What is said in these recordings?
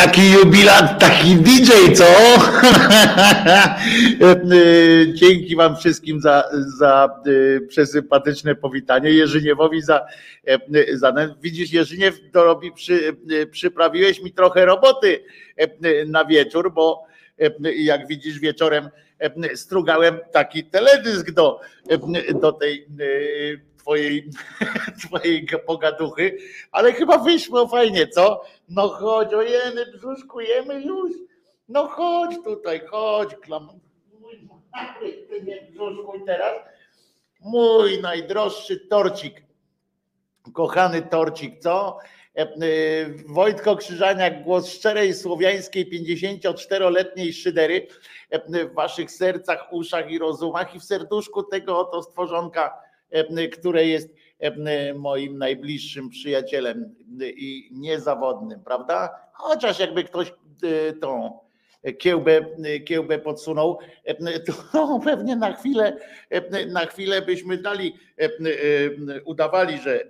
Jaki jubilat, taki DJ, co? Dzięki Wam wszystkim za, za e, przesympatyczne powitanie. Jerzyniewowi za, e, za widzisz, Jerzyniew to robi, przy, e, przyprawiłeś mi trochę roboty na wieczór, bo jak widzisz wieczorem strugałem taki teledysk do, do tej twojej, twojej pogaduchy, ale chyba wyszło fajnie, co? No chodź, ojeny, brzuszkujemy już. No chodź tutaj, chodź, klam. Mój brzuszkuj teraz. Mój najdroższy torcik. Kochany torcik, co? E, e, Wojtko Krzyżaniak, głos szczerej słowiańskiej 54-letniej szydery e, w waszych sercach, uszach i rozumach i w serduszku tego oto stworzonka które jest e, moim najbliższym przyjacielem i niezawodnym, prawda? Chociaż jakby ktoś e, tą kiełbę, kiełbę podsunął, to pewnie na chwilę, na chwilę byśmy dali, udawali, że,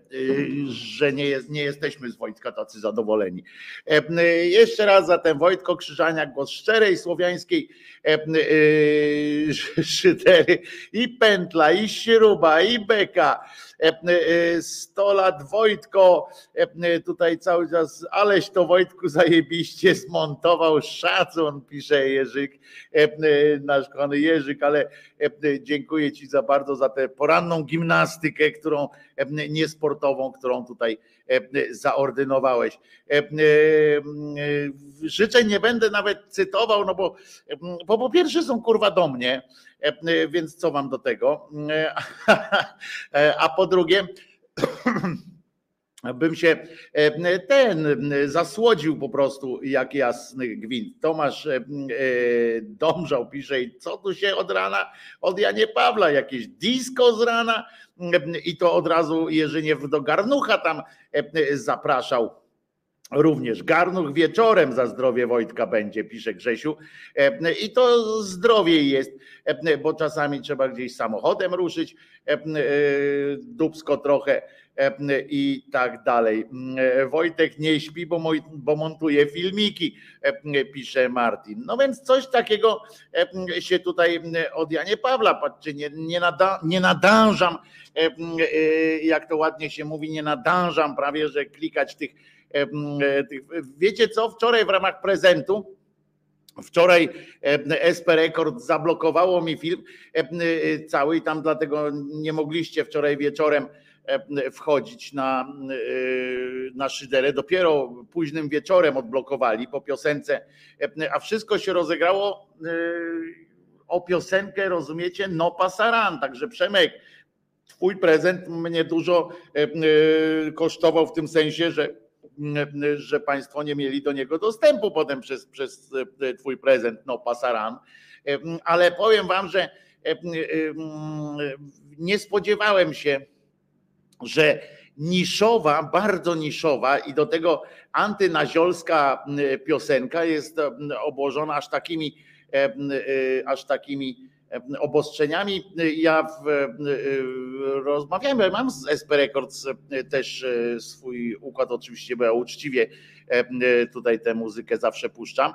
że nie, jest, nie jesteśmy z Wojtka tacy zadowoleni. Jeszcze raz zatem Wojtko Krzyżaniak, głos szczerej słowiańskiej szydery i pętla, i śruba, i beka 100 lat Wojtko, tutaj cały czas, aleś to Wojtku zajebiście zmontował, szacun, pisze Jerzyk, nasz kochany Jerzyk, ale dziękuję Ci za bardzo za tę poranną gimnastykę, którą niesportową, którą tutaj zaordynowałeś. Życzeń nie będę nawet cytował, no bo, bo po pierwsze są kurwa do mnie, więc co wam do tego? A po drugie, bym się ten zasłodził po prostu jak jasny gwint. Tomasz Domżał pisze, co tu się od rana od Janie Pawla, jakieś disco z rana i to od razu Jerzyniew do Garnucha tam zapraszał Również garnuch wieczorem za zdrowie Wojtka będzie, pisze Grzesiu. E, I to zdrowie jest, e, bo czasami trzeba gdzieś samochodem ruszyć, e, dubsko trochę i tak dalej. Wojtek nie śpi, bo, montuje filmiki, pisze Martin. No więc coś takiego się tutaj od Janie Pawla, patrzcie, nie, nie, nada, nie nadążam, jak to ładnie się mówi, nie nadążam prawie, że klikać tych wiecie co? Wczoraj w ramach prezentu. Wczoraj SP Rekord zablokowało mi film cały i tam dlatego nie mogliście wczoraj wieczorem wchodzić na, na szyderę. Dopiero późnym wieczorem odblokowali po piosence, a wszystko się rozegrało o piosenkę, rozumiecie? No Pasaran. Także Przemek, twój prezent mnie dużo kosztował w tym sensie, że że Państwo nie mieli do niego dostępu potem przez, przez e, Twój prezent, no pasaran. E, ale powiem Wam, że e, nie spodziewałem się, że niszowa, bardzo niszowa i do tego antynaziolska piosenka jest obłożona aż takimi, aż takimi obostrzeniami. Ja w, rozmawiałem, mam z SP Records też swój układ, oczywiście, bo ja uczciwie tutaj tę muzykę zawsze puszczam,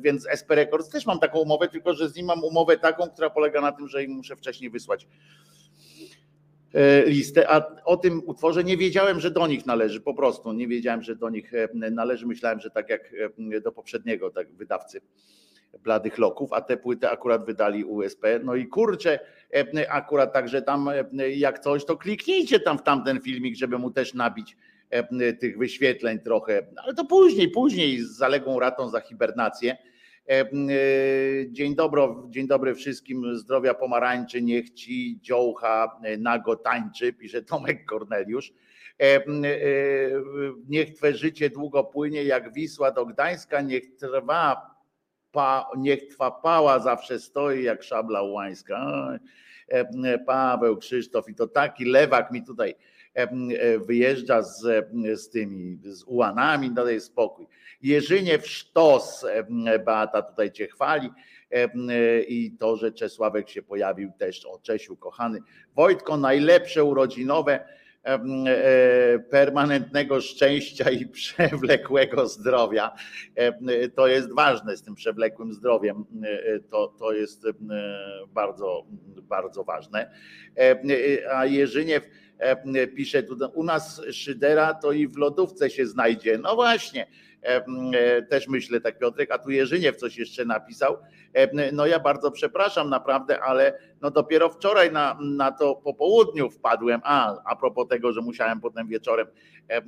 więc SP Records też mam taką umowę, tylko że z nim mam umowę taką, która polega na tym, że im muszę wcześniej wysłać listę, a o tym utworze nie wiedziałem, że do nich należy, po prostu. Nie wiedziałem, że do nich należy, myślałem, że tak jak do poprzedniego tak wydawcy bladych loków, a te płyty akurat wydali USP. No i kurczę, e, akurat także tam e, jak coś, to kliknijcie tam w tamten filmik, żeby mu też nabić e, tych wyświetleń trochę, ale to później, później z zaległą ratą za hibernację. Dzień dobry, dzień dobry wszystkim, zdrowia pomarańczy, niech ci dziołcha nago tańczy, pisze Tomek Korneliusz. Niech twe życie długo płynie jak Wisła do Gdańska, niech trwa pa, niech twa pała zawsze stoi jak szabla ułańska. E, Paweł Krzysztof i to taki lewak mi tutaj e, e, wyjeżdża z, z tymi, z ułanami, no daj spokój. Jerzynie w sztos, Beata tutaj cię chwali i to, że Czesławek się pojawił też, o Czesiu kochany. Wojtko, najlepsze urodzinowe permanentnego szczęścia i przewlekłego zdrowia. To jest ważne z tym przewlekłym zdrowiem. To, to jest bardzo, bardzo ważne. A Jerzyniew pisze tu, u nas szydera to i w lodówce się znajdzie. No właśnie E, też myślę tak Piotrek, a tu Jerzyniew coś jeszcze napisał. No ja bardzo przepraszam naprawdę, ale no dopiero wczoraj na, na to po południu wpadłem, a a propos tego, że musiałem potem wieczorem e,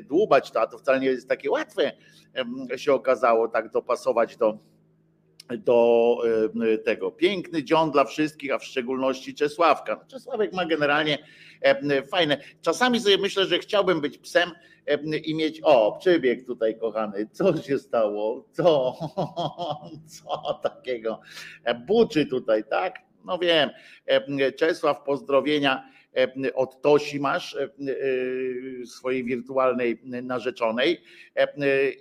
dłubać to, a to wcale nie jest takie łatwe się okazało tak dopasować do do tego. Piękny dzion dla wszystkich, a w szczególności Czesławka. No, Czesławek ma generalnie fajne. Czasami sobie myślę, że chciałbym być psem, i mieć, o, przybieg tutaj kochany, co się stało, co, co takiego, buczy tutaj, tak? No wiem, Czesław, pozdrowienia od Tosi masz, swojej wirtualnej narzeczonej.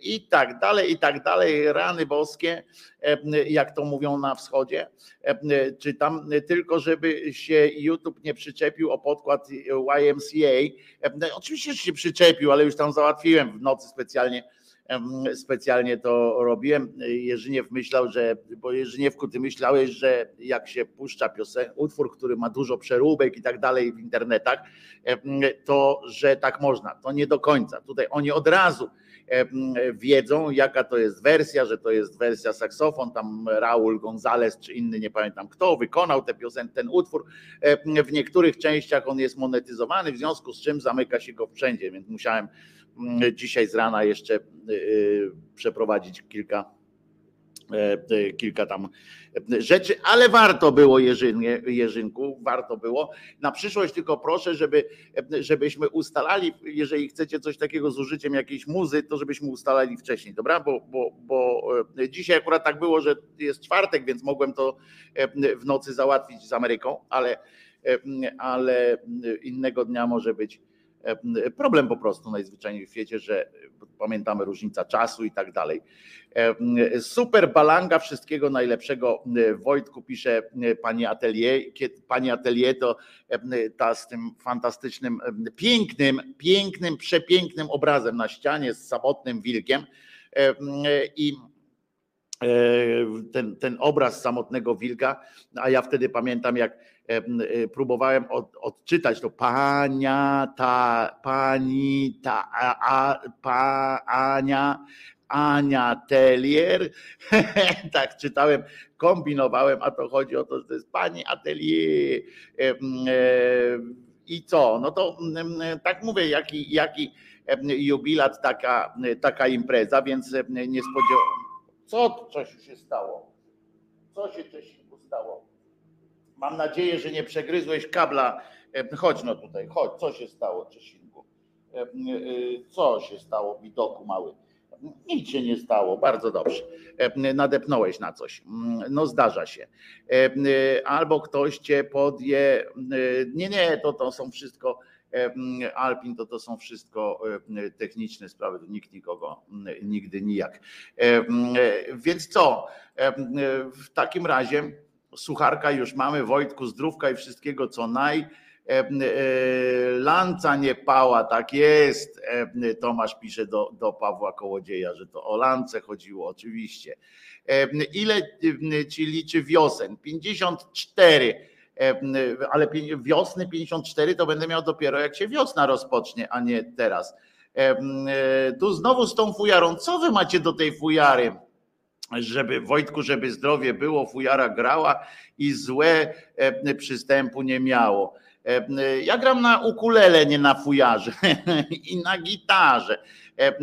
I tak dalej, i tak dalej, rany boskie, jak to mówią na wschodzie, czytam, tylko żeby się YouTube nie przyczepił o podkład YMCA, oczywiście się przyczepił, ale już tam załatwiłem w nocy specjalnie, specjalnie to robiłem. Jerzyniew myślał, że, bo Jerzyniewku, ty myślałeś, że jak się puszcza piosen, utwór, który ma dużo przeróbek i tak dalej w internetach, to że tak można. To nie do końca. Tutaj oni od razu wiedzą, jaka to jest wersja, że to jest wersja saksofon, tam Raul Gonzalez czy inny, nie pamiętam kto, wykonał tę piosenkę, ten utwór. W niektórych częściach on jest monetyzowany, w związku z czym zamyka się go wszędzie, więc musiałem dzisiaj z rana jeszcze y, y, przeprowadzić kilka e, e, kilka tam rzeczy, ale warto było Jerzynie, Jerzynku, warto było. Na przyszłość tylko proszę, żeby, żebyśmy ustalali, jeżeli chcecie coś takiego z użyciem jakiejś muzy, to żebyśmy ustalali wcześniej, dobra? Bo, bo, bo e, dzisiaj akurat tak było, że jest czwartek, więc mogłem to w nocy załatwić z Ameryką, ale, ale innego dnia może być E, problem po prostu najzwyczajniej w świecie, że pamiętamy różnica czasu i tak dalej. E, super balanga, wszystkiego najlepszego. E, Wojtku pisze pani Atelier. Pani Atelier to ta z tym fantastycznym, pięknym, pięknym, przepięknym obrazem na ścianie z samotnym wilkiem. I ten, ten obraz samotnego wilka, a ja wtedy pamiętam, jak próbowałem od, odczytać to pania, ta, pani, ta, a, a, pa, Ania, Ania Telier. tak czytałem, kombinowałem, a to chodzi o to, że to jest pani Atelier. E, I co? No to tak mówię, jaki, jaki jubilat, taka, taka impreza, więc nie spodziewałem. Co coś się stało? Co się Czesiku stało? Mam nadzieję, że nie przegryzłeś kabla. E, chodź no tutaj, chodź, co się stało, Czesinku? E, e, co się stało, widoku mały? Nic się nie stało, bardzo dobrze. Nadepnąłeś na coś. No zdarza się. Albo ktoś cię podje. Nie, nie, to, to są wszystko. Alpin to to są wszystko techniczne sprawy, nikt nikogo nigdy nijak. Więc co? W takim razie sucharka już mamy, Wojtku, zdrówka i wszystkiego co naj. E, e, lanca nie pała, tak jest. E, Tomasz pisze do, do Pawła Kołodzieja, że to o lance chodziło, oczywiście. Ile ci liczy wiosen? 54 ale wiosny 54 to będę miał dopiero jak się wiosna rozpocznie, a nie teraz. Tu znowu z tą fujarą. Co wy macie do tej fujary? Żeby Wojtku, żeby zdrowie było, fujara grała i złe e, przystępu nie miało. E, ja gram na ukulele, nie na fujarze i na gitarze. E,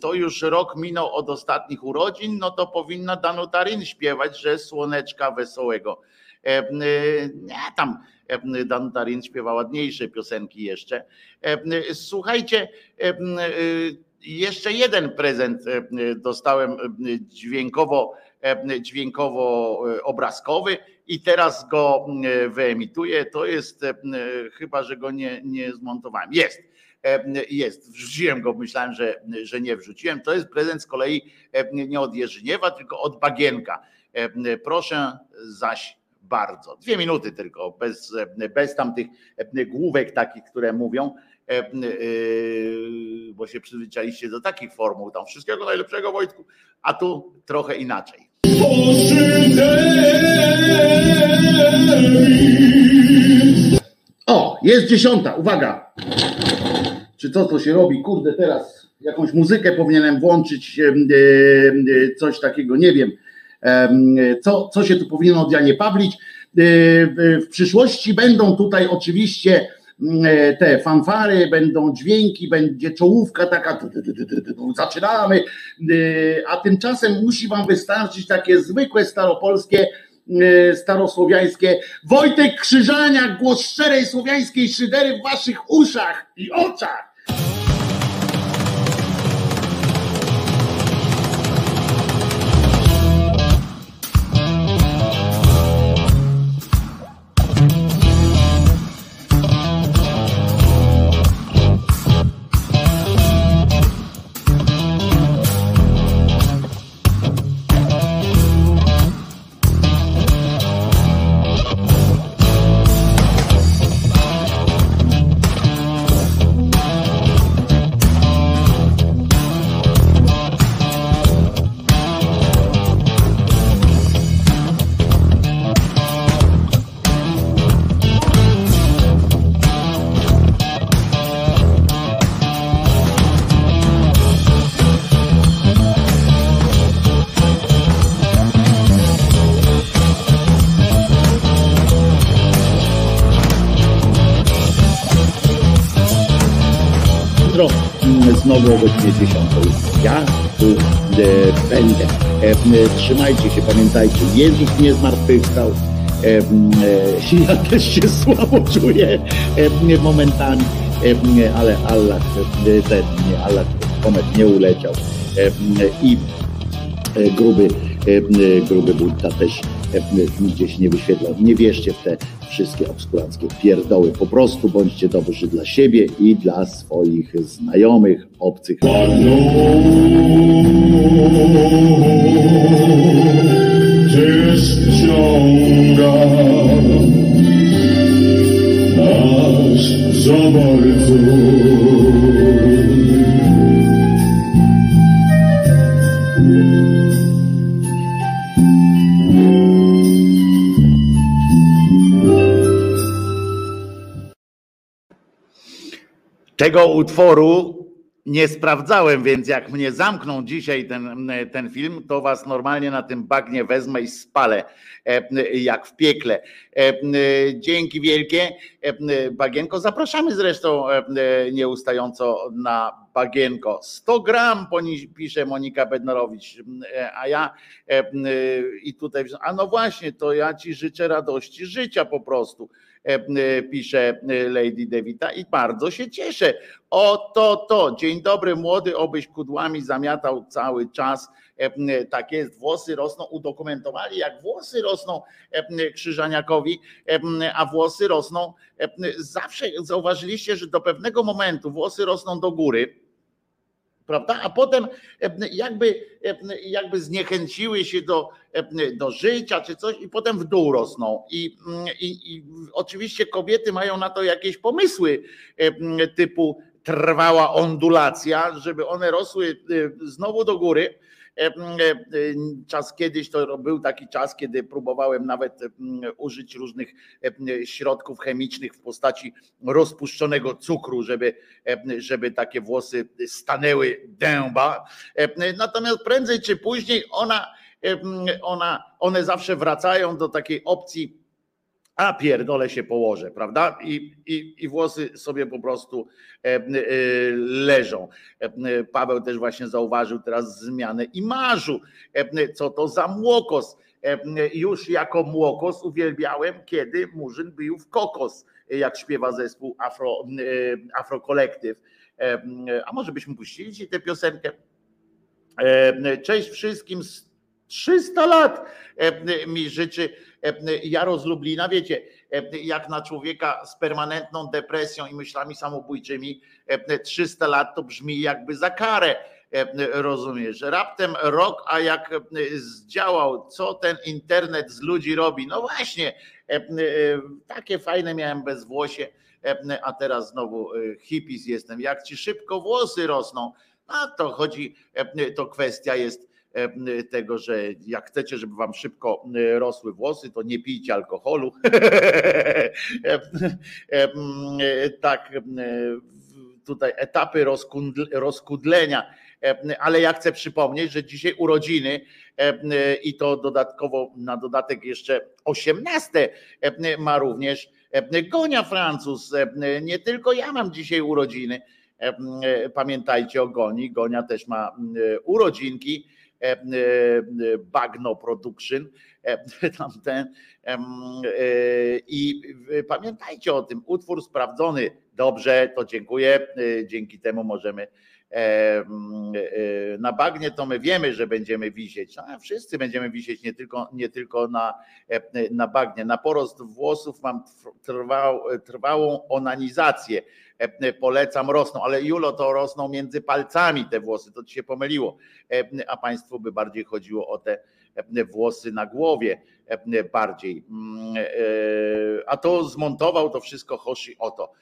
to już rok minął od ostatnich urodzin, no to powinna Danutarin śpiewać, że słoneczka wesołego. Nie, tam Danutarin śpiewa ładniejsze piosenki jeszcze. Słuchajcie, jeszcze jeden prezent e, dostałem e, dźwiękowo, e, dźwiękowo obrazkowy i teraz go wyemituję. To jest chyba, że go nie, nie zmontowałem. Jest. Jest, wrzuciłem go, myślałem, że, że nie wrzuciłem. To jest prezent z kolei nie od Jerzyniewa, tylko od Bagienka. Proszę zaś bardzo. Dwie minuty tylko, bez, bez tamtych główek takich, które mówią, bo się przyzwyczailiście do takich formuł, tam wszystkiego najlepszego Wojtku, a tu trochę inaczej. O, jest dziesiąta, uwaga. Czy to, co się robi? Kurde, teraz jakąś muzykę powinienem włączyć, e, e, coś takiego, nie wiem. Co, co się tu powinno od Janie Pawlić? E, w przyszłości będą tutaj oczywiście te fanfary, będą dźwięki, będzie czołówka taka, zaczynamy, a tymczasem musi wam wystarczyć takie zwykłe staropolskie E, starosłowiańskie. Wojtek Krzyżania, głos szczerej słowiańskiej szydery w waszych uszach i oczach. Znowu o godzinie 10. Ja tu będę. E, e, trzymajcie się, pamiętajcie, Jezus nie zmartwychwstał. E, ja też się słabo czuję momentami, ale Allah, ten, Allah komet nie uleciał. I gruby, gruby Buddha też gdzieś nie wyświetlał. Nie wierzcie w te wszystkie obskuranckie pierdoły. Po prostu bądźcie dobrzy dla siebie i dla swoich znajomych, obcych. Tego utworu nie sprawdzałem, więc jak mnie zamkną dzisiaj ten, ten film, to was normalnie na tym bagnie wezmę i spalę e, jak w piekle. E, dzięki wielkie. E, bagienko, zapraszamy zresztą nieustająco na Bagienko. 100 gram, pisze Monika Bednarowicz, a ja i tutaj, a no właśnie, to ja ci życzę radości życia po prostu E, e, pisze e, Lady Devita i bardzo się cieszę. O to, to, dzień dobry młody, obyś kudłami zamiatał cały czas. Tak jest, włosy rosną, udokumentowali jak włosy rosną Krzyżaniakowi, a włosy rosną zawsze, zauważyliście, że do pewnego momentu włosy rosną do góry, prawda? A potem jakby, jakby zniechęciły się do, do życia czy coś i potem w dół rosną. I, i, I oczywiście kobiety mają na to jakieś pomysły typu trwała ondulacja, żeby one rosły znowu do góry E, e, czas kiedyś to był taki czas, kiedy próbowałem nawet użyć różnych środków chemicznych w postaci rozpuszczonego cukru, żeby, żeby takie włosy stanęły dęba. Natomiast prędzej czy później ona, ona, one zawsze wracają do takiej opcji a pierdolę się położę, prawda? I, i, i włosy sobie po prostu e, e, leżą. E, Paweł też właśnie zauważył teraz zmianę imażu. Co to za młokos? Już jako młokos uwielbiałem, kiedy Murzyn był w kokos, jak śpiewa zespół Afro, Afro. A może byśmy puścili ci tę piosenkę? Cześć wszystkim. 300 lat mi życzy Jaro z Lublina, wiecie, jak na człowieka z permanentną depresją i myślami samobójczymi 300 lat to brzmi jakby za karę rozumiesz, raptem rok, a jak zdziałał, co ten internet z ludzi robi, no właśnie, takie fajne miałem bezwłosie, a teraz znowu hippies jestem, jak ci szybko włosy rosną, a to chodzi, to kwestia jest tego, że jak chcecie, żeby wam szybko rosły włosy, to nie pijcie alkoholu. tak, tutaj etapy rozkudlenia. Ale ja chcę przypomnieć, że dzisiaj urodziny i to dodatkowo na dodatek jeszcze 18 ma również Gonia Francuz. Nie tylko ja mam dzisiaj urodziny. Pamiętajcie o Goni. Gonia też ma urodzinki E, e, Bagno Production. E, tamten. I pamiętajcie o tym, utwór sprawdzony dobrze, to dziękuję. Dzięki temu możemy na bagnie to my wiemy, że będziemy wisieć. No, wszyscy będziemy wisieć, nie tylko, nie tylko na, na bagnie. Na porost włosów mam trwał, trwałą onanizację. Polecam, rosną, ale Julo to rosną między palcami te włosy, to ci się pomyliło. A Państwu by bardziej chodziło o te włosy na głowie bardziej. Mm, e, a to zmontował to wszystko Hoshi Oto.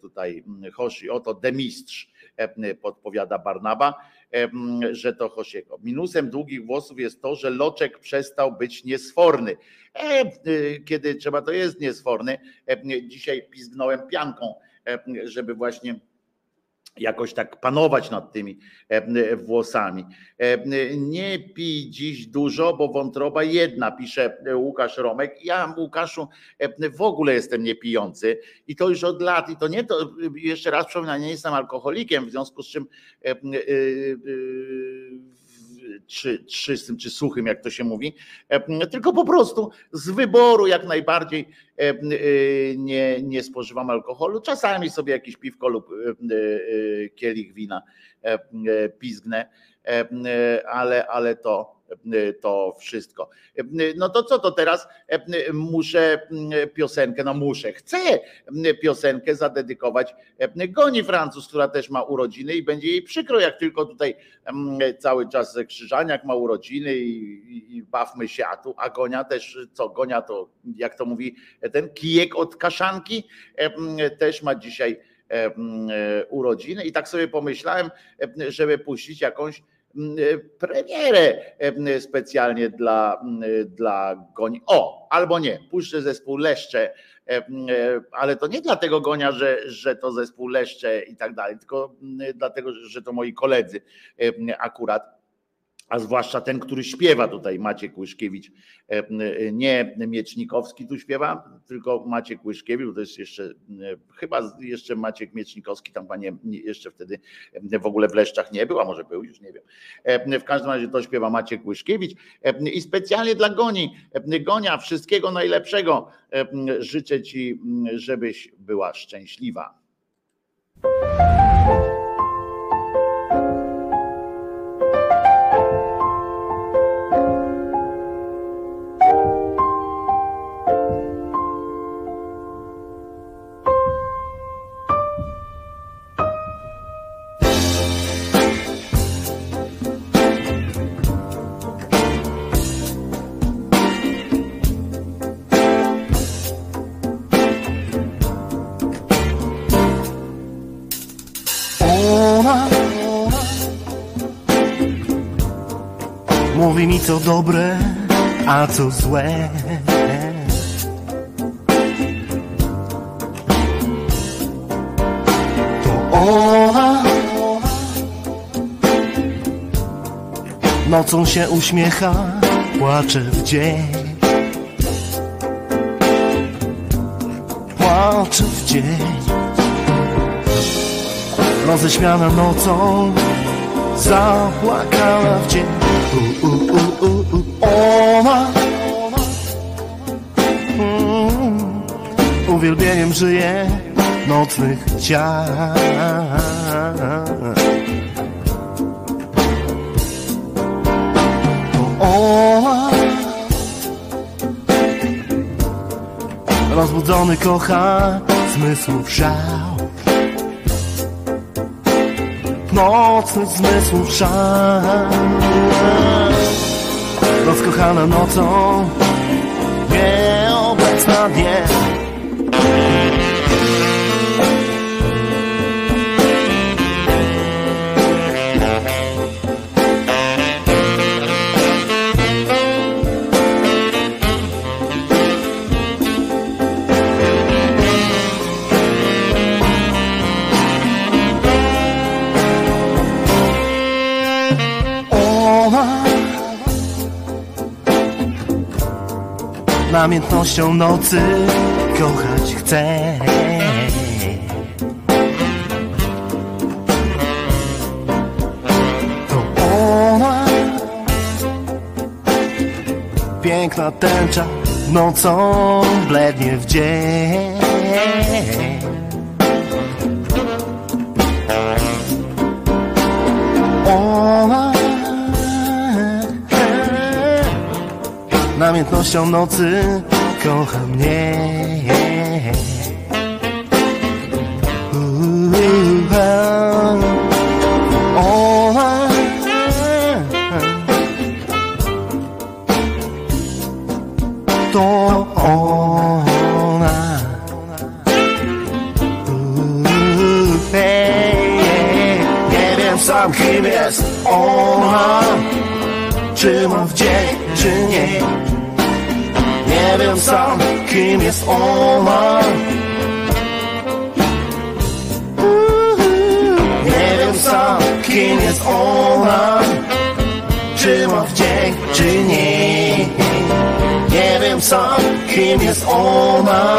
Tutaj mm, Hoshi Oto, demistrz E, podpowiada Barnaba, e, że to Hosiego. Minusem długich włosów jest to, że loczek przestał być niesforny. E, kiedy trzeba, to jest niesforny. Dzisiaj pizgnąłem pianką, żeby właśnie jakoś tak panować nad tymi e, włosami. E, nie pij dziś dużo, bo wątroba jedna, pisze Łukasz Romek. Ja, Łukaszu, e, w ogóle jestem niepijący i to już od lat. I to nie to, jeszcze raz przypominam, nie jestem alkoholikiem, w związku z czym czy czystym, czy suchym, jak to się mówi, e, tylko po prostu z wyboru jak najbardziej e, e, nie, nie spożywam alkoholu. Czasami sobie jakiś piwko lub kielich wina pizgnę, ale, ale to to wszystko. No to co to teraz? Muszę piosenkę, no muszę, chcę piosenkę zadedykować Goni Francuz, która też ma urodziny i będzie jej przykro, jak tylko tutaj cały czas Krzyżaniak ma urodziny i, i, i bawmy się, a tu a Gonia też, co Gonia to, jak to mówi ten kijek od kaszanki, też ma dzisiaj urodziny i tak sobie pomyślałem, żeby puścić jakąś E, premierę e, specjalnie dla, dla Goni. O, albo nie, puszczę zespół Leszcze, e, ale to nie dlatego Gonia, że, że to zespół Leszcze i tak dalej, tylko dlatego, że to moi koledzy akurat a zwłaszcza ten, który śpiewa tutaj, Maciek Łyszkiewicz, e, e, nie Miecznikowski tu śpiewa, tylko Maciek Łyszkiewicz, bo to jest jeszcze, e, chyba jeszcze Maciek Miecznikowski, tam panie jeszcze wtedy w ogóle w Leszczach nie był, a może był, już nie wiem. W każdym razie to śpiewa Maciek Łyszkiewicz i specjalnie dla Goni, Gonia, wszystkiego najlepszego życzę Ci, żebyś była szczęśliwa. Co dobre, a co złe. To ona Nocą się uśmiecha, płacze w dzień. Płacze w dzień. Roześmiana nocą Zapłakała w dzień. U, u, u, Ona mm, Uwielbieniem żyje nocnych ciał. Ona Rozbudzony kocha zmysłów szał. Nocny zmysłów szan. Noc kochana nocą, nieobecna dnie. Namiętnością nocy kochać chce. To ona piękna tęcza nocą blednie w dzień. Namiętnością nocy kocha mnie. Ona to ona. Nie wiem sam kim jest ona, czy ma wdzięk, czy nie. Nie wiem sam kim jest ona. Nie wiem sam kim jest ona, czy ma wdzięk, czy nie. Nie wiem sam kim jest ona.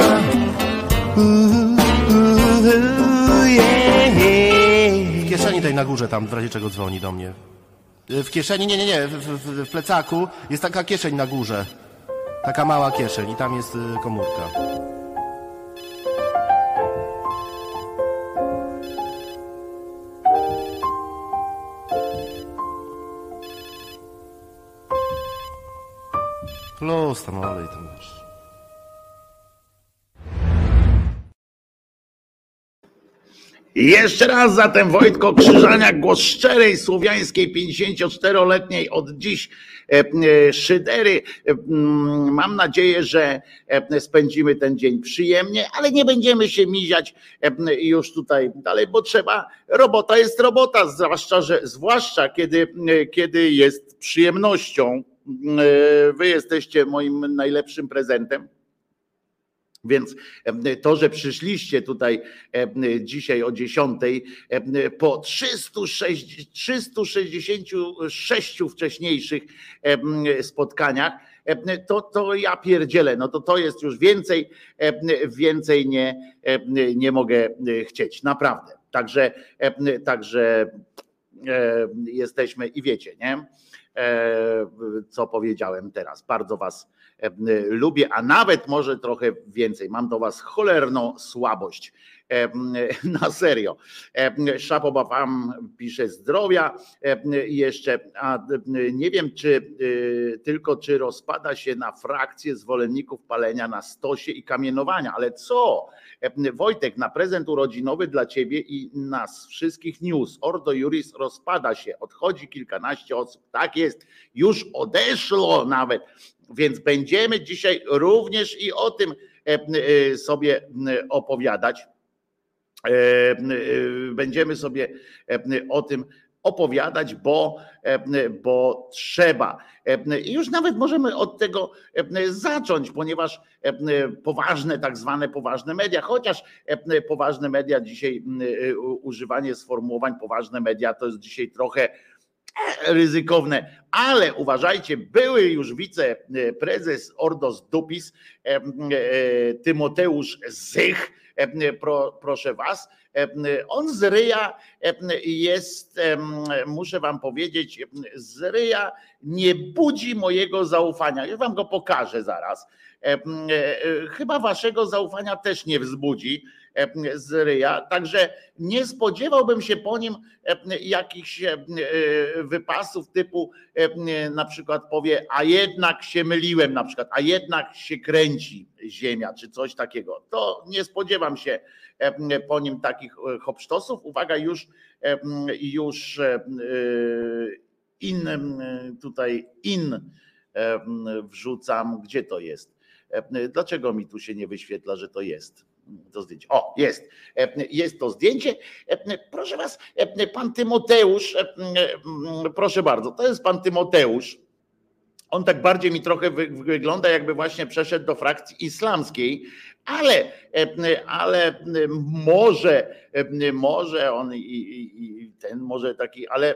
W kieszeni tej na górze tam w razie czego dzwoni do mnie. W kieszeni, nie, nie, nie, w, w, w plecaku jest taka kieszeń na górze. Taka mała kieszeń i tam jest y, komórka. Plus tam olej tam Jeszcze raz zatem Wojtko Krzyżania, głos szczerej słowiańskiej 54-letniej od dziś e, e, szydery. E, mm, Mam nadzieję, że spędzimy ten dzień przyjemnie, ale nie będziemy się miziać już tutaj dalej, bo trzeba, robota jest robota, zwłaszcza, że, zwłaszcza kiedy, kiedy jest przyjemnością. Wy jesteście moim najlepszym prezentem. Więc e, to, że przyszliście tutaj e, dzisiaj o 10 e, po 306, 366 wcześniejszych spotkaniach, to, to ja pierdzielę, no to to jest już więcej, więcej nie, nie mogę chcieć, naprawdę. Także, także jesteśmy i wiecie, nie? Co powiedziałem teraz. Bardzo Was lubię, a nawet może trochę więcej. Mam do Was cholerną słabość. Na serio. Szapoba wam pisze zdrowia jeszcze, a nie wiem czy tylko czy rozpada się na frakcję zwolenników palenia na stosie i kamienowania, ale co? Wojtek, na prezent urodzinowy dla ciebie i nas wszystkich news. Ordo Juris rozpada się, odchodzi kilkanaście osób. Tak jest, już odeszło nawet. Więc będziemy dzisiaj również i o tym sobie opowiadać. Będziemy sobie o tym opowiadać, bo, bo trzeba. I już nawet możemy od tego zacząć, ponieważ poważne, tak zwane poważne media, chociaż poważne media dzisiaj, używanie sformułowań poważne media to jest dzisiaj trochę ryzykowne, ale uważajcie, były już wiceprezes Ordos Dupis, Tymoteusz Zych, pro, proszę was, on z ryja jest, muszę wam powiedzieć, z ryja nie budzi mojego zaufania. Ja wam go pokażę zaraz. Chyba waszego zaufania też nie wzbudzi z ryja, także nie spodziewałbym się po nim jakichś wypasów typu na przykład powie, a jednak się myliłem na przykład, a jednak się kręci ziemia, czy coś takiego. To nie spodziewam się po nim takich hopsztosów. Uwaga, już, już in tutaj in wrzucam, gdzie to jest? Dlaczego mi tu się nie wyświetla, że to jest? To zdjęcie. O, jest. Jest to zdjęcie. Proszę was, pan Tymoteusz, proszę bardzo, to jest pan Tymoteusz. On tak bardziej mi trochę wygląda, jakby właśnie przeszedł do frakcji islamskiej, ale, ale może, może on i, i, i ten może taki, ale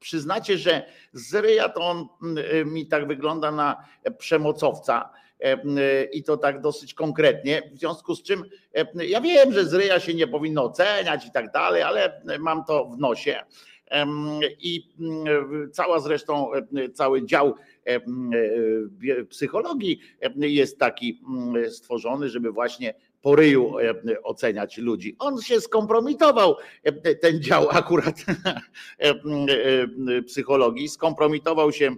przyznacie, że z ryja to on mi tak wygląda na przemocowca i to tak dosyć konkretnie, w związku z czym ja wiem, że z ryja się nie powinno oceniać i tak dalej, ale mam to w nosie. I cała zresztą, cały dział psychologii jest taki stworzony, żeby właśnie po ryju oceniać ludzi. On się skompromitował, ten dział akurat psychologii, skompromitował się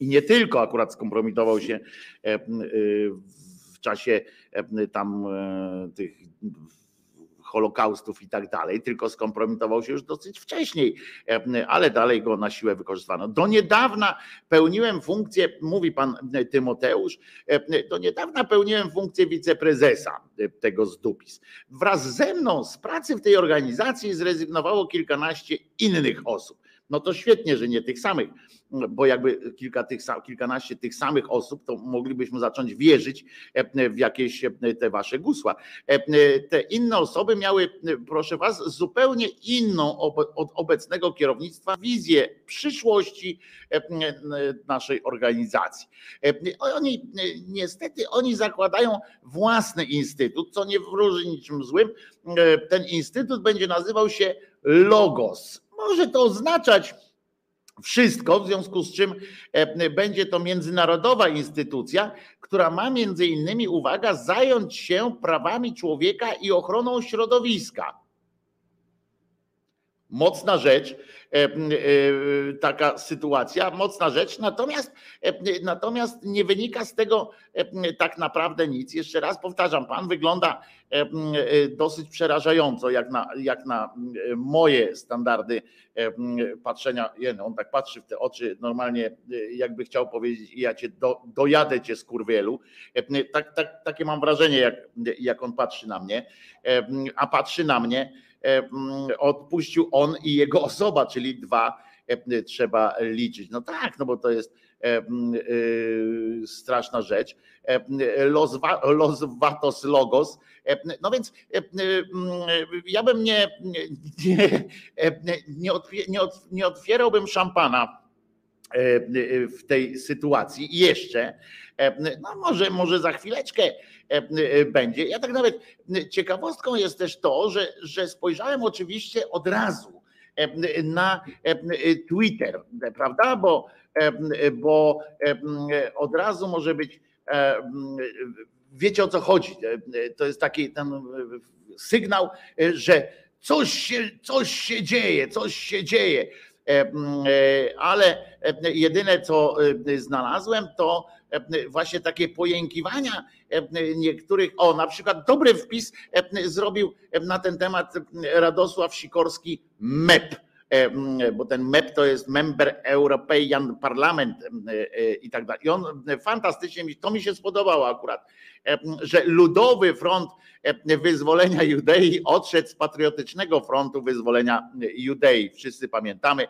i nie tylko akurat skompromitował się e, w czasie tam e, tych holokaustów i tak dalej, tylko skompromitował się już dosyć wcześniej, ale dalej go na siłę wykorzystano. Do niedawna pełniłem funkcję, mówi pan Tymoteusz, do niedawna pełniłem funkcję wiceprezesa tego zdupis. Wraz ze mną z pracy w tej organizacji zrezygnowało kilkanaście innych osób. No to świetnie, że nie tych samych bo jakby kilka tych, kilkanaście tych samych osób, to moglibyśmy zacząć wierzyć e, w jakieś e, te wasze gusła. E, te inne osoby miały, proszę was, zupełnie inną od obecnego kierownictwa wizję przyszłości naszej organizacji. Oni niestety oni zakładają własny instytut, co nie wróży niczym złym. Ten instytut będzie nazywał się Logos. Może to oznaczać, wszystko, w związku z czym e, będzie to międzynarodowa instytucja, która ma między innymi, uwaga, zająć się prawami człowieka i ochroną środowiska. Mocna rzecz, e, e, taka sytuacja, mocna rzecz, natomiast, natomiast nie wynika z tego tak naprawdę nic. Jeszcze raz powtarzam, pan wygląda dosyć przerażająco, jak na, jak na moje standardy patrzenia. No, on tak patrzy w te oczy, normalnie jakby chciał powiedzieć, ja cię do, dojadę cię z kurwielu. Tak, tak, takie mam wrażenie, jak, jak on patrzy na mnie, a patrzy na mnie odpuścił on i jego osoba, czyli dwa trzeba liczyć. No tak, no bo to jest straszna rzecz. Los, los Vatos Logos. No więc ja bym nie, nie, nie, nie otwierałbym szampana w tej sytuacji jeszcze. No może, może za chwileczkę będzie. Ja tak nawet ciekawostką jest też to, że, że spojrzałem oczywiście od razu na Twitter, prawda? Bo, bo od razu może być, wiecie o co chodzi. To jest taki ten sygnał, że coś się, coś się dzieje, coś się dzieje. Ale jedyne co znalazłem, to właśnie takie pojękiwania niektórych. O, na przykład dobry wpis zrobił na ten temat Radosław Sikorski MEP bo ten MEP to jest Member European Parliament i tak dalej. I on fantastycznie, to mi się spodobało akurat, że Ludowy Front Wyzwolenia Judei odszedł z Patriotycznego Frontu Wyzwolenia Judei. Wszyscy pamiętamy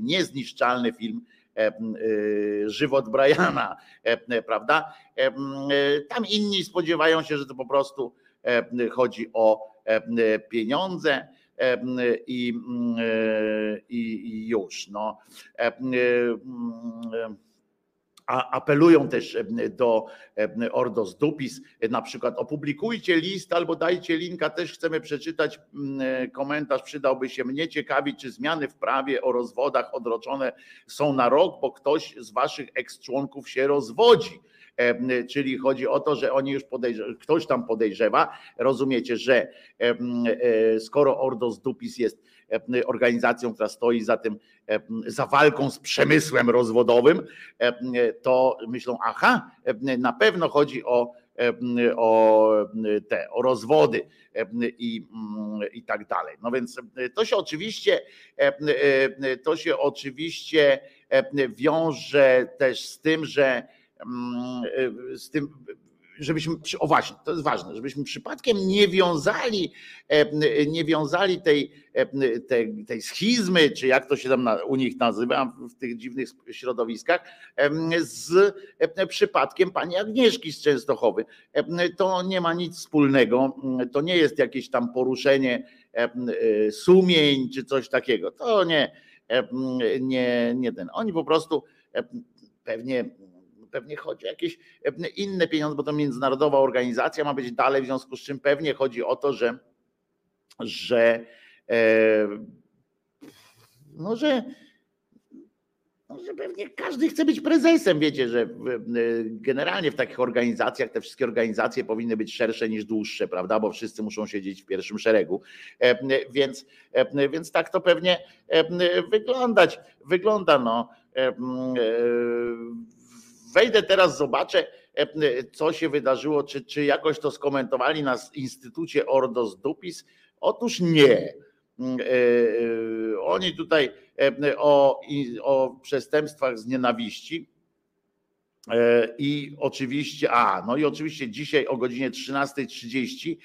niezniszczalny film żywot Briana, prawda? Tam inni spodziewają się, że to po prostu chodzi o pieniądze i, i już. No a apelują też do Ordos Dupis, na przykład opublikujcie list albo dajcie linka, też chcemy przeczytać komentarz, przydałby się mnie ciekawi, czy zmiany w prawie o rozwodach odroczone są na rok, bo ktoś z waszych eks-członków się rozwodzi. Czyli chodzi o to, że oni już podejrzewa, ktoś tam podejrzewa, rozumiecie, że e, skoro Ordos Dupis jest organizacją, która stoi za tym, za walką z przemysłem rozwodowym, to myślą, aha, na pewno chodzi o o te, o rozwody i, i tak dalej. No więc to się oczywiście, to się oczywiście wiąże też z tym, że z tym, żebyśmy, o właśnie, to jest ważne, żebyśmy przypadkiem nie wiązali, nie wiązali tej, tej, tej schizmy, czy jak to się tam u nich nazywa, w tych dziwnych środowiskach, z przypadkiem pani Agnieszki z Częstochowy. To nie ma nic wspólnego, to nie jest jakieś tam poruszenie sumień, czy coś takiego. To nie, nie, nie ten. Oni po prostu pewnie pewnie chodzi o jakieś inne pieniądze, bo to międzynarodowa organizacja ma być dalej, w związku z czym pewnie chodzi o to, że, że e, no, że no, że pewnie każdy chce być prezesem. Wiecie, że generalnie w takich organizacjach te wszystkie organizacje powinny być szersze niż dłuższe, prawda? Bo wszyscy muszą siedzieć w pierwszym szeregu. E, więc, e, więc tak to pewnie wyglądać. Wygląda no wejdę teraz, zobaczę, e, co się wydarzyło, czy, czy jakoś to skomentowali na Instytucie Ordos Dupis. Otóż nie. Mm, e, e, oni tutaj o, o przestępstwach z nienawiści. I oczywiście, a no i oczywiście dzisiaj o godzinie 13.30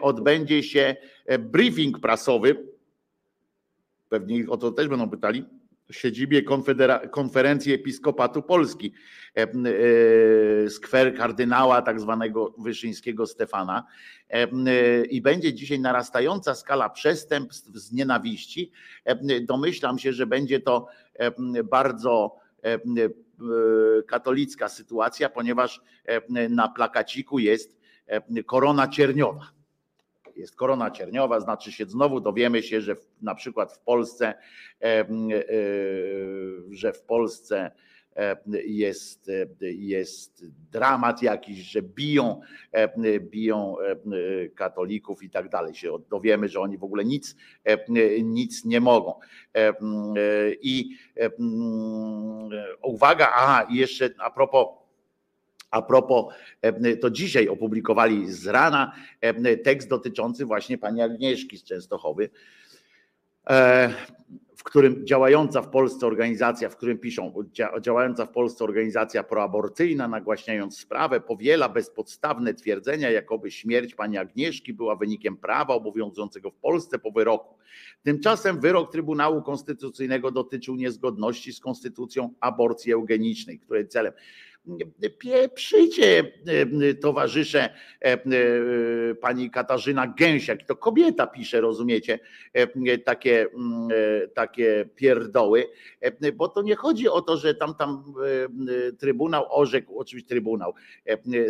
odbędzie się briefing prasowy. Pewnie o to też będą pytali siedzibie Konfedera- Konferencji Episkopatu Polski, e, e, skwer kardynała tak zwanego Wyszyńskiego Stefana e, i będzie dzisiaj narastająca skala przestępstw z nienawiści. Domyślam się, że będzie to bardzo katolicka sytuacja, ponieważ na plakaciku jest korona cierniowa jest korona cierniowa, znaczy się znowu dowiemy się, że na przykład w Polsce, e, że w Polsce jest, jest dramat jakiś, że biją, biją katolików i tak dalej. Się dowiemy, że oni w ogóle nic, nic nie mogą. I uwaga, aha, jeszcze a propos a propos, e, to dzisiaj opublikowali z rana e, tekst dotyczący właśnie pani Agnieszki z Częstochowy, e, w którym działająca w Polsce organizacja, w którym piszą, działająca w Polsce organizacja proaborcyjna, nagłaśniając sprawę, powiela bezpodstawne twierdzenia, jakoby śmierć pani Agnieszki była wynikiem prawa obowiązującego w Polsce po wyroku. Tymczasem wyrok Trybunału Konstytucyjnego dotyczył niezgodności z konstytucją aborcji eugenicznej, której celem pieprzycie e, towarzysze e, e, pani Katarzyna Gęsiak, to kobieta pisze, rozumiecie, takie, mm, takie pierdoły, bo to nie chodzi o to, że tam tam Trybunał orzekł, oczywiście Trybunał,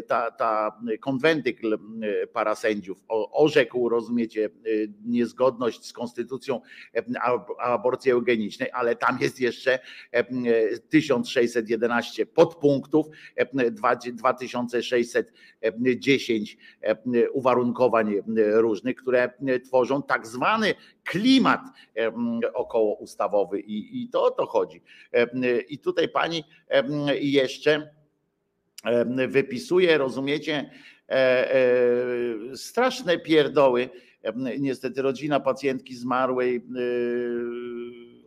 ta, ta konwentykl parasędziów orzekł, rozumiecie, niezgodność z konstytucją aborcji eugenicznej, ale tam jest jeszcze 1611 podpunktów, 2610 uwarunkowań różnych, które tworzą tak zwany klimat około ustawowy i, i to o to chodzi. I tutaj pani jeszcze wypisuje, rozumiecie, e, e, straszne pierdoły. Niestety rodzina pacjentki zmarłej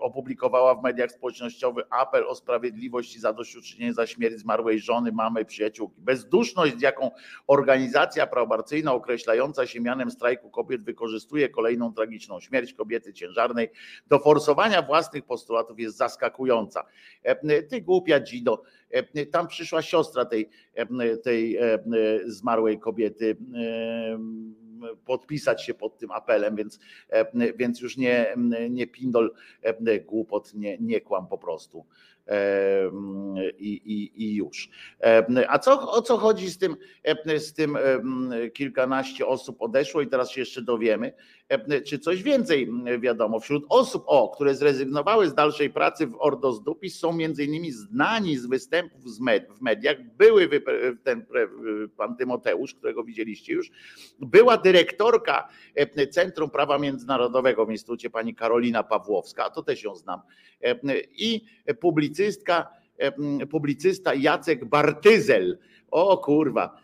opublikowała w mediach społecznościowych apel o sprawiedliwość i zadośćuczynienie za śmierć zmarłej żony, mamy, przyjaciółki. Bezduszność, z jaką organizacja proaborcyjna określająca się mianem strajku kobiet wykorzystuje kolejną tragiczną śmierć kobiety ciężarnej do forsowania własnych postulatów jest zaskakująca. E, ty głupia dzido, e, tam przyszła siostra tej, e, tej zmarłej kobiety podpisać się pod tym apelem, więc, więc już nie, nie pindol głupot, nie, nie kłam po prostu. I, i, i już. A co, o co chodzi z tym, z tym kilkanaście osób odeszło i teraz się jeszcze dowiemy, czy coś więcej wiadomo. Wśród osób, o, które zrezygnowały z dalszej pracy w Ordos Dupis są między innymi znani z występów w mediach. Były ten pan Tymoteusz, którego widzieliście już, była dyrektorka Centrum Prawa Międzynarodowego w Instytucie pani Karolina Pawłowska, to też ją znam, i publicystka, publicysta Jacek Bartyzel. O kurwa,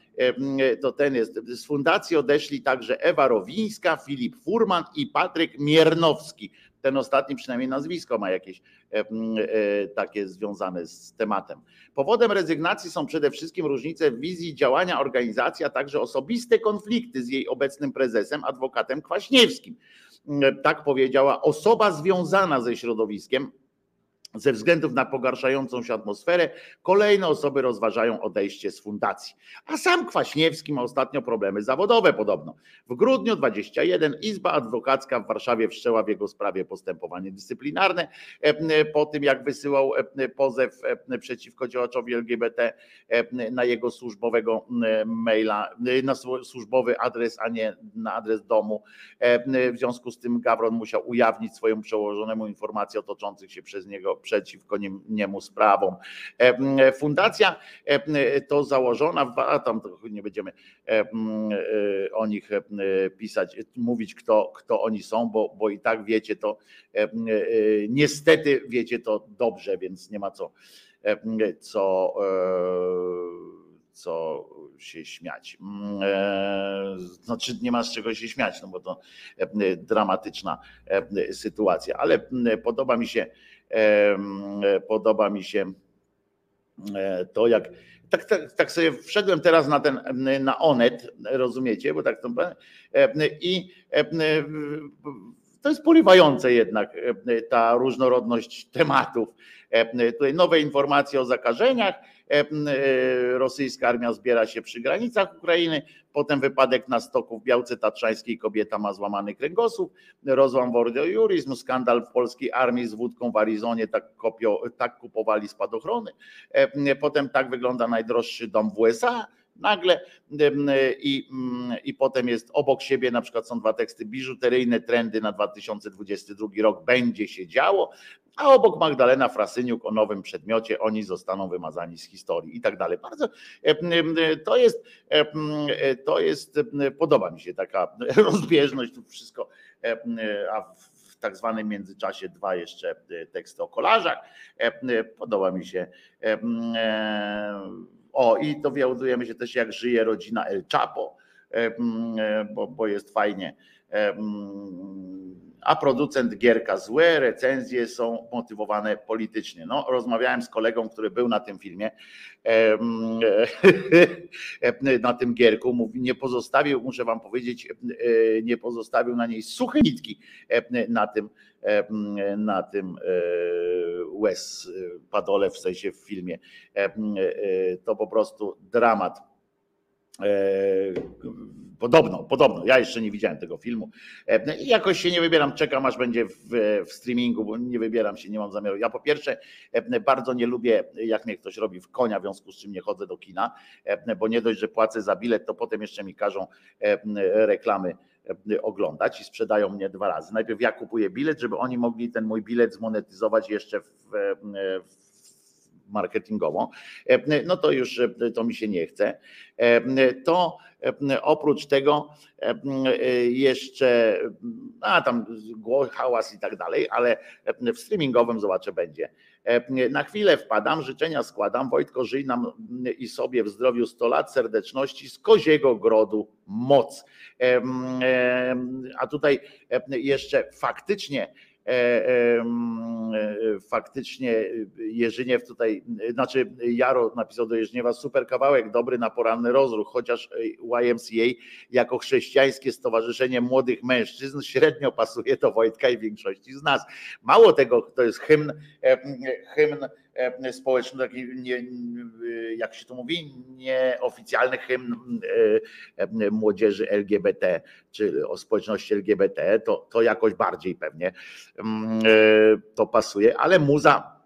to ten jest. Z fundacji odeszli także Ewa Rowińska, Filip Furman i Patryk Miernowski. Ten ostatni przynajmniej nazwisko ma jakieś e, takie związane z tematem. Powodem rezygnacji są przede wszystkim różnice w wizji działania organizacji, a także osobiste konflikty z jej obecnym prezesem, adwokatem Kwaśniewskim. Tak powiedziała osoba związana ze środowiskiem ze względów na pogarszającą się atmosferę, kolejne osoby rozważają odejście z fundacji. A sam Kwaśniewski ma ostatnio problemy zawodowe podobno. W grudniu 21 Izba Adwokacka w Warszawie wszczęła w jego sprawie postępowanie dyscyplinarne e, e, po tym jak wysyłał e, pozew przeciwko działaczowi LGBT na jego służbowego maila, na służbowy adres, a nie na adres domu. W związku z tym Gawron musiał ujawnić swojemu przełożonemu informacje o toczących się przez niego przeciwko niemu sprawom. E, fundacja e, to założona, a tam nie będziemy e, o nich pisać, mówić, kto, kto oni są, bo, bo i tak wiecie to, niestety wiecie to dobrze, więc nie ma co, co co się śmiać. Znaczy nie ma z czego się śmiać, no bo to dramatyczna sytuacja, ale podoba mi się podoba mi się e, to, jak. Tak, tak, tak sobie wszedłem teraz na ten na Onet, rozumiecie, bo tak to i to jest porywające jednak ta różnorodność tematów. Tutaj nowe informacje o zakażeniach, E, e, rosyjska armia zbiera się przy granicach Ukrainy, potem wypadek na stoku w Białce Tatrzańskiej, kobieta ma złamany kręgosłup, rozłam wordojurizm, skandal w polskiej armii z wódką w Arizonie, tak, kopio, tak kupowali spadochrony, e, potem tak wygląda najdroższy dom w USA, nagle i, mm, i potem jest obok siebie, na przykład są dwa teksty, biżuteryjne trendy na 2022 rok będzie się działo, a obok Magdalena Frasyniuk o nowym przedmiocie, oni zostaną wymazani z historii i tak dalej. Bardzo to jest, to jest, podoba mi się taka rozbieżność, tu wszystko, a w tak zwanym międzyczasie dwa jeszcze teksty o kolarzach. Podoba mi się o, i dowiadujemy się też, jak żyje rodzina El Chapo, e, e, bo, bo jest fajnie. E, a producent Gierka złe, recenzje są motywowane politycznie. No, rozmawiałem z kolegą, który był na tym filmie, na tym Gierku, mówi, nie pozostawił, muszę wam powiedzieć, nie pozostawił na niej suche nitki na tym, na tym łez padole, w sensie w filmie. To po prostu dramat Podobno, podobno. Ja jeszcze nie widziałem tego filmu. E, I jakoś się nie wybieram, czekam aż będzie w, w, streamingu, bo nie wybieram się, nie mam zamiaru. Ja po pierwsze e, bardzo nie lubię, jak mnie ktoś robi w konia, w związku z czym nie chodzę do kina, e, bo nie dość, że płacę za bilet, to potem jeszcze mi każą reklamy oglądać i sprzedają mnie dwa razy. Najpierw ja kupuję bilet, żeby oni mogli ten mój bilet zmonetyzować jeszcze w, w marketingową, e, no to już e, to mi się nie chce. E, to oprócz tego jeszcze, a tam hałas i tak dalej, ale w streamingowym zobaczę będzie. Na chwilę wpadam, życzenia składam. Wojtko, żyj nam i sobie w zdrowiu 100 lat, serdeczności z koziego grodu moc. A tutaj jeszcze faktycznie faktycznie Jerzyniew tutaj, znaczy Jaro napisał do Jerzyniewa super kawałek, dobry na poranny rozruch, chociaż YMCA jako chrześcijańskie stowarzyszenie młodych mężczyzn średnio pasuje do Wojtka i większości z nas. Mało tego, to jest hymn, hymn E, społeczny, taki nie, jak się to mówi, nieoficjalny hymn e, e, młodzieży LGBT, czy o społeczności LGBT, to, to jakoś bardziej pewnie mm, to pasuje, ale muza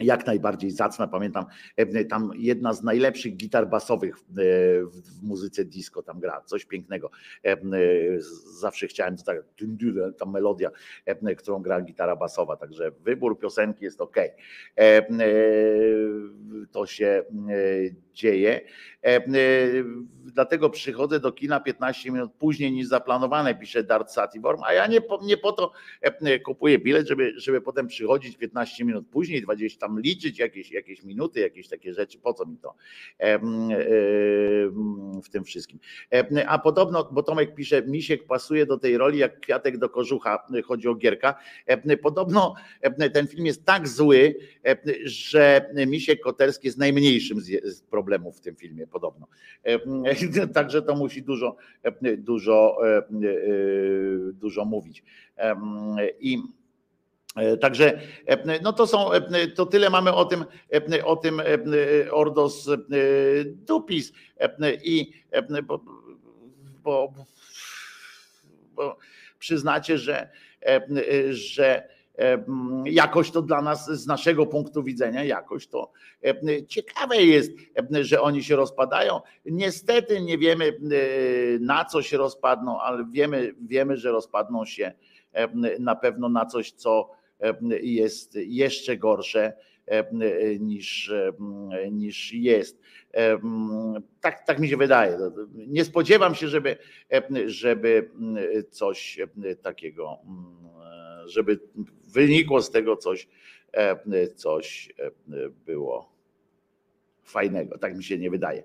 jak najbardziej zacna. Pamiętam, e, tam jedna z najlepszych gitar basowych w, w muzyce disco tam gra, coś pięknego. E, zawsze chciałem, to tak, ta melodia, e, którą gra gitara basowa, także wybór piosenki jest ok. To się dzieje. Dlatego przychodzę do kina 15 minut później niż zaplanowane, pisze Dart Sativorm, a ja nie po, nie po to kupuję bilet, żeby, żeby potem przychodzić 15 minut później, 20 tam liczyć jakieś, jakieś minuty, jakieś takie rzeczy, po co mi to w tym wszystkim. A podobno, bo Tomek pisze, Misiek pasuje do tej roli jak kwiatek do kożucha, chodzi o Gierka. Podobno ten film jest tak zły, że Misiek Koterski jest najmniejszym z problemów w tym filmie, podobno. Także to musi dużo, dużo, dużo mówić. I E, także e, no to są, e, to tyle mamy o tym, o tym Ordos Dupis i bo, bo, bo przyznacie, że, że jakoś to dla nas z naszego punktu widzenia jakoś to ciekawe jest, że oni się rozpadają. Niestety nie wiemy na co się rozpadną, ale wiemy, wiemy że rozpadną się na pewno na coś, co jest jeszcze gorsze niż, niż jest. Tak, tak mi się wydaje. Nie spodziewam się, żeby, żeby coś takiego, żeby wynikło z tego coś, coś było fajnego. Tak mi się nie wydaje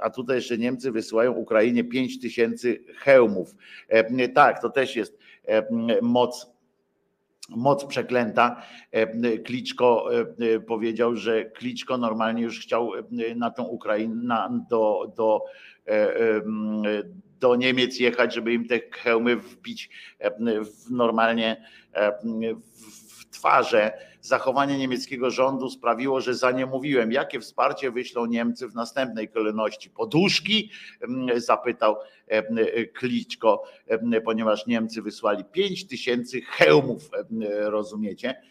a tutaj jeszcze Niemcy wysyłają Ukrainie 5 tysięcy hełmów. E, tak, to też jest e, moc moc przeklęta. E, Kliczko powiedział, że Kliczko normalnie już chciał na tą Ukrainę, do, do, do Niemiec jechać, żeby im te hełmy wbić normalnie w twarze zachowanie niemieckiego rządu sprawiło, że za nie mówiłem, jakie wsparcie wyślą Niemcy w następnej kolejności. Poduszki? Mm, zapytał Kliczko, ponieważ Niemcy wysłali 5 tysięcy hełmów, rozumiecie?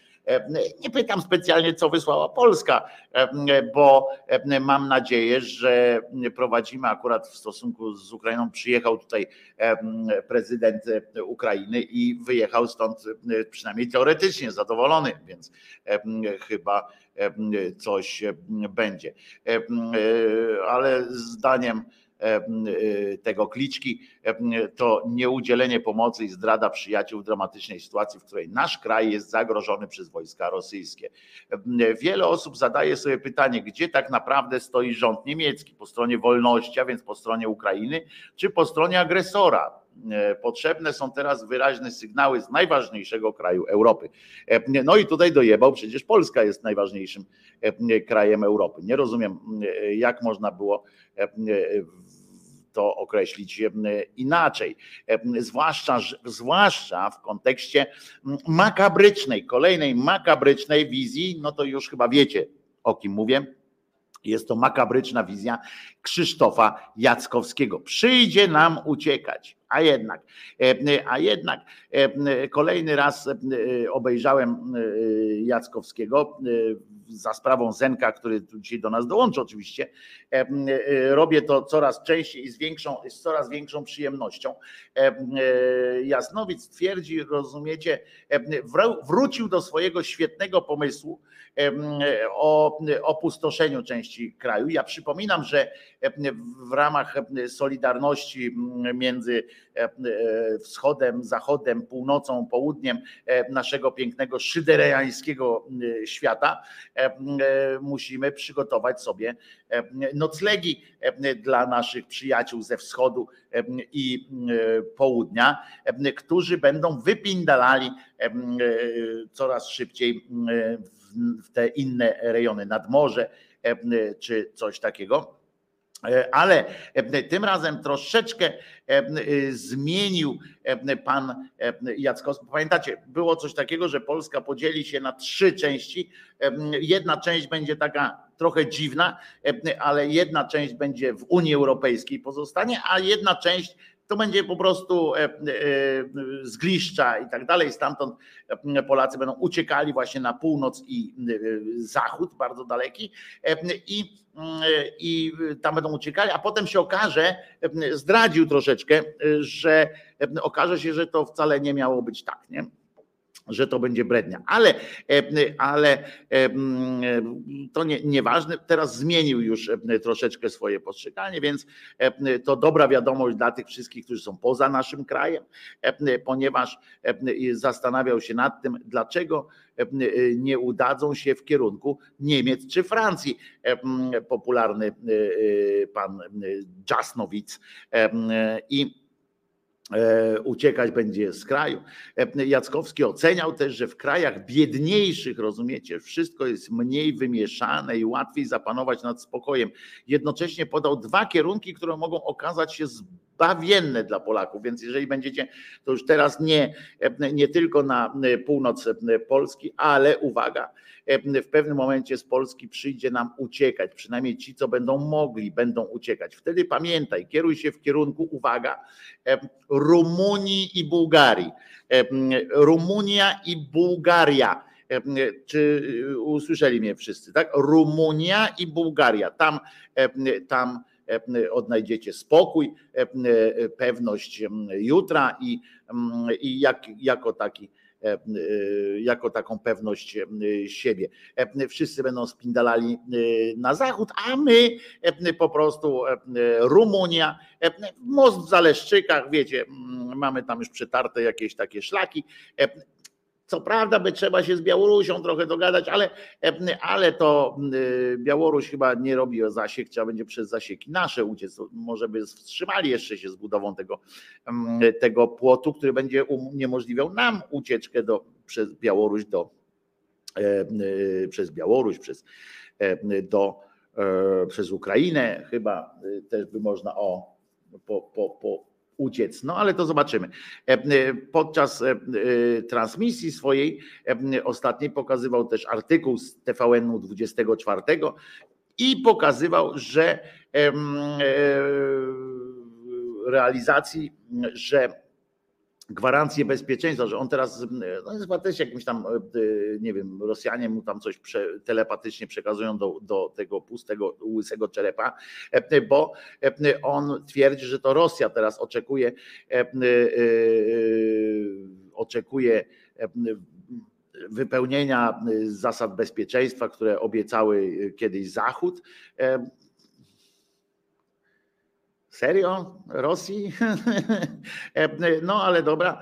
Nie pytam specjalnie, co wysłała Polska, bo mam nadzieję, że prowadzimy akurat w stosunku z Ukrainą. Przyjechał tutaj prezydent Ukrainy i wyjechał stąd przynajmniej teoretycznie zadowolony, więc chyba coś będzie. Ale zdaniem E, e, tego kliczki, to nieudzielenie pomocy i zdrada przyjaciół w dramatycznej sytuacji, w której nasz kraj jest zagrożony przez wojska rosyjskie. Wiele osób zadaje sobie pytanie, gdzie tak naprawdę stoi rząd niemiecki, po stronie wolności, a więc po stronie Ukrainy, czy po stronie agresora, potrzebne są teraz wyraźne sygnały z najważniejszego kraju Europy. No i tutaj dojebał, przecież Polska jest najważniejszym krajem Europy. Nie rozumiem, jak można było to określić inaczej. Zwłaszcza, zwłaszcza w kontekście makabrycznej, kolejnej makabrycznej wizji, no to już chyba wiecie, o kim mówię. Jest to makabryczna wizja Krzysztofa Jackowskiego. Przyjdzie nam uciekać. A jednak, a jednak kolejny raz obejrzałem Jackowskiego za sprawą Zenka, który dzisiaj do nas dołączy oczywiście, e, e, robię to coraz częściej i z, większą, z coraz większą przyjemnością. E, Jasnowic twierdzi, rozumiecie, wrócił do swojego świetnego pomysłu o opustoszeniu części kraju. Ja przypominam, że w ramach Solidarności między wschodem, zachodem, północą, południem naszego pięknego szydereańskiego świata, musimy przygotować sobie noclegi dla naszych przyjaciół ze wschodu i południa, którzy będą wypindalali coraz szybciej w te inne rejony, nad morze czy coś takiego. Ale tym razem troszeczkę zmienił pan Jackowski. Pamiętacie, było coś takiego, że Polska podzieli się na trzy części. Jedna część będzie taka trochę dziwna, ale jedna część będzie w Unii Europejskiej pozostanie, a jedna część to będzie po prostu zgliszcza i tak dalej. Stamtąd Polacy będą uciekali właśnie na północ i zachód, bardzo daleki i, i tam będą uciekali, a potem się okaże, zdradził troszeczkę, że okaże się, że to wcale nie miało być tak, nie? Że to będzie brednia. Ale, e, ale e, to nie, nieważne, teraz zmienił już e, troszeczkę swoje postrzeganie, więc to dobra wiadomość dla tych wszystkich, którzy są poza naszym krajem, ponieważ zastanawiał się nad tym, dlaczego nie udadzą się w kierunku Niemiec czy Francji. Popularny pan Jasnowic i E, uciekać będzie z kraju. E, Jackowski oceniał też, że w krajach biedniejszych, rozumiecie, wszystko jest mniej wymieszane i łatwiej zapanować nad spokojem. Jednocześnie podał dwa kierunki, które mogą okazać się zbawienne dla Polaków. Więc jeżeli będziecie, to już teraz nie, nie tylko na północ Polski, ale uwaga, w pewnym momencie z Polski przyjdzie nam uciekać, przynajmniej ci, co będą mogli, będą uciekać. Wtedy pamiętaj, kieruj się w kierunku, uwaga, Rumunii i Bułgarii. Rumunia i Bułgaria. Czy usłyszeli mnie wszyscy, tak? Rumunia i Bułgaria. Tam, tam odnajdziecie spokój, pewność jutra i, i jak, jako taki E, e, jako taką pewność e, siebie. Wszyscy będą spindalali na zachód, a my po prostu Rumunia, most w Zaleszczykach, wiecie, mamy tam już przetarte jakieś takie szlaki. Co prawda by trzeba się z Białorusią trochę dogadać, ale, ale to Białoruś chyba nie robi zasiek, trzeba będzie przez zasieki nasze uciec. Może by wstrzymali jeszcze się z budową tego, tego płotu, który będzie uniemożliwiał nam ucieczkę do, przez Białoruś do przez Białoruś, przez, do, e, przez Ukrainę chyba też by można o po, po, po, uciec. No ale to zobaczymy. E, e, podczas e, transmisji swojej ostatniej pokazywał też artykuł z TVN-u 24 i pokazywał, że realizacji, że gwarancję bezpieczeństwa, że on teraz, no jest chyba też jakimś tam, nie wiem, Rosjanie mu tam coś prze, telepatycznie przekazują do, do tego pustego, łysego czerepa, bo on twierdzi, że to Rosja teraz oczekuje, oczekuje wypełnienia zasad bezpieczeństwa, które obiecały kiedyś Zachód Serio? Rosji? No ale dobra.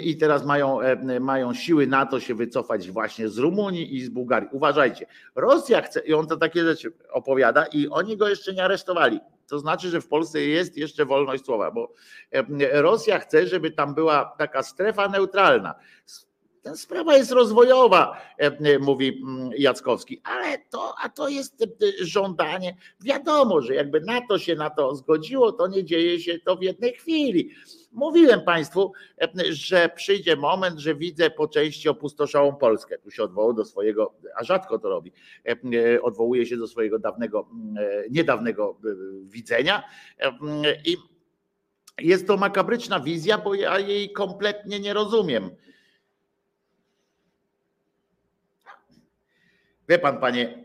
I teraz mają, mają siły na to się wycofać właśnie z Rumunii i z Bułgarii. Uważajcie, Rosja chce, i on to takie rzeczy opowiada, i oni go jeszcze nie aresztowali. To znaczy, że w Polsce jest jeszcze wolność słowa, bo Rosja chce, żeby tam była taka strefa neutralna ta sprawa jest rozwojowa, e, e, mówi mm, Jackowski, ale to, a to jest e, żądanie. Wiadomo, że jakby NATO się na to zgodziło, to nie dzieje się to w jednej chwili. Mówiłem Państwu, że przyjdzie moment, że widzę po części opustoszałą Polskę. Tu się odwołał do swojego, a rzadko to robi, odwołuje się do swojego dawnego, niedawnego widzenia i jest to makabryczna wizja, bo ja jej kompletnie nie rozumiem Wie pan, panie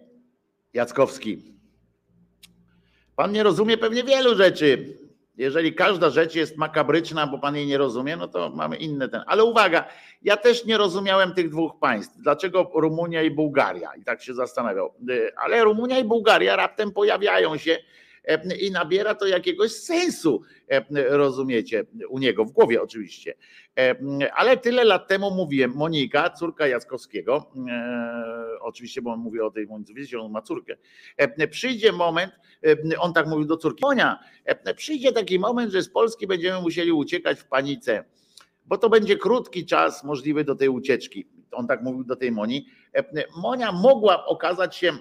Jackowski, pan nie rozumie pewnie wielu rzeczy. Jeżeli każda rzecz jest makabryczna, bo pan jej nie rozumie, no to mamy inne ten. Ale uwaga, ja też nie rozumiałem tych dwóch państw. Dlaczego Rumunia i Bułgaria? I tak się zastanawiał. Ale Rumunia i Bułgaria raptem pojawiają się i nabiera to jakiegoś sensu, e, rozumiecie, u niego, w głowie oczywiście. E, ale tyle lat temu mówiłem, Monika, córka Jackowskiego, oczywiście, bo on mówi o tej Monice, wiecie, on ma córkę, przyjdzie moment, on tak mówił do córki, Monia, przyjdzie taki moment, że z Polski będziemy musieli uciekać w panice, bo to będzie krótki czas możliwy do tej ucieczki. On tak mówił do tej Moni. Monia mogła okazać się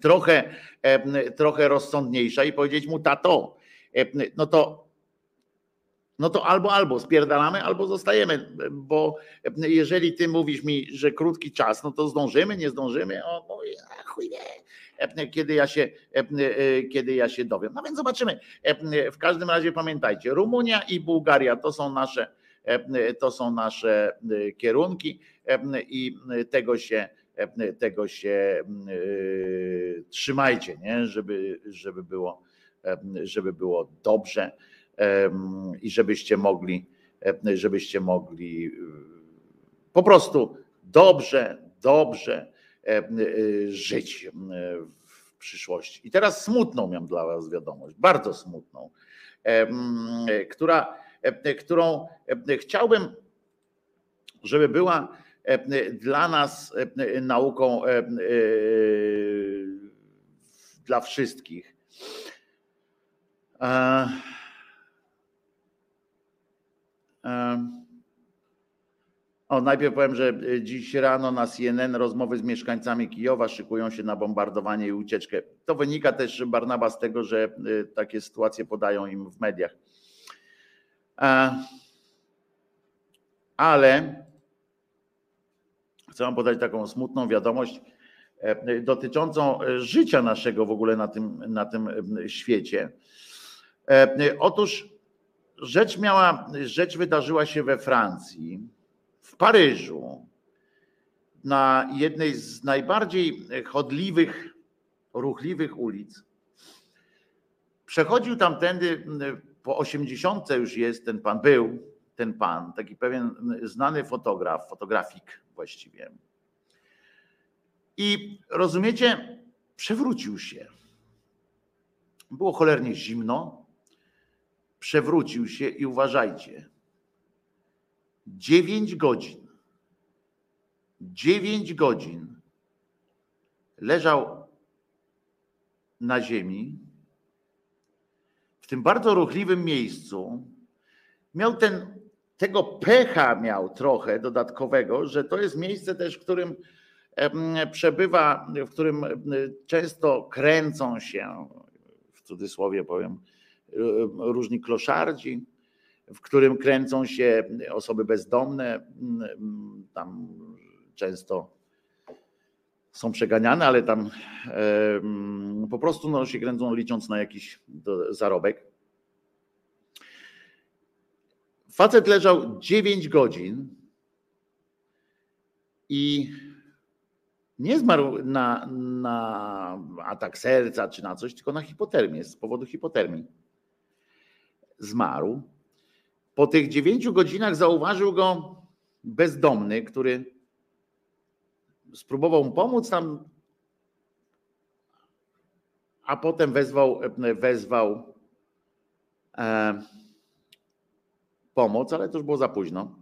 trochę, trochę rozsądniejsza i powiedzieć mu, tato, no to no to albo, albo spierdalamy, albo zostajemy, bo jeżeli ty mówisz mi, że krótki czas, no to zdążymy, nie zdążymy, o, chuj nie. kiedy ja się, kiedy ja się dowiem. No więc zobaczymy. W każdym razie pamiętajcie, Rumunia i Bułgaria to są nasze, to są nasze kierunki i tego się tego się trzymajcie, nie? Żeby, żeby, było, żeby było dobrze i żebyście mogli, żebyście mogli po prostu dobrze, dobrze żyć w przyszłości. I teraz smutną miałem dla Was wiadomość, bardzo smutną, która, którą chciałbym, żeby była dla nas nauką dla wszystkich. O, najpierw powiem, że dziś rano na CNN rozmowy z mieszkańcami Kijowa szykują się na bombardowanie i ucieczkę. To wynika też, Barnaba, z tego, że takie sytuacje podają im w mediach. Ale chcę Wam podać taką smutną wiadomość dotyczącą życia naszego w ogóle na tym, na tym świecie. Otóż rzecz miała, rzecz wydarzyła się we Francji, w Paryżu, na jednej z najbardziej chodliwych, ruchliwych ulic. Przechodził tamtędy, po osiemdziesiątce już jest ten pan, był ten pan, taki pewien znany fotograf, fotografik właściwie. I rozumiecie, przewrócił się. Było cholernie zimno, przewrócił się i uważajcie. Dziewięć godzin. Dziewięć godzin leżał na ziemi, w tym bardzo ruchliwym miejscu. Miał ten, tego pecha miał trochę dodatkowego, że to jest miejsce też, w którym przebywa, w którym często kręcą się, w cudzysłowie powiem, różni kloszardzi, w którym kręcą się osoby bezdomne, tam często są przeganiane, ale tam po prostu no, się kręcą licząc na jakiś zarobek. Facet leżał 9 godzin i nie zmarł na, na atak serca czy na coś, tylko na hipotermię, z powodu hipotermii. Zmarł. Po tych dziewięciu godzinach zauważył go bezdomny, który spróbował mu pomóc tam, a potem wezwał, wezwał e, pomoc, ale to już było za późno.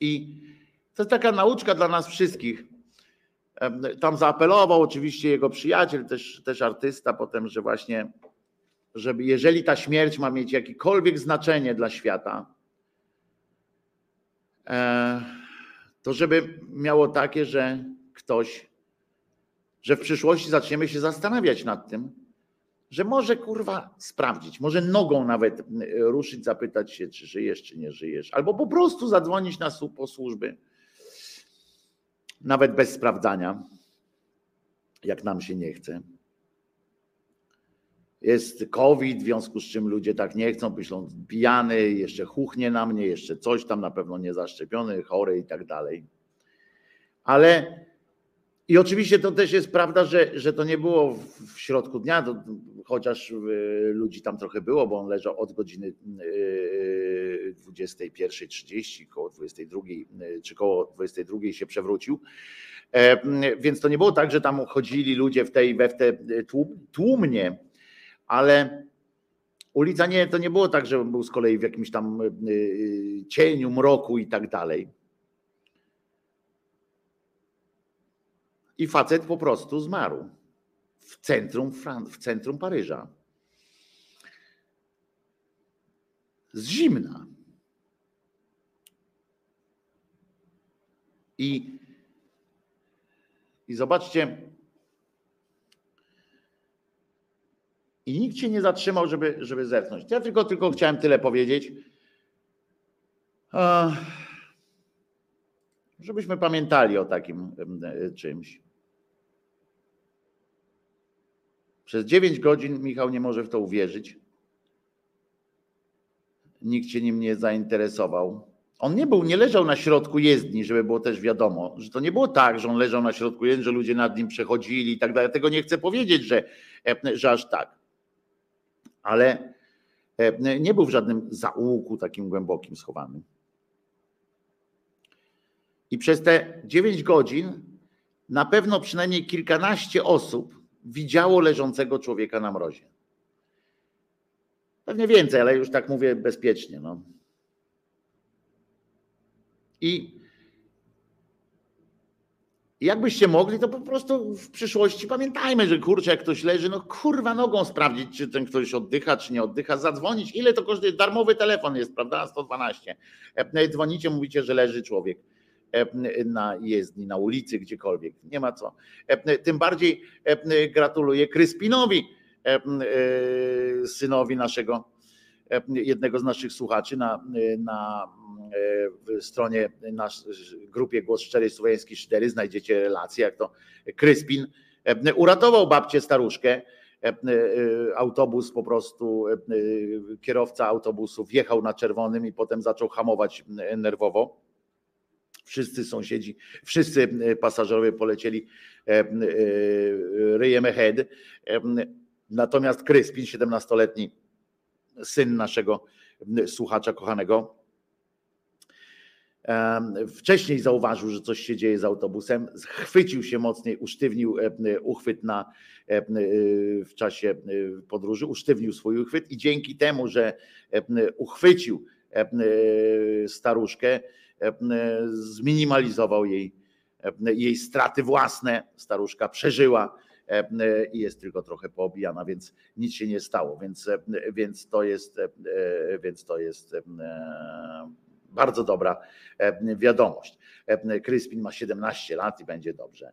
I to jest taka nauczka dla nas wszystkich. Tam zaapelował oczywiście jego przyjaciel, też, też artysta, potem, że właśnie, żeby jeżeli ta śmierć ma mieć jakiekolwiek znaczenie dla świata, e, to żeby miało takie, że ktoś, że w przyszłości zaczniemy się zastanawiać nad tym, że może kurwa sprawdzić, może nogą nawet ruszyć, zapytać się, czy żyjesz, czy nie żyjesz, albo po prostu zadzwonić na po służby nawet bez sprawdzania, jak nam się nie chce. Jest COVID, w związku z czym ludzie tak nie chcą, myślą pijany, jeszcze chuchnie na mnie, jeszcze coś tam, na pewno niezaszczepiony, chory i tak dalej. Ale i oczywiście to też jest prawda, że, że to nie było w środku dnia, to, chociaż y, ludzi tam trochę było, bo on leżał od godziny 21.30, y, koło 22 y, czy koło 22 się przewrócił. E, więc to nie było tak, że tam chodzili ludzie w tej, we w te tłumnie, ale ulica nie, to nie było tak, że był z kolei w jakimś tam cieniu, mroku i tak dalej I facet po prostu zmarł w centrum, w centrum Paryża. Z zimna. I, i zobaczcie, i nikt się nie zatrzymał, żeby, żeby zerknąć. Ja tylko, tylko chciałem tyle powiedzieć. Żebyśmy pamiętali o takim czymś. Przez 9 godzin Michał nie może w to uwierzyć. Nikt się nim nie zainteresował. On nie był, nie leżał na środku jezdni, żeby było też wiadomo, że to nie było tak, że on leżał na środku jezdni, że ludzie nad nim przechodzili i tak dalej. Tego nie chcę powiedzieć, że, że aż tak. Ale nie był w żadnym zaułku takim głębokim schowanym. I przez te 9 godzin na pewno przynajmniej kilkanaście osób widziało leżącego człowieka na mrozie. Pewnie więcej, ale już tak mówię bezpiecznie. No. I jakbyście mogli, to po prostu w przyszłości pamiętajmy, że kurczę, jak ktoś leży, no kurwa nogą sprawdzić, czy ten ktoś oddycha, czy nie oddycha, zadzwonić. Ile to kosztuje? Darmowy telefon jest, prawda? 112. E, dzwonicie, mówicie, że leży człowiek e, na jezdni, na ulicy, gdziekolwiek. Nie ma co. E, tym bardziej gratuluję Kryspinowi, synowi naszego, jednego z naszych słuchaczy na, na w stronie nasz grupie Głos Szczerej Słowiański 4 znajdziecie relację, jak to Kryspin uratował babcię staruszkę. Autobus po prostu, kierowca autobusu wjechał na czerwonym i potem zaczął hamować nerwowo. Wszyscy sąsiedzi, wszyscy pasażerowie polecieli ryjem ahead. Natomiast Kryspin, 17-letni syn naszego słuchacza kochanego, Wcześniej zauważył, że coś się dzieje z autobusem, chwycił się mocniej, usztywnił uchwyt na, w czasie podróży, usztywnił swój uchwyt i dzięki temu, że uchwycił staruszkę, zminimalizował jej, jej straty własne. Staruszka przeżyła i jest tylko trochę poobijana, więc nic się nie stało. Więc, więc to jest, więc to jest bardzo dobra e, wiadomość. Kryspin ma 17 lat i będzie dobrze.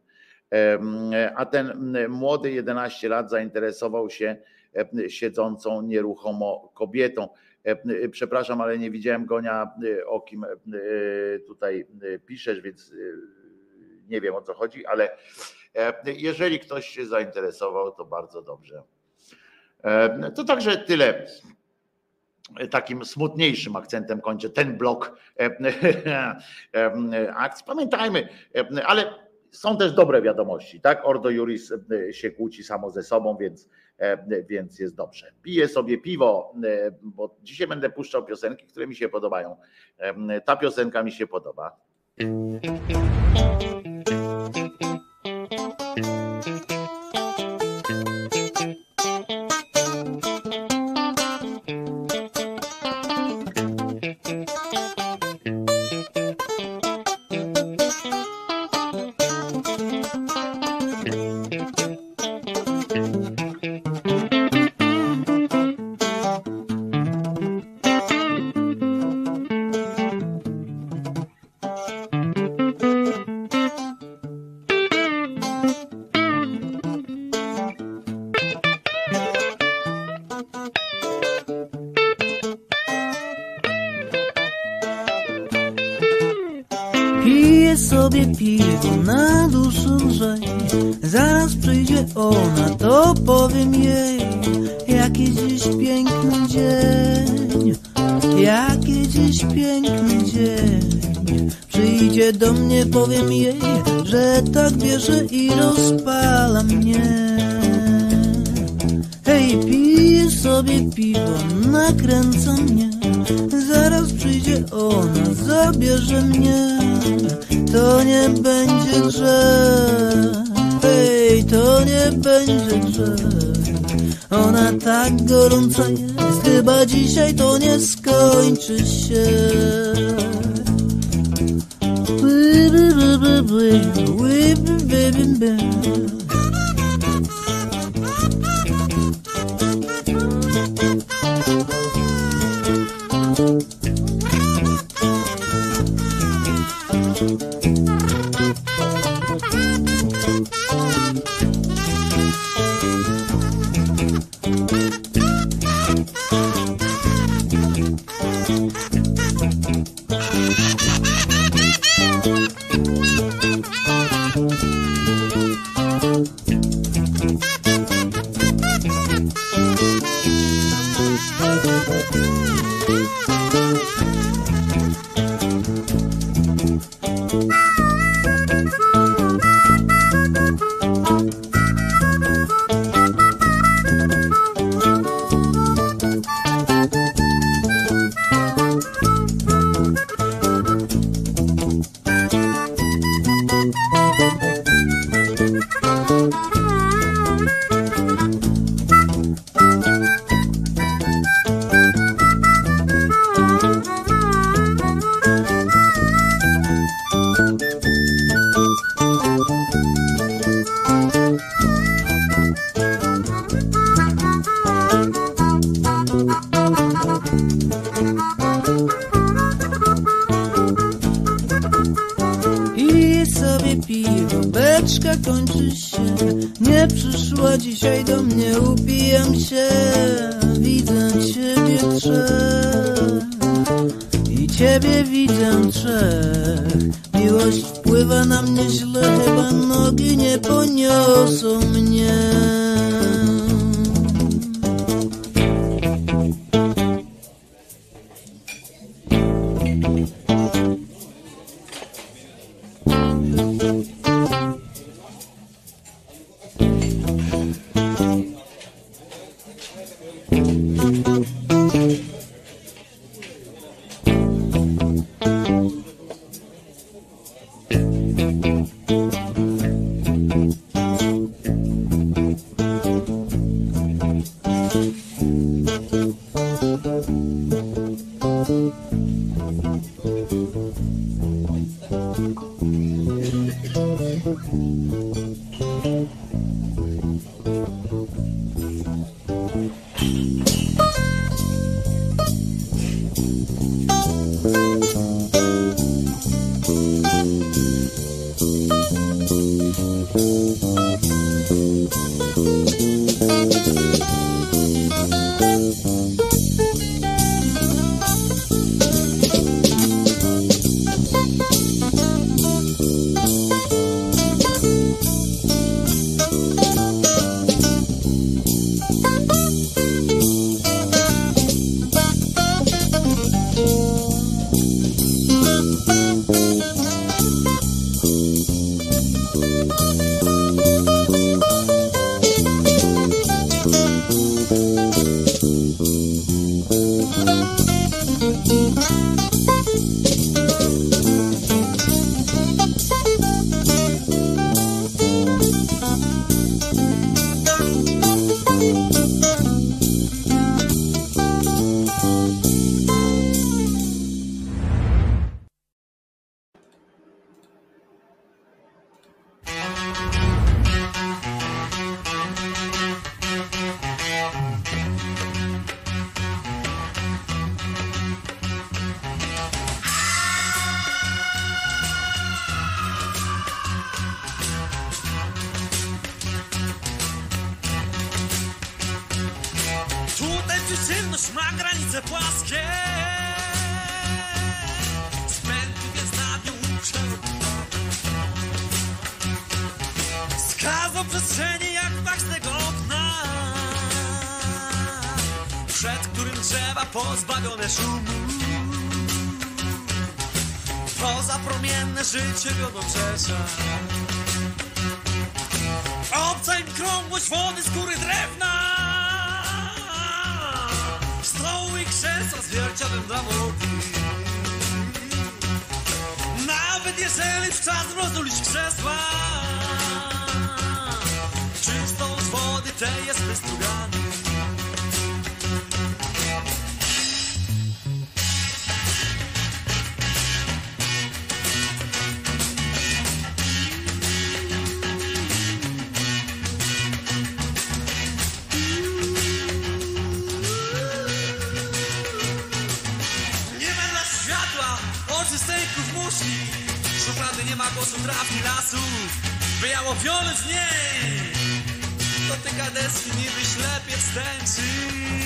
A ten młody 11 lat zainteresował się siedzącą nieruchomo kobietą. Przepraszam, ale nie widziałem Gonia, o kim tutaj piszesz, więc nie wiem o co chodzi, ale jeżeli ktoś się zainteresował, to bardzo dobrze. To także tyle takim smutniejszym akcentem kończę ten blok e, e, akcji. Pamiętajmy, e, ale są też dobre wiadomości, tak? Ordo Juris się kłóci samo ze sobą, więc, więc jest dobrze. Piję sobie piwo, bo dzisiaj będę puszczał piosenki, które mi się podobają. Ta piosenka mi się podoba. Życie wiodą czesza Obca im krągłość wody skóry drewna. Stoły i krzesła z wierciadem dla wody Nawet jeżeli w czas rozulić krzesła Czystą z wody te jest wystrugany Fiolet z niej. Dotyka deski niby ślepiec tęczy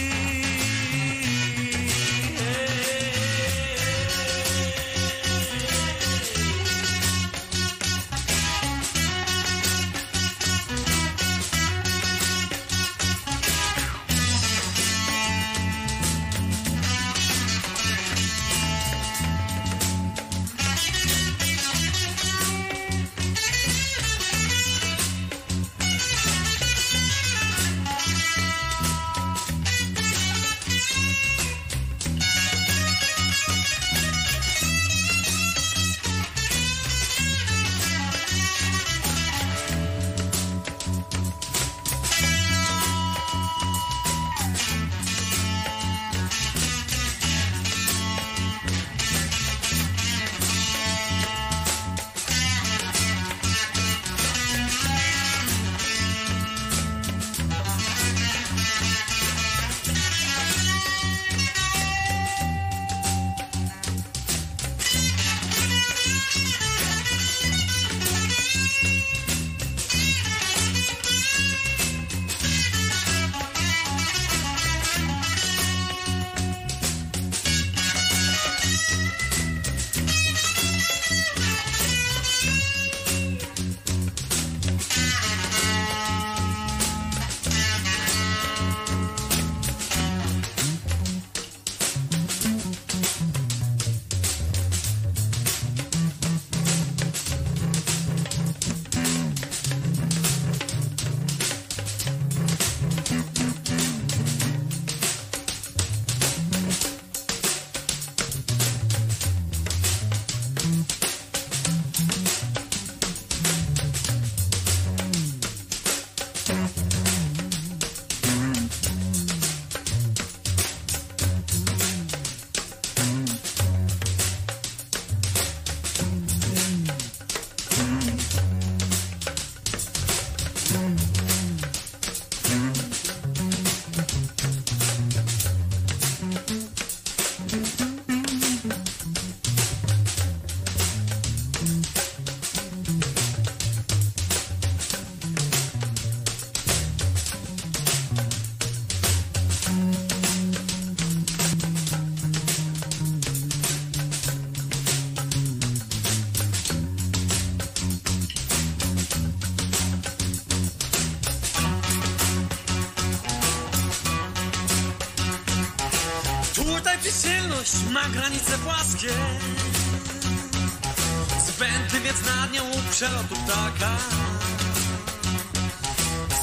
przelotu ptaka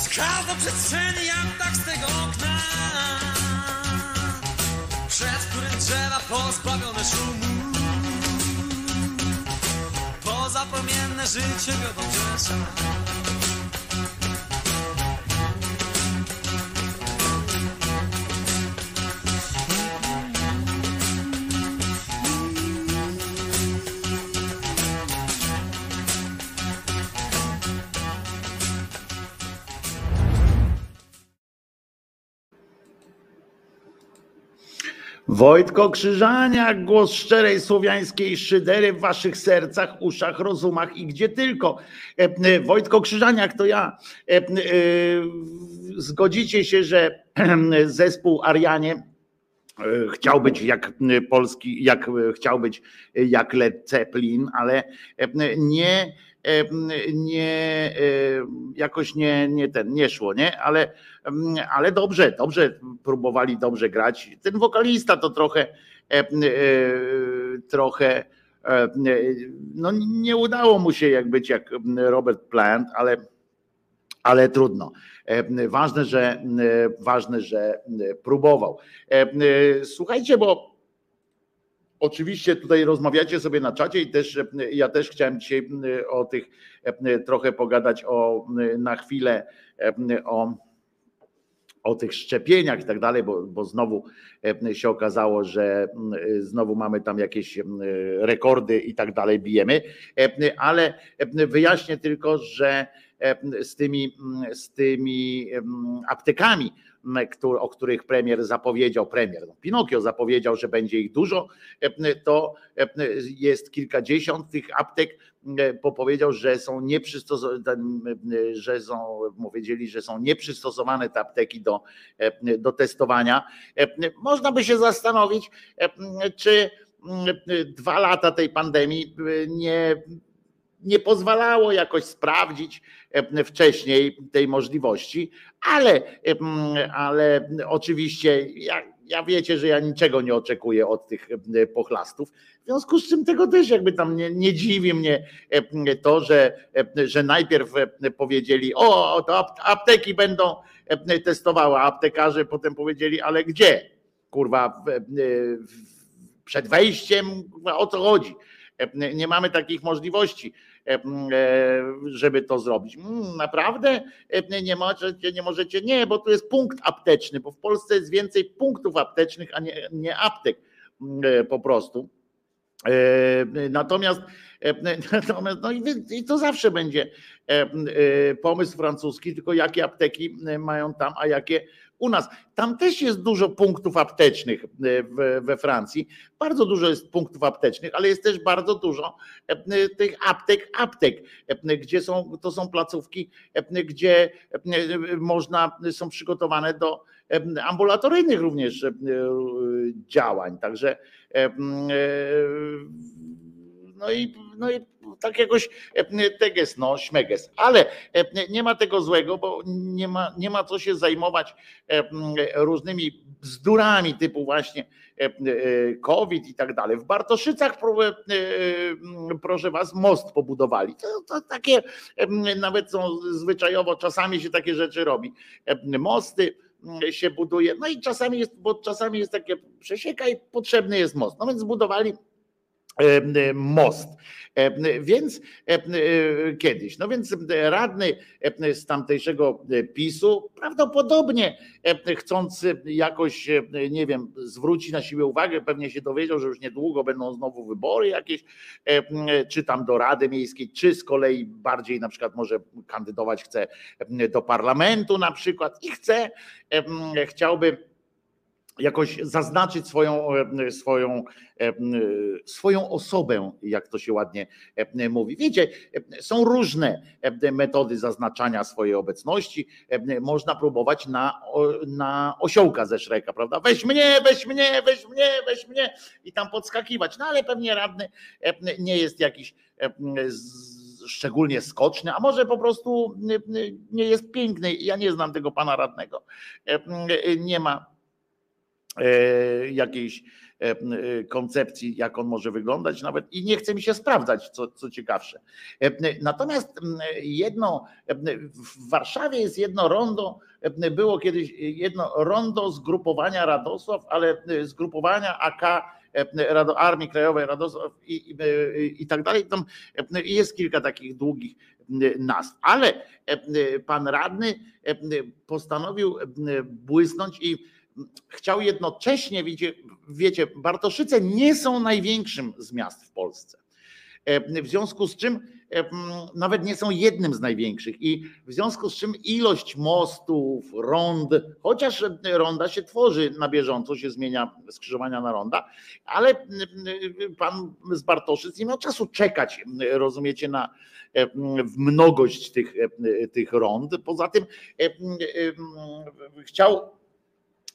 Skazał przestrzeni jak tak z tego okna. Przed którym drzewa pozbawione szumu. Pozapromienne życie wiodą drzesza Wojtko Krzyżaniak, głos szczerej słowiańskiej szydery w waszych sercach, uszach, rozumach i gdzie tylko. E, e, Wojtko Krzyżaniak to ja. E, Zgodzicie się, że zespół Arianie chciał być jak polski, jak chciał być jak Led Zeppelin, ale nie, nie jakoś nie, nie ten, nie szło, nie? Ale, ale dobrze, dobrze próbowali dobrze grać. Ten wokalista to trochę e, trochę e, no nie udało mu się jak być jak Robert Plant, ale ale trudno. Ważne, że ważne, że próbował. E, Słuchajcie, bo Oczywiście tutaj rozmawiacie sobie na czacie i też ja też chciałem dzisiaj o tych trochę pogadać o na chwilę o, o tych szczepieniach i tak dalej, bo, bo znowu się okazało, że znowu mamy tam jakieś rekordy i tak dalej bijemy, ale wyjaśnię tylko, że z tymi, z tymi aptekami, o których premier zapowiedział, premier, no, Pinokio zapowiedział, że będzie ich dużo, em, to em, jest kilkadziesiąt tych aptek, bo powiedział, że są nieprzystosowane, że są, powiedzieli, że są nieprzystosowane te apteki do, do testowania. Można by się zastanowić, czy mm, dwa lata tej pandemii nie nie pozwalało jakoś sprawdzić e, wcześniej tej możliwości, ale, e, ale oczywiście ja, ja wiecie, że ja niczego nie oczekuję od tych e, pochlastów. W związku z czym tego też jakby tam nie, nie dziwi mnie to, że, że najpierw powiedzieli, o, to ap- apteki będą testowały, aptekarze potem powiedzieli, ale gdzie? Kurwa, przed wejściem, o co chodzi? Nie mamy takich możliwości, żeby to zrobić. Mm, Naprawdę nie możecie, nie możecie, nie, bo tu jest punkt apteczny, bo w Polsce jest więcej punktów aptecznych, a nie, nie aptek mm, po prostu. E, Natomiast, e, natomiast no i, i to zawsze będzie e, e, pomysł francuski, tylko jakie apteki mają tam, a jakie u nas. Tam też jest dużo punktów aptecznych e, we Francji. Bardzo dużo jest punktów aptecznych, ale jest też bardzo dużo e, tych aptek, aptek, e, gdzie są, to są placówki, gdzie można, są przygotowane do ambulatoryjnych również działań. Także no i, no i tak jakoś e, teges, no śmeges, ale e, nie ma tego złego, bo nie ma, nie ma co się zajmować e, różnymi bzdurami typu właśnie COVID i tak dalej. W Bartoszycach, pro- proszę was, most pobudowali. To, to takie nawet są zwyczajowo, czasami się takie rzeczy robi. Mosty się buduje, no i czasami jest, bo czasami jest takie przesieka i potrzebny jest most. No więc zbudowali most. E, Więc e, e, kiedyś, no więc radny e, z tamtejszego PiSu prawdopodobnie e, chcąc jakoś, e, nie wiem, zwrócić na siebie uwagę, pewnie się dowiedział, że już niedługo będą znowu wybory jakieś, e, czy tam do Rady Miejskiej, czy z kolei bardziej na przykład może kandydować chce do parlamentu na przykład i chce, e, chciałby jakoś zaznaczyć swoją, e, swoją, e, swoją osobę, jak to się ładnie e, mówi. Wiecie, są różne metody zaznaczania swojej obecności. Można próbować na, na osiołka ze Szreka, prawda? Weź mnie, weź mnie, weź mnie, weź mnie i tam podskakiwać. No ale pewnie radny nie jest jakiś szczególnie skoczny, a może po prostu nie jest piękny. Ja nie znam tego pana radnego. Nie ma jakiejś koncepcji, jak on może wyglądać, nawet i nie chce mi się sprawdzać, co, co ciekawsze. Natomiast jedno, w Warszawie jest jedno rondo, było kiedyś jedno rondo zgrupowania Radosław, ale zgrupowania AK Armii Krajowej Radosław i, i, i tak dalej. Tam jest kilka takich długich nazw, ale pan radny postanowił błysnąć i chciał jednocześnie, wiecie, wiecie, Bartoszyce nie są największym z miast w Polsce. W związku z czym nawet nie są jednym z największych i w związku z czym ilość mostów, rond, chociaż ronda się tworzy na bieżąco, się zmienia skrzyżowania na ronda, ale pan z Bartoszyc nie miał czasu czekać, rozumiecie, na mnogość tych, tych rond. Poza tym chciał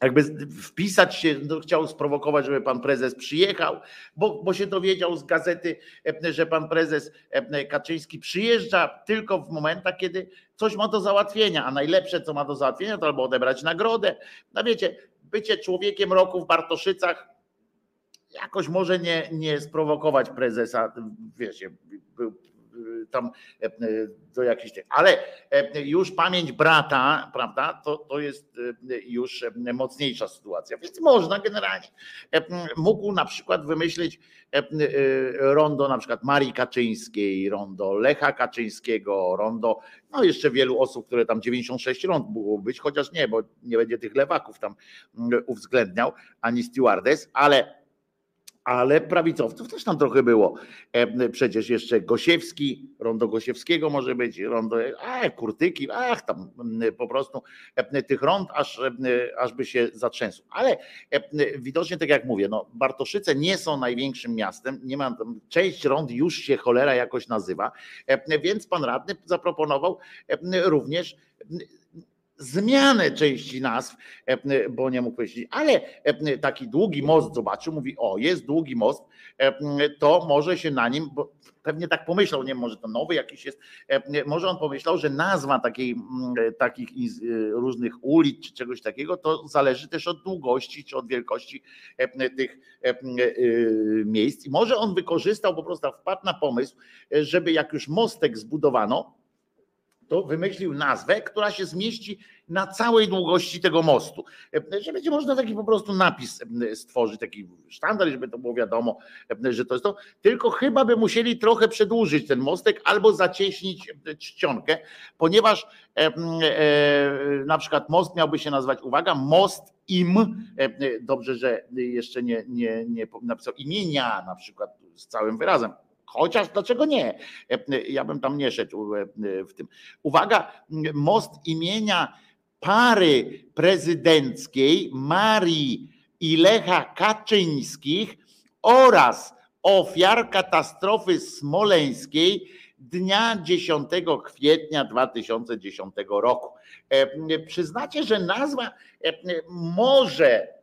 jakby wpisać się, no, chciał sprowokować, żeby pan prezes przyjechał, bo, bo się dowiedział z gazety, że pan prezes Kaczyński przyjeżdża tylko w momentach, kiedy coś ma do załatwienia, a najlepsze, co ma do załatwienia, to albo odebrać nagrodę. No wiecie, bycie człowiekiem roku w Bartoszycach jakoś może nie, nie sprowokować prezesa, wiecie, był tam e, do jakichś ale e, już pamięć brata, prawda, to, to jest e, już mocniejsza sytuacja, więc można generalnie. Mógł na przykład wymyślić rondo na przykład Marii Kaczyńskiej, rondo Lecha Kaczyńskiego, rondo, no jeszcze wielu osób, które tam 96 rond mogło być, chociaż nie, bo nie będzie tych lewaków tam uwzględniał, ani stewardess, ale ale prawicowców też tam trochę było. E, przecież jeszcze Gosiewski, rondo Gosiewskiego może być, rondo, a kurtyki, ach tam po prostu e, tych rond aż, e, aż by się zatrzęsł. Ale widocznie tak jak mówię, no Bartoszyce nie są największym miastem, nie ma, część rond już się cholera jakoś nazywa, więc pan radny zaproponował również zmianę części nazw, e, bo nie mógł powiedzieć, ale e, taki długi most zobaczył, mówi, o jest długi most, e, to może się na nim, bo pewnie tak pomyślał, nie może to nowy jakiś jest, może on pomyślał, że nazwa takiej, takich różnych ulic czy czegoś takiego, to zależy też od długości czy od wielkości tych miejsc. I może on wykorzystał po prostu, wpadł na pomysł, żeby jak już mostek zbudowano, to wymyślił nazwę, która się zmieści na całej długości tego mostu. Że będzie można taki po prostu napis stworzyć, taki sztandar, żeby to było wiadomo, że to jest to. Tylko chyba by musieli trochę przedłużyć ten mostek albo zacieśnić czcionkę, ponieważ e, e, na przykład most miałby się nazywać, uwaga, most im, e, dobrze, że jeszcze nie, nie, nie napisał imienia na przykład z całym wyrazem, Chociaż dlaczego nie? Ja bym tam nie szedł e, w tym. Uwaga, most imienia pary prezydenckiej Marii i Lecha Kaczyńskich oraz ofiar katastrofy smoleńskiej dnia 10 kwietnia 2010 roku. E, przyznacie, że nazwa e, może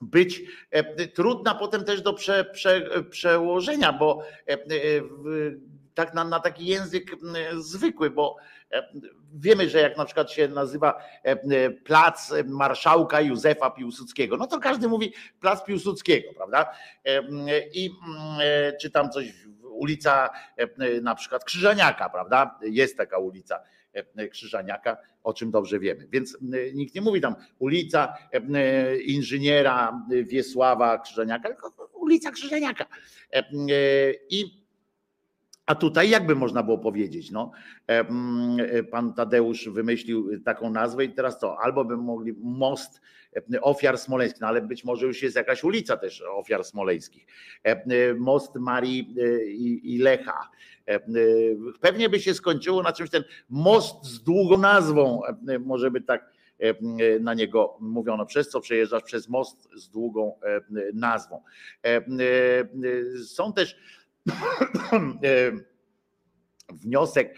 być e, trudna potem też do prze, prze, przełożenia, bo e, e, tak na, na taki język zwykły, bo wiemy, że jak na przykład się nazywa plac marszałka Józefa Piłsudskiego, no to każdy mówi plac Piłsudskiego, prawda? I czy tam coś, ulica na przykład Krzyżaniaka, prawda? Jest taka ulica Krzyżaniaka, o czym dobrze wiemy. Więc nikt nie mówi tam ulica e, inżyniera Wiesława Krzyżaniaka, tylko ulica Krzyżaniaka. E, I a tutaj jakby można było powiedzieć, no, pan Tadeusz wymyślił taką nazwę i teraz co, albo by mogli most ofiar smoleńskich, no ale być może już jest jakaś ulica też ofiar smoleńskich. Most Marii i Lecha, E, e, pewnie by się skończyło na czymś ten most z długą nazwą, e, może by tak na niego mówiono, przez co przejeżdżasz? Przez most z długą nazwą. Są też wniosek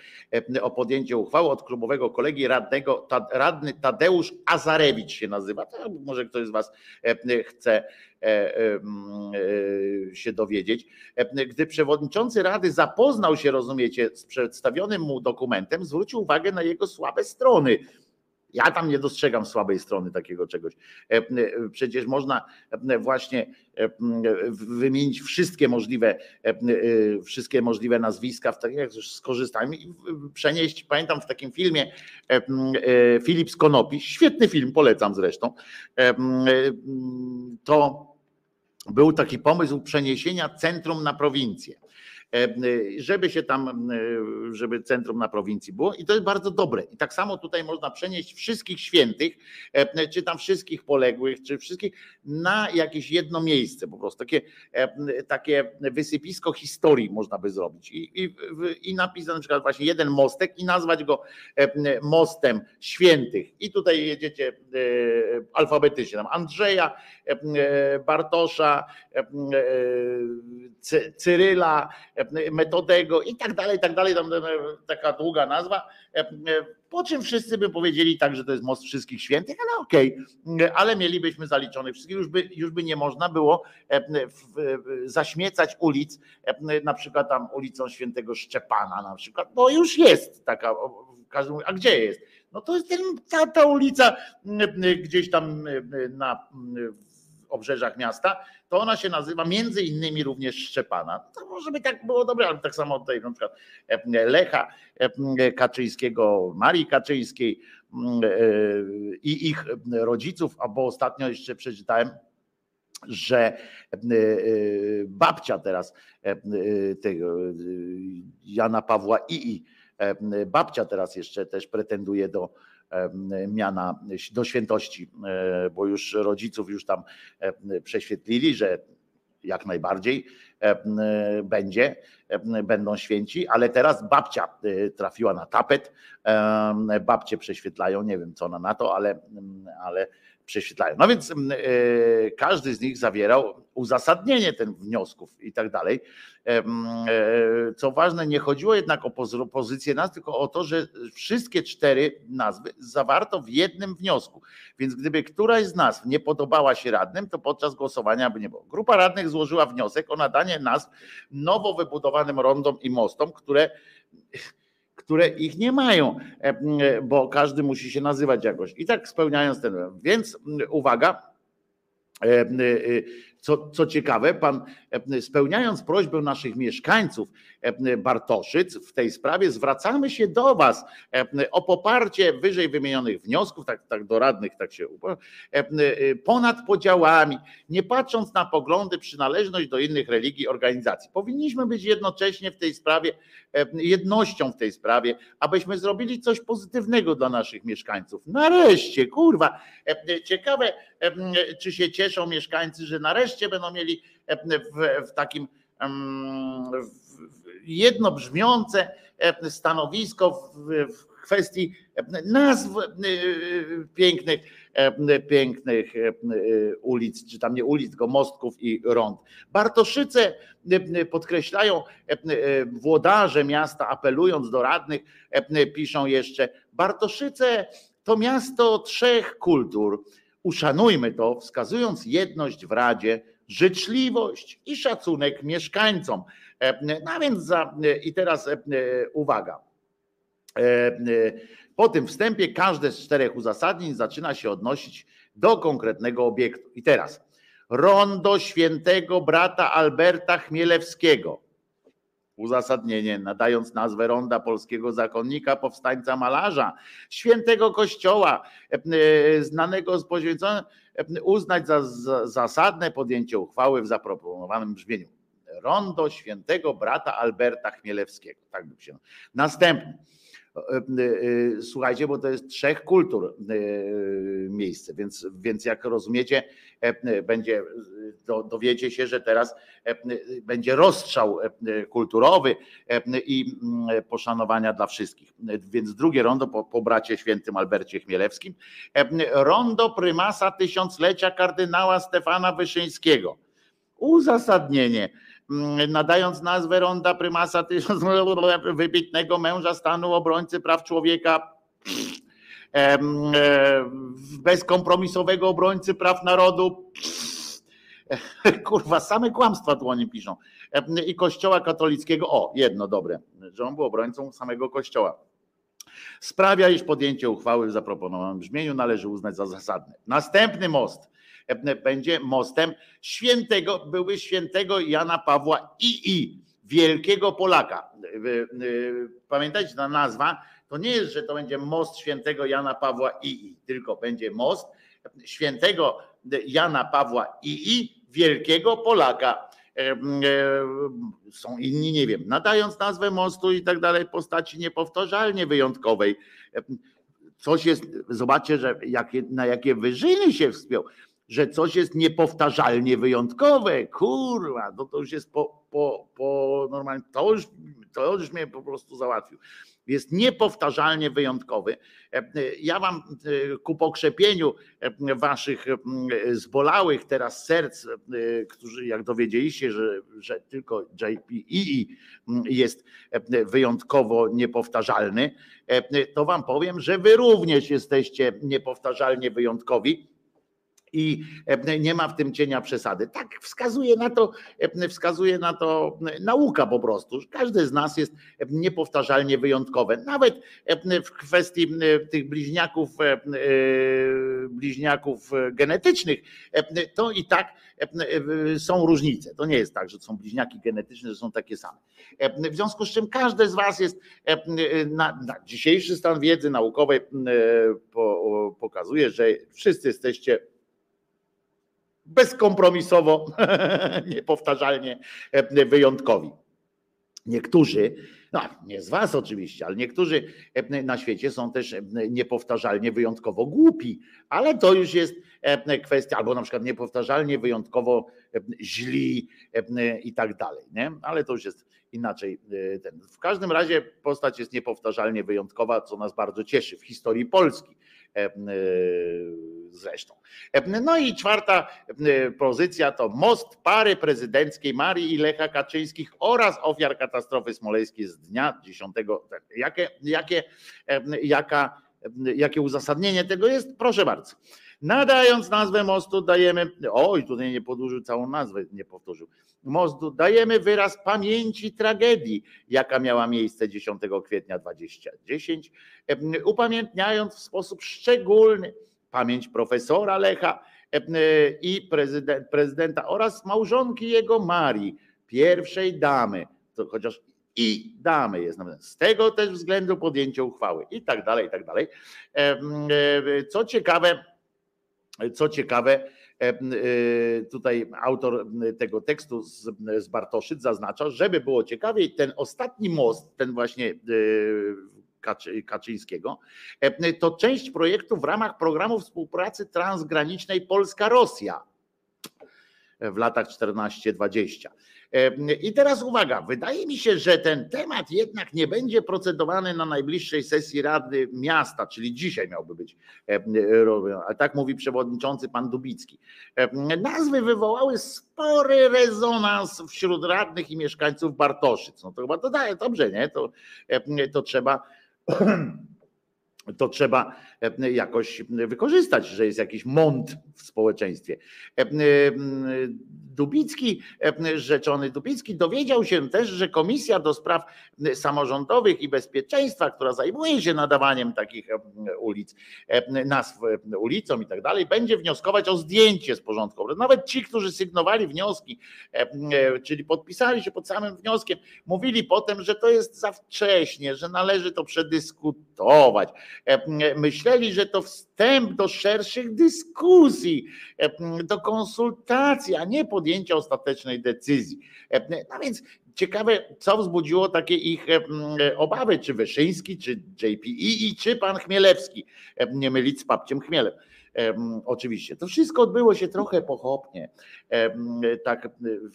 o podjęcie uchwały od klubowego kolegi radnego, radny Tadeusz Azarewicz się nazywa. To może ktoś z Was chce E, e, e, się dowiedzieć. Gdy przewodniczący Rady zapoznał się, rozumiecie, z przedstawionym mu dokumentem, zwrócił uwagę na jego słabe strony. Ja tam nie dostrzegam słabej strony takiego czegoś. Przecież można właśnie wymienić wszystkie możliwe, wszystkie możliwe nazwiska, tak jak skorzystajmy i przenieść. Pamiętam w takim filmie Filip Skonopi, świetny film, polecam zresztą. To był taki pomysł przeniesienia centrum na prowincję. E, żeby się tam, e, żeby centrum na prowincji było i to jest bardzo dobre. I tak samo tutaj można przenieść wszystkich świętych, e, czy tam wszystkich poległych, czy wszystkich na jakieś jedno miejsce po prostu. Takie, takie wysypisko historii można by zrobić i, i, i napisać na przykład właśnie jeden mostek i nazwać go mostem świętych. I tutaj jedziecie alfabetycznie tam Andrzeja, Bartosza, Cyryla, Metodego i tak dalej, i tak dalej, tam taka długa nazwa, po czym wszyscy by powiedzieli tak, że to jest most wszystkich świętych, ale okej, okay. ale mielibyśmy zaliczonych wszystkich, już by, już by nie można było zaśmiecać ulic, na przykład tam ulicą Świętego Szczepana na przykład, bo już jest taka, a gdzie jest? No to jest ten, ta, ta ulica gdzieś tam na obrzeżach miasta, to ona się nazywa między innymi również Szczepana. To może by tak było dobre, ale tak samo tutaj na przykład e, Lecha e, Kaczyńskiego, Marii Kaczyńskiej mm, e, i ich rodziców, albo ostatnio jeszcze przeczytałem, że babcia teraz tego Jana Pawła II, babcia teraz jeszcze też pretenduje do miana do świętości, e, bo już rodziców już tam prześwietlili, że jak najbardziej będzie, będą święci, ale teraz babcia e, trafiła na tapet, babcie prześwietlają, nie wiem co ona na to, ale, ale prześwietlają. No więc e, każdy z nich zawierał uzasadnienie tych wniosków i tak dalej. E, co ważne, nie chodziło jednak o pozycję nazw, tylko o to, że wszystkie cztery nazwy zawarto w jednym wniosku. Więc gdyby któraś z nazw nie podobała się radnym, to podczas głosowania by nie było. Grupa radnych złożyła wniosek o nadanie nazw nowo wybudowanym rondom i mostom, które które ich nie mają, e, bo każdy musi się nazywać jakoś. I tak spełniając ten. Więc uwaga, e, e, co, co ciekawe, pan e, spełniając prośbę naszych mieszkańców e, Bartoszyc w tej sprawie, zwracamy się do Was e, o poparcie wyżej wymienionych wniosków, tak, tak do radnych, tak się ponad podziałami, nie patrząc na poglądy, przynależność do innych religii, organizacji. Powinniśmy być jednocześnie w tej sprawie, jednością w tej sprawie, abyśmy zrobili coś pozytywnego dla naszych mieszkańców. Nareszcie, kurwa, ciekawe, czy się cieszą mieszkańcy, że nareszcie będą mieli w, w takim jednobrzmiące stanowisko w, w kwestii nazw pięknych, pięknych ulic, czy tam nie ulic, tylko mostków i rond. Bartoszyce podkreślają włodarze miasta, apelując do radnych, piszą jeszcze, Bartoszyce to miasto trzech kultur Uszanujmy to, wskazując jedność w Radzie, życzliwość i szacunek mieszkańcom. E, no więc za, i teraz e, uwaga. Po tym wstępie każde z czterech uzasadnień zaczyna się odnosić do konkretnego obiektu. I teraz rondo świętego brata Alberta Chmielewskiego Uzasadnienie, nadając nazwę ronda polskiego zakonnika, powstańca malarza, świętego kościoła, e, e, znanego z poświęconym, e, uznać za, za zasadne podjęcie uchwały w zaproponowanym brzmieniu. Rondo świętego brata Alberta Chmielewskiego. Tak by się. Następny. Słuchajcie, bo to jest trzech kultur miejsce, więc, więc jak rozumiecie, będzie, dowiecie się, że teraz będzie rozstrzał kulturowy i poszanowania dla wszystkich. Więc drugie rondo po, po bracie świętym Albercie Chmielewskim, rondo prymasa tysiąclecia kardynała Stefana Wyszyńskiego. Uzasadnienie Mm, nadając nazwę ronda prymasa wybitnego męża stanu, obrońcy praw człowieka, bezkompromisowego obrońcy praw narodu. Kurwa, same kłamstwa tu oni piszą. I kościoła katolickiego, o, jedno dobre, że on był obrońcą samego kościoła sprawia, iż podjęcie uchwały w zaproponowanym brzmieniu należy uznać za zasadne. Następny most będzie mostem świętego, były świętego Jana Pawła II, wielkiego Polaka. E, pamiętajcie, ta nazwa to nie jest, że to będzie most świętego Jana Pawła II, tylko będzie most świętego Jana Pawła II, wielkiego Polaka. E, są inni, nie wiem, nadając nazwę mostu i tak dalej, postaci niepowtarzalnie wyjątkowej. Coś jest, zobaczcie, że jakie, na jakie wyżyny się wspiął, że coś jest niepowtarzalnie wyjątkowe. Kurwa, no to już jest po, po, po normalnie, to już, to już mnie po prostu załatwił jest niepowtarzalnie wyjątkowy. E, ja wam e, ku pokrzepieniu e, waszych zbolałych teraz serc, którzy jak dowiedzieliście, że, że tylko JPEE jest wyjątkowo niepowtarzalny, to wam powiem, że wy również jesteście niepowtarzalnie wyjątkowi i e, nie ma w tym cienia przesady. Tak wskazuje na to, e, wskazuje na to nauka po prostu. Każdy z nas jest niepowtarzalnie wyjątkowe. Nawet e, w kwestii tych bliźniaków, bliźniaków genetycznych, to i tak są różnice. To nie jest tak, że są bliźniaki genetyczne, że są takie same. W związku z czym każdy z Was jest na, na dzisiejszy stan wiedzy naukowej pokazuje, że wszyscy jesteście bezkompromisowo, niepowtarzalnie e, wyjątkowi. Niektórzy, no nie z Was oczywiście, ale niektórzy e, na świecie są też e, niepowtarzalnie wyjątkowo głupi, ale to już jest kwestia, albo na przykład niepowtarzalnie wyjątkowo źli i tak dalej, nie? ale to już jest inaczej. Ten. W każdym razie postać jest niepowtarzalnie wyjątkowa, co nas bardzo cieszy w historii Polski zresztą. No i czwarta pozycja to most pary prezydenckiej Marii i Lecha Kaczyńskich oraz ofiar katastrofy smoleńskiej z dnia 10. Jakie, jakie, jaka, jakie uzasadnienie tego jest? Proszę bardzo. Nadając nazwę mostu, dajemy. Oj, tutaj nie podłużył całą nazwę, nie powtórzył. Mostu dajemy wyraz pamięci tragedii, jaka miała miejsce 10 kwietnia 2010, upamiętniając w sposób szczególny pamięć profesora Lecha i prezydent, prezydenta oraz małżonki jego Marii, pierwszej damy, chociaż i damy jest z tego też względu podjęcie uchwały i tak dalej, i tak dalej. Co ciekawe, co ciekawe, tutaj autor tego tekstu z Bartoszyc zaznacza, żeby było ciekawiej, ten ostatni most, ten właśnie Kaczyńskiego, to część projektu w ramach programu współpracy transgranicznej Polska-Rosja w latach 14-20. I teraz uwaga, wydaje mi się, że ten temat jednak nie będzie procedowany na najbliższej sesji Rady Miasta, czyli dzisiaj miałby być, a tak mówi przewodniczący pan Dubicki. Nazwy wywołały spory rezonans wśród radnych i mieszkańców Bartoszyc. No to chyba to daje dobrze, nie? To, to trzeba to trzeba e, jakoś wykorzystać, że jest jakiś mąd w społeczeństwie. E, Dubicki, e, rzeczony Dubicki, dowiedział się też, że Komisja do Spraw Samorządowych i Bezpieczeństwa, która zajmuje się nadawaniem takich ulic, nazw ulicom i tak dalej, będzie wnioskować o zdjęcie z porządku. Nawet ci, którzy sygnowali wnioski, czyli podpisali się pod samym wnioskiem, mówili potem, że to jest za wcześnie, że należy to przedyskutować myśleli, że to wstęp do szerszych dyskusji, do konsultacji, a nie podjęcia ostatecznej decyzji. No więc ciekawe, co wzbudziło takie ich obawy, czy Wyszyński, czy JPI, czy pan Chmielewski, nie mylić z papciem Chmielem. Oczywiście. To wszystko odbyło się trochę pochopnie. Tak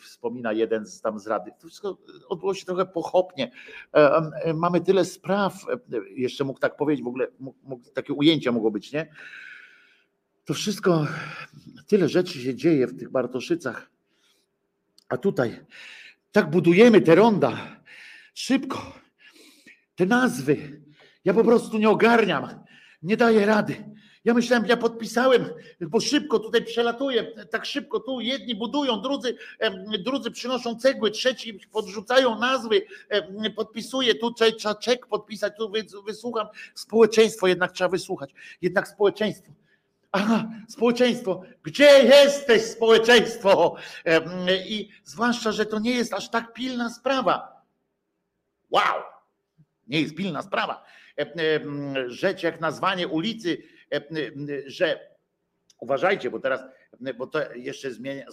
wspomina jeden z tam z rady. To wszystko odbyło się trochę pochopnie. Mamy tyle spraw, jeszcze mógł tak powiedzieć, w ogóle mógł, takie ujęcia mogło być, nie? To wszystko, tyle rzeczy się dzieje w tych Bartoszycach. A tutaj tak budujemy te ronda. Szybko. Te nazwy. Ja po prostu nie ogarniam. Nie daję rady. Ja myślałem, ja podpisałem, bo szybko tutaj przelatuje, tak szybko tu jedni budują, drudzy, drudzy przynoszą cegły, trzeci podrzucają nazwy, podpisuje, tu trzeba czek podpisać, tu wysłucham. Społeczeństwo jednak trzeba wysłuchać. Jednak społeczeństwo. Aha, społeczeństwo, gdzie jesteś społeczeństwo? I zwłaszcza, że to nie jest aż tak pilna sprawa. Wow, nie jest pilna sprawa. Rzecz jak nazwanie ulicy że uważajcie, bo teraz, bo to jeszcze zmienia,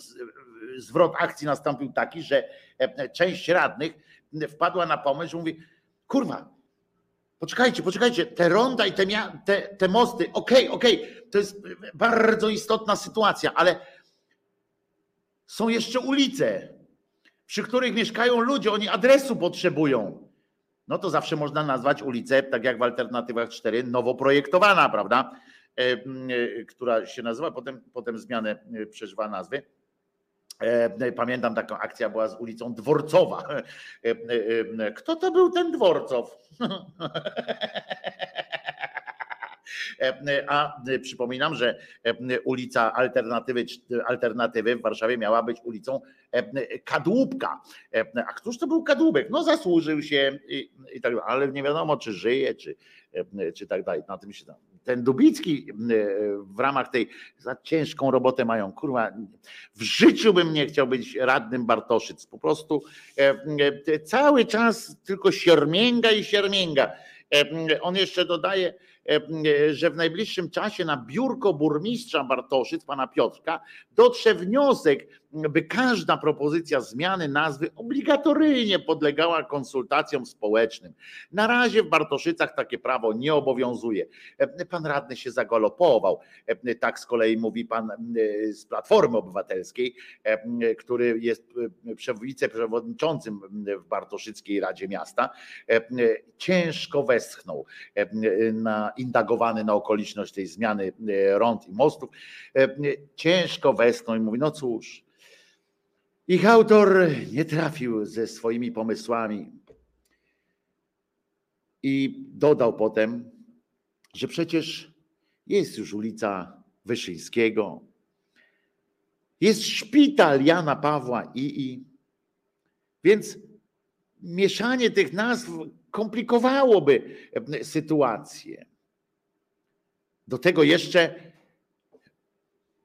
zwrot akcji nastąpił taki, że e, część radnych wpadła na pomysł, że mówi, kurwa, poczekajcie, poczekajcie, te ronda i te, te, te mosty, okej, okay, okej, okay, to jest bardzo istotna sytuacja, ale są jeszcze ulice, przy których mieszkają ludzie, oni adresu potrzebują no to zawsze można nazwać ulicę, tak jak w alternatywach 4, nowo projektowana, prawda? E, e, która się nazywa, potem, potem zmianę e, przeżywa nazwy. Pamiętam taką akcja była z ulicą Dworcowa. Kto to był ten Dworcow? A przypominam, że ulica Alternatywy, Alternatywy w Warszawie miała być ulicą Kadłubka. A któż to był Kadłubek? No zasłużył się i, i tak ale nie wiadomo, czy żyje, czy, czy tak dalej. Na tym się tam ten Dubicki w ramach tej za ciężką robotę mają. Kurwa, w życiu bym nie chciał być radnym Bartoszyc. Po prostu cały czas tylko siermięga i siermięga. On jeszcze dodaje, że w najbliższym czasie na biurko burmistrza Bartoszyc, pana Piotrka, dotrze wniosek, by każda propozycja zmiany nazwy obligatoryjnie podlegała konsultacjom społecznym. Na razie w Bartoszycach takie prawo nie obowiązuje. Pan radny się zagalopował. Tak z kolei mówi pan z Platformy Obywatelskiej, który jest wiceprzewodniczącym w Bartoszyckiej Radzie Miasta. Ciężko westchnął na indagowany na okoliczność tej zmiany rąd i mostów. Ciężko westchnął i mówi, no cóż, ich autor nie trafił ze swoimi pomysłami. I dodał potem, że przecież jest już ulica Wyszyńskiego, jest szpital Jana Pawła II, więc mieszanie tych nazw komplikowałoby sytuację. Do tego jeszcze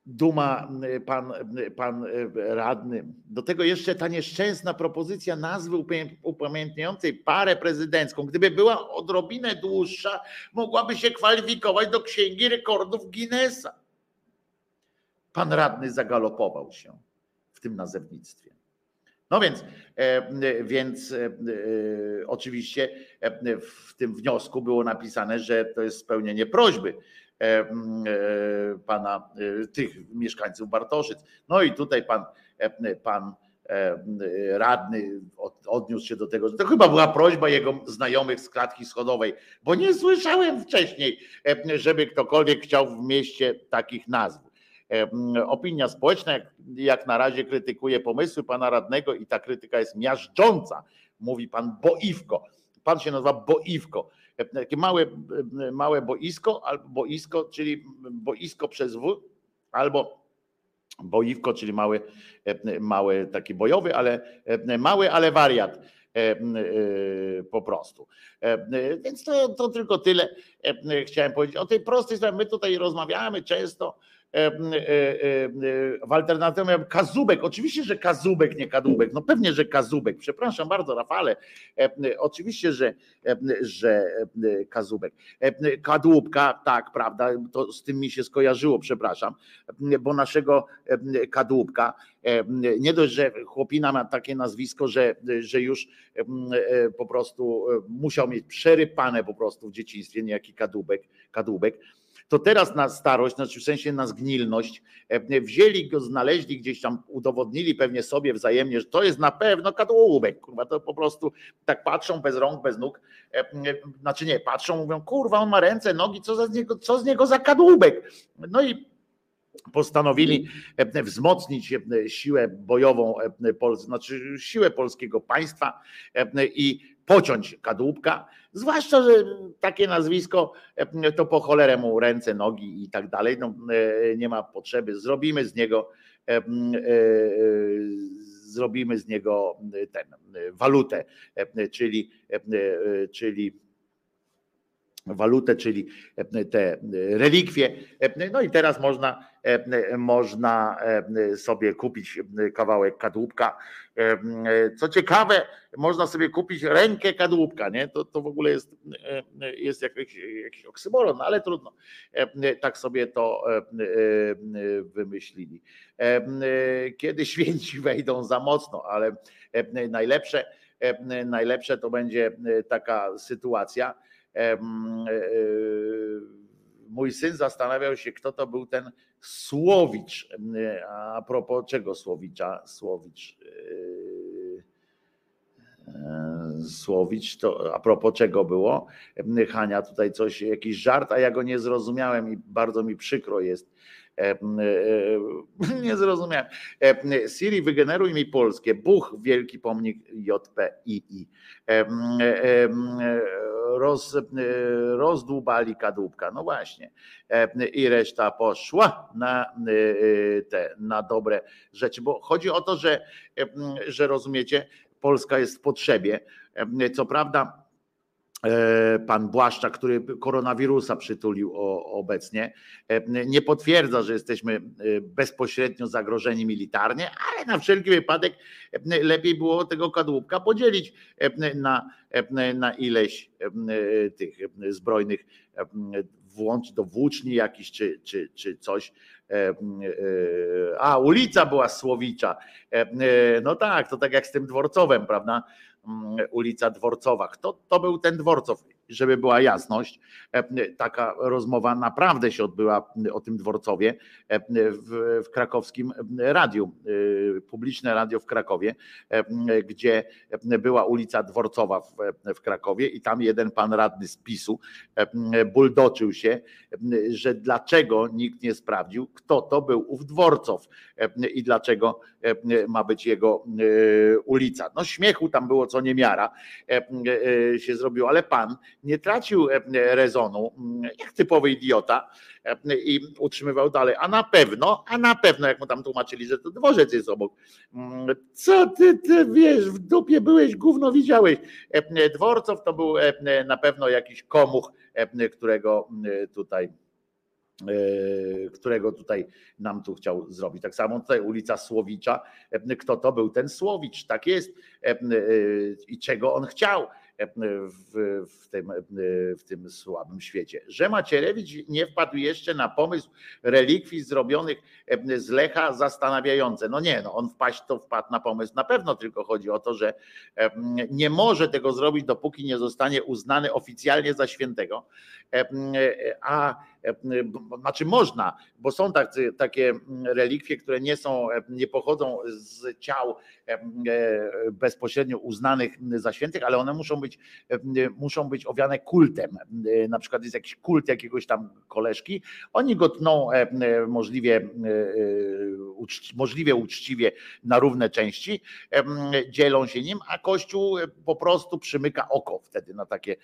duma y, pan, pan y, radny. Do tego jeszcze ta nieszczęsna propozycja nazwy upamiętniającej parę prezydencką, gdyby była odrobinę dłuższa, mogłaby się kwalifikować do księgi rekordów Guinnessa. Pan radny zagalopował się w tym nazewnictwie. No więc, e, więc e, e, oczywiście w tym wniosku było napisane, że to jest spełnienie prośby E, e, pana, e, tych mieszkańców Bartoszyc. No i tutaj pan, pan radny odniósł się do tego, że to chyba była prośba jego znajomych z klatki schodowej, bo nie słyszałem wcześniej, żeby ktokolwiek chciał w mieście takich nazw. Opinia społeczna jak, jak na razie krytykuje pomysły pana radnego i ta krytyka jest miażdżąca, mówi pan Boiwko. Pan się nazywa Boiwko takie małe, małe boisko, albo boisko, czyli boisko przez W, albo boiwko, czyli mały, mały taki bojowy, ale mały, ale wariat po prostu. Więc to, to tylko tyle chciałem powiedzieć. O tej prostej sprawie my tutaj rozmawiamy często E, e, e, w alternatywie Kazubek. Oczywiście, że Kazubek, nie Kadłubek. No pewnie, że Kazubek. Przepraszam bardzo, Rafale. Oczywiście, że, że Kazubek. Kadłubka, tak, prawda, to z tym mi się skojarzyło, przepraszam, bo naszego Kadłubka, nie dość, że chłopina ma takie nazwisko, że, że już po prostu musiał mieć przerypane po prostu w dzieciństwie, niejaki Kadłubek, Kadłubek to teraz na starość, znaczy w sensie na zgnilność, e, wzięli go, znaleźli gdzieś tam, udowodnili pewnie sobie wzajemnie, że to jest na pewno kadłubek, kurwa, to po prostu tak patrzą bez rąk, bez nóg, e, znaczy nie, patrzą, mówią, kurwa, on ma ręce, nogi, co, z niego, co z niego za kadłubek? No i postanowili e, wzmocnić siłę bojową, znaczy siłę polskiego państwa i pociąć kadłubka, zwłaszcza, że takie nazwisko to po cholerę mu ręce, nogi i tak dalej, no, nie ma potrzeby, zrobimy z niego zrobimy z niego ten, walutę, czyli, czyli walutę, czyli te relikwie. No i teraz można, można sobie kupić kawałek kadłubka. Co ciekawe, można sobie kupić rękę kadłubka, nie? To, to w ogóle jest, jest jakiś, jakiś oksymoron, ale trudno. Tak sobie to wymyślili. Kiedy święci wejdą za mocno, ale najlepsze, najlepsze to będzie taka sytuacja, E, mój syn zastanawiał się, kto to był ten Słowicz. A propos czego Słowicza? Słowicz. E, e, Słowicz, to a propos czego było? Hania tutaj coś, jakiś żart, a ja go nie zrozumiałem i bardzo mi przykro jest. Nie zrozumiałem. Siri, wygeneruj mi polskie. Buch, wielki pomnik JPII roz, rozdłubali kadłubka. No właśnie. I reszta poszła na te na dobre rzeczy, bo chodzi o to, że, że rozumiecie, Polska jest w potrzebie. Co prawda, E, pan Błaszczak, który koronawirusa przytulił obecnie, e, nie potwierdza, że jesteśmy e, bezpośrednio zagrożeni militarnie, ale na wszelki wypadek lepiej było tego kadłubka podzielić na, na ileś tych zbrojnych włącz do włóczni jakiś czy, czy, czy coś. A, ulica była Słowicza. No tak, to tak jak z tym dworcowem, prawda? Mm, ulica Dworcowa. Kto to był ten Dworcow? Żeby była jasność, e, taka rozmowa naprawdę się odbyła o tym dworcowie e, w, w krakowskim radiu, e, publiczne radio w Krakowie, gdzie była ulica Dworcowa w, w Krakowie i tam jeden pan radny z PiSu buldoczył się, że dlaczego nikt nie sprawdził, kto to był ów Dworcow i dlaczego ma być jego ulica. No śmiechu tam było co niemiara się zrobiło, ale pan nie tracił e, rezonu, mm, jak typowy idiota e, i utrzymywał dalej, a na pewno, a na pewno, jak mu tam tłumaczyli, że to dworzec jest obok. Mm, co ty, ty wiesz, w dupie byłeś, gówno widziałeś. E, Dworcow to był na pewno jakiś komuch, którego tutaj którego tutaj nam tu chciał zrobić. Tak samo tutaj ulica Słowicza. Kto to był ten Słowicz? Tak jest. I czego on chciał? W, w, tym, w tym słabym świecie. Że Macierewicz nie wpadł jeszcze na pomysł relikwii zrobionych z Lecha zastanawiające. No nie, no on wpaść to wpadł na pomysł na pewno, tylko chodzi o to, że nie może tego zrobić, dopóki nie zostanie uznany oficjalnie za świętego. A znaczy można, bo są tacy, takie relikwie, które nie są, nie pochodzą z ciał bezpośrednio uznanych za świętych, ale one muszą być, muszą być owiane kultem. Na przykład jest jakiś kult jakiegoś tam koleżki, oni go tną możliwie, możliwie uczciwie na równe części, dzielą się nim, a Kościół po prostu przymyka oko wtedy na takie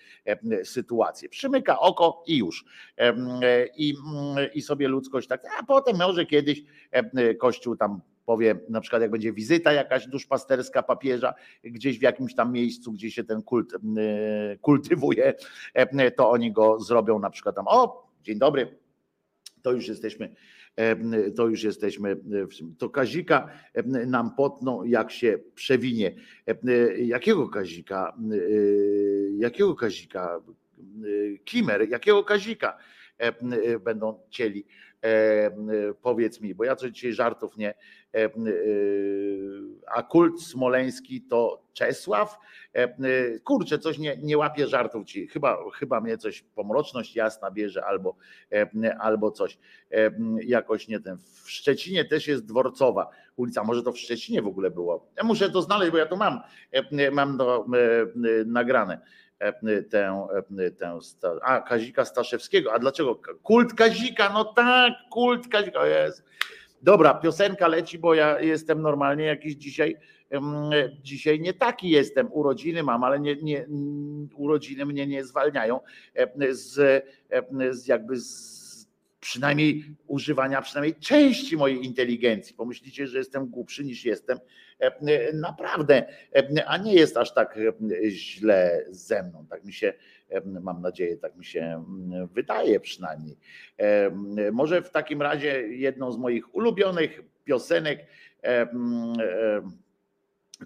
sytuacje. Przymyka oko i już i, i sobie ludzkość tak, a potem może kiedyś e, Kościół tam powie, na przykład jak będzie wizyta jakaś duszpasterska papieża gdzieś w jakimś tam miejscu, gdzie się ten kult e, kultywuje, e, to oni go zrobią na przykład tam, o, dzień dobry, to już jesteśmy to już jesteśmy, to Kazika nam potną, jak się przewinie. Jakiego Kazika? Jakiego Kazika? Kimer, jakiego Kazika? E, e, będą cieli. E, powiedz mi, bo ja coś dzisiaj żartów nie. A kult smoleński to Czesław? Kurczę, coś nie, nie łapie żartów ci. Chyba, chyba mnie coś pomroczność jasna bierze albo, albo coś. Jakoś nie ten. W Szczecinie też jest dworcowa ulica. Może to w Szczecinie w ogóle było. Ja muszę to znaleźć, bo ja to mam. Mam to nagrane tę, e, tę a Kazika Staszewskiego. A dlaczego? Kult Kazika, no tak, kult Kazika jest. Dobra, piosenka leci, bo ja jestem normalnie jakiś dzisiaj, dzisiaj nie taki jestem. Urodziny mam, ale nie, nie, urodziny mnie nie zwalniają z, z jakby z przynajmniej używania przynajmniej części mojej inteligencji. Pomyślicie, że jestem głupszy niż jestem. Naprawdę, a nie jest aż tak źle ze mną. Tak mi się, mam nadzieję, tak mi się wydaje przynajmniej. Może w takim razie jedną z moich ulubionych piosenek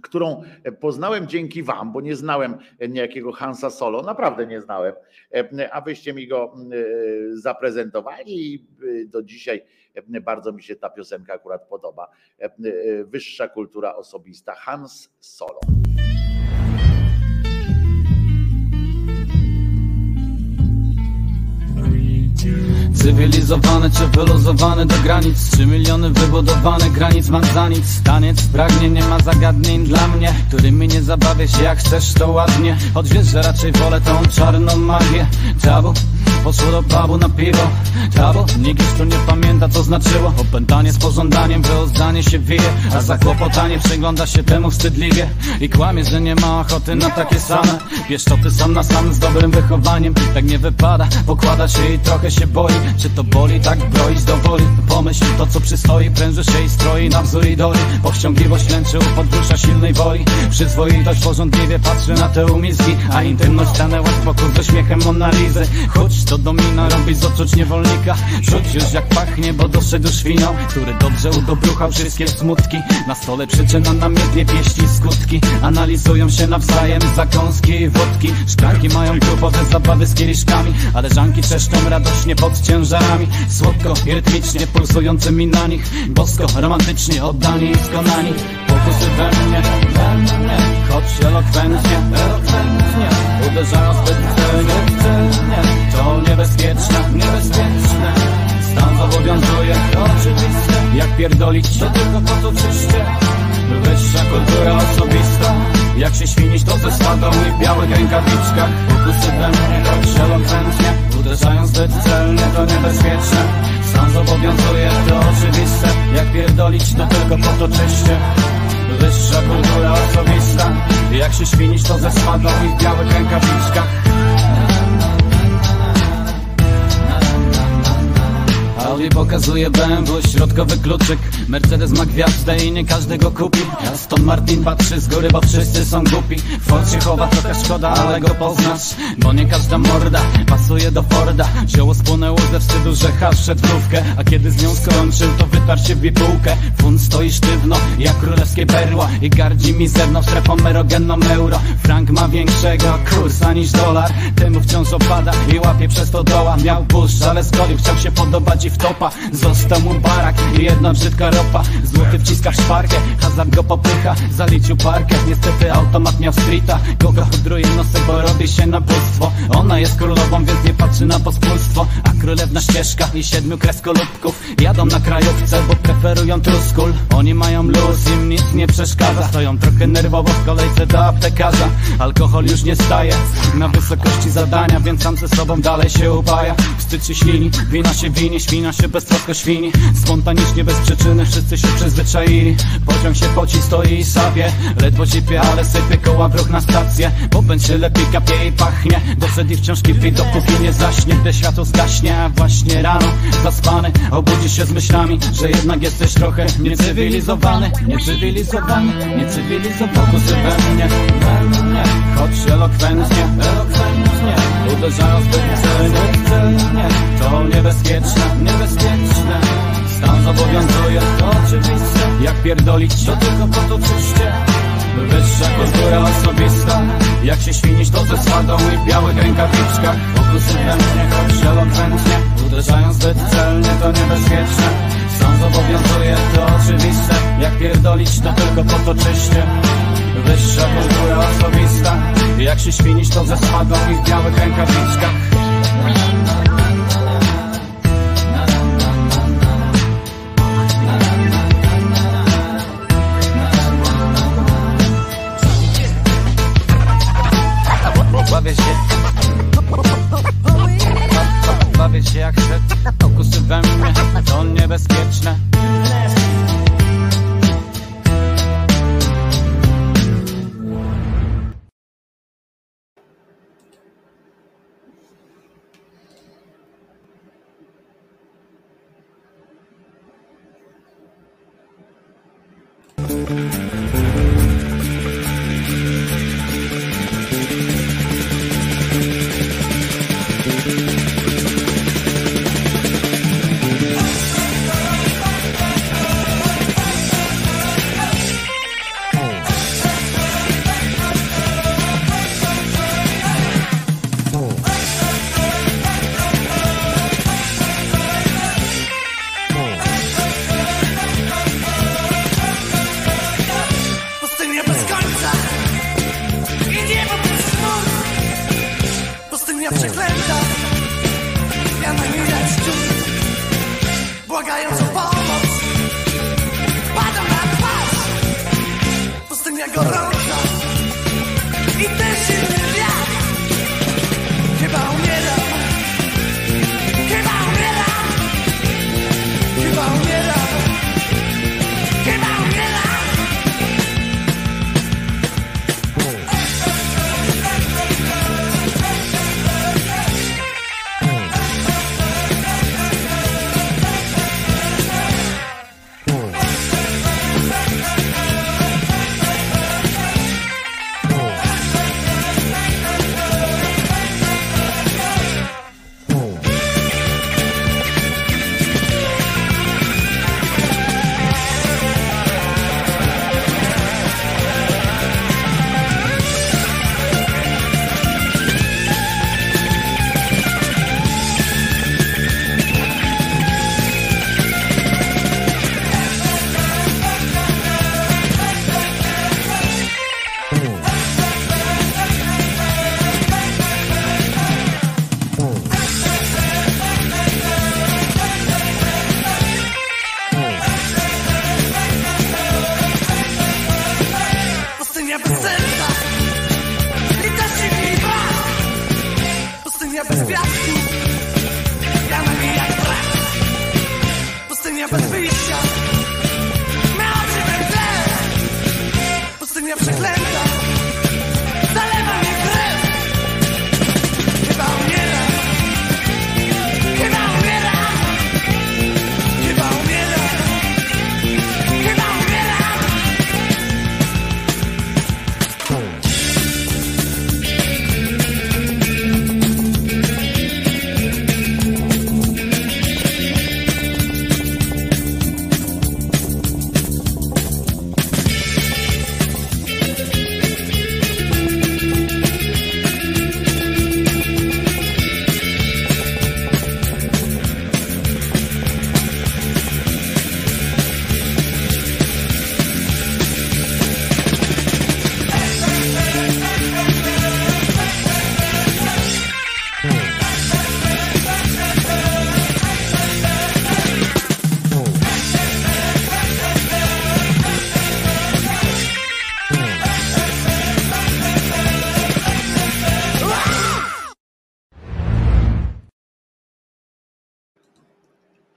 którą poznałem dzięki Wam, bo nie znałem niejakiego Hansa Solo, naprawdę nie znałem, a wyście mi go zaprezentowali i do dzisiaj bardzo mi się ta piosenka akurat podoba. Wyższa kultura osobista Hans Solo. Cywilizowany czy wyluzowany do granic? Trzy miliony wybudowanych granic mam za nic. Taniec pragnie, nie ma zagadnień dla mnie Którymi nie zabawię się jak chcesz to ładnie. Choć wiesz, że raczej wolę tą czarną magię. Tabu Poszło do pubu na piwo. Tabu, nikt już tu nie pamięta co znaczyło. Opętanie z pożądaniem, wyozdanie się wije A zakłopotanie przygląda się temu wstydliwie. I kłamie, że nie ma ochoty na takie same. Wiesz to ty sam na sam z dobrym wychowaniem. Tak nie wypada, pokłada się i trochę się boi Czy to boli, tak broić do woli. Pomyśl to co przystoi, pręży się i stroi na wzór idoli Powściągliwość lęczy u podbrusza silnej woli. Przyzwoitość porządliwie patrzy na te umizgi A intymność stanęła z boku ze śmiechem Monalizy Choć to domina robi z oczuć niewolnika. Czuć już jak pachnie, bo doszedł świnią Który dobrze udobruchał wszystkie smutki. Na stole przyczyna namiętnie pieści skutki. Analizują się nawzajem zakąski i wódki. Szklanki mają grupowe zabawy z kieliszkami Ale żanki trzeszczą radośnie pod Słodko i rytmicznie pulsującymi na nich. Bosko, romantycznie oddani i skonani. Pokusy we mnie, we mnie. Choć elokwentnie, elokwentnie. Uderzają zbyt celnie, celnie To niebezpieczne, niebezpieczne. Stan zobowiązuje, oczywiste. Jak pierdolić, to tylko po to czyście? Wyższa kultura osobista. Jak się świnić to ze swadą i w białych rękawiczkach. Pokusy we mnie, choć elokwentnie Uderzają zbyt celnie, to niebezpieczne Stan zobowiązuje, to oczywiste. Jak pierdolić, to tylko po to czyście. Wyższa kultura osobista. Jak się świnić to ze swadą i w białych rękawiczkach Audi pokazuje BMW, środkowy kluczyk. Mercedes ma gwiazdę i nie każdy go kupi. Aston Martin patrzy z góry, bo wszyscy są głupi. Ford się chowa, trochę szkoda, ale go poznasz. Bo nie każda morda pasuje do Forda. Zioło spłonęło ze wstydu, że hasz szedł A kiedy z nią skończył, to wytarł się w bipułkę. Fund stoi sztywno, jak królewskie perła. I gardzi mizerną strefą erogenną euro. Frank ma większego kursa niż dolar. Temu wciąż opada i łapie przez to doła. Miał puszcz, ale skolił, chciał się podobać i w topa. Został mu barak i jedna brzydka ropa. Złoty wciska w szparkę, hazard go popycha Zaliczył parkę, niestety automat miał streeta Kogo hodruje nosek, bo robi się nabóstwo Ona jest królową, więc nie patrzy na pospólstwo. A królewna ścieżka i siedmiu kreskolubków Jadą na krajówce, bo preferują truskul. Oni mają luz, im nic nie przeszkadza. Stoją trochę nerwowo w kolejce do aptekarza. Alkohol już nie staje na wysokości zadania Więc sam ze sobą dalej się upaja. Wstyd się ślini, wina się winie, świna się beztrosko świni Spontanicznie, bez przyczyny, wszyscy się przyzwyczaili. Pociąg się poci, stoi i sapie Ledwo cipie, ale sypie koła w ruch na stację. Popęd się lepiej kapie i pachnie. Doszedł i wciąż kipi, dopóki nie zaśnie. Gdy światło zgaśnie, właśnie rano Zaspany, obudzisz się z myślami Że jednak jesteś trochę niecywilizowany. Niecywilizowany, niecywilizowany. Pokusy we mnie, we mnie Choć elokwentnie, elokwentnie. Uderzają zbyt celnie, celnie To niebezpieczne, niebezpieczne Stan zobowiązuje, to oczywiste. Jak pierdolić, to tylko po to czyście Wyższa kultura osobista. Jak się świnić to ze swadą i białych rękawiczkach. Pokusy mnie, choć elokwentnie Uderzają zbyt celnie, to niebezpieczne. Stan zobowiązuje, to oczywiste. Jak pierdolić, to tylko po to czyście Wyższa kultura osobista. Jak się świnić to ze swadą i w białych rękawiczkach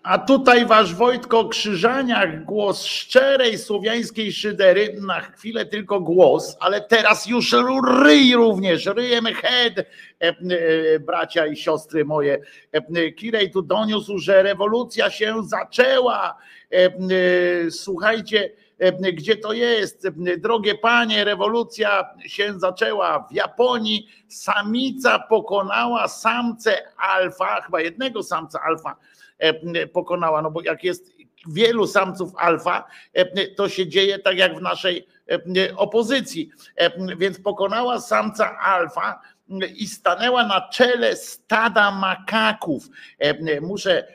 A tutaj wasz Wojtko Krzyżaniak, głos szczerej słowiańskiej szydery, na chwilę tylko głos, ale teraz już ryj również, ryjem head, e, e, bracia i siostry moje. E, Kirej tu doniósł, że rewolucja się zaczęła. Słuchajcie, gdzie to jest? Drogie panie, rewolucja się zaczęła w Japonii. Samica pokonała samcę alfa, chyba jednego samca alfa pokonała, no bo jak jest wielu samców alfa, e, to się dzieje tak jak w naszej e, opozycji. E, Więc pokonała samca alfa i stanęła na czele stada makaków. E, Muszę,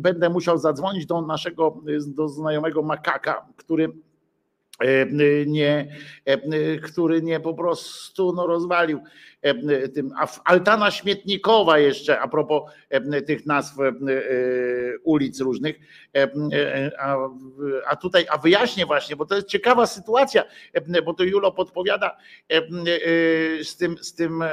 będę musiał zadzwonić do naszego, do znajomego makaka, który e, nie, e, który nie po prostu no, rozwalił e, tym. A w- Altana Śmietnikowa jeszcze, a propos e, tych nazw e, ulic różnych, e, e, a, a tutaj, a wyjaśnię właśnie, bo to jest ciekawa sytuacja, e, bo to Julo podpowiada e, e, z tym, z tym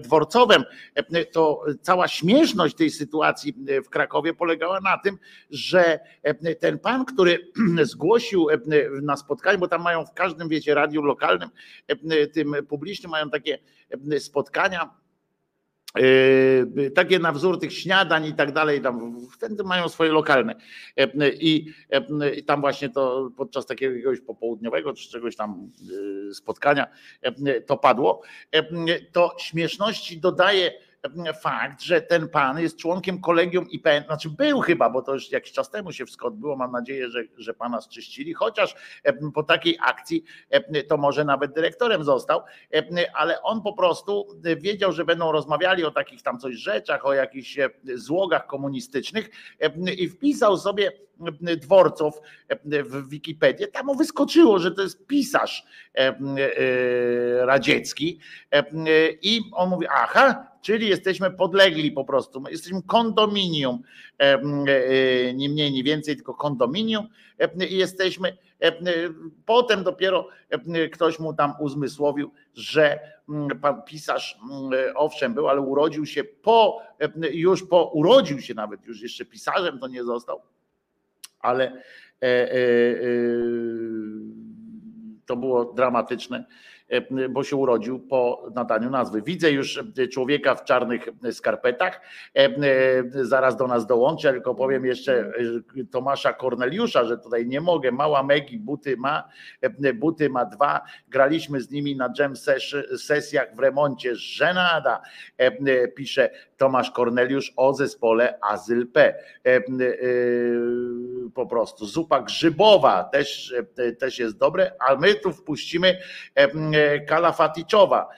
dworcowem, e, to cała śmieszność tej sytuacji w Krakowie polegała na tym, że e, ten pan, który zgłosił e, na spotkaniu, bo tam mają w każdym, wiecie, radiu lokalnym, e, tym publicznym mają takie e, spotkania, e, takie na wzór tych śniadań i tak dalej, tam wtedy mają swoje lokalne. E, I, e, I tam właśnie to podczas takiego popołudniowego czy czegoś tam spotkania e, to padło. To śmieszności dodaje fakt, że ten pan jest członkiem kolegium IPN, znaczy był chyba, bo to już jakiś czas temu się wszystko odbyło, mam nadzieję, że, że pana zczyścili, chociaż e, po takiej akcji e, to może nawet dyrektorem został, e, ale on po prostu wiedział, że będą rozmawiali o takich tam coś rzeczach, o jakichś złogach komunistycznych i wpisał sobie dworców w Wikipedię, tam mu wyskoczyło, że to jest pisarz radziecki i on mówi, aha, czyli jesteśmy podlegli po prostu, my jesteśmy kondominium, e, e, nie mniej, nie więcej, tylko kondominium. E, i jesteśmy, e, e, potem dopiero e, ktoś mu tam uzmysłowił, że pan pisarz owszem był, ale urodził się po, e, już po, urodził się nawet, już jeszcze pisarzem to nie został, ale e, e, e, to było dramatyczne, e, bo się urodził po nadaniu nazwy. Widzę już człowieka w czarnych skarpetach, e, e, zaraz do nas dołączy, tylko powiem jeszcze e, Tomasza Korneliusza, że tutaj nie mogę, mała Megi buty ma, e, buty ma dwa, graliśmy z nimi na jam ses- sesjach w remoncie, żenada, e, e, pisze Tomasz Korneliusz o zespole Azyl P. E, e, Po prostu zupa grzybowa też, e, też jest dobre, a my tu wpuścimy Kalafaticzowa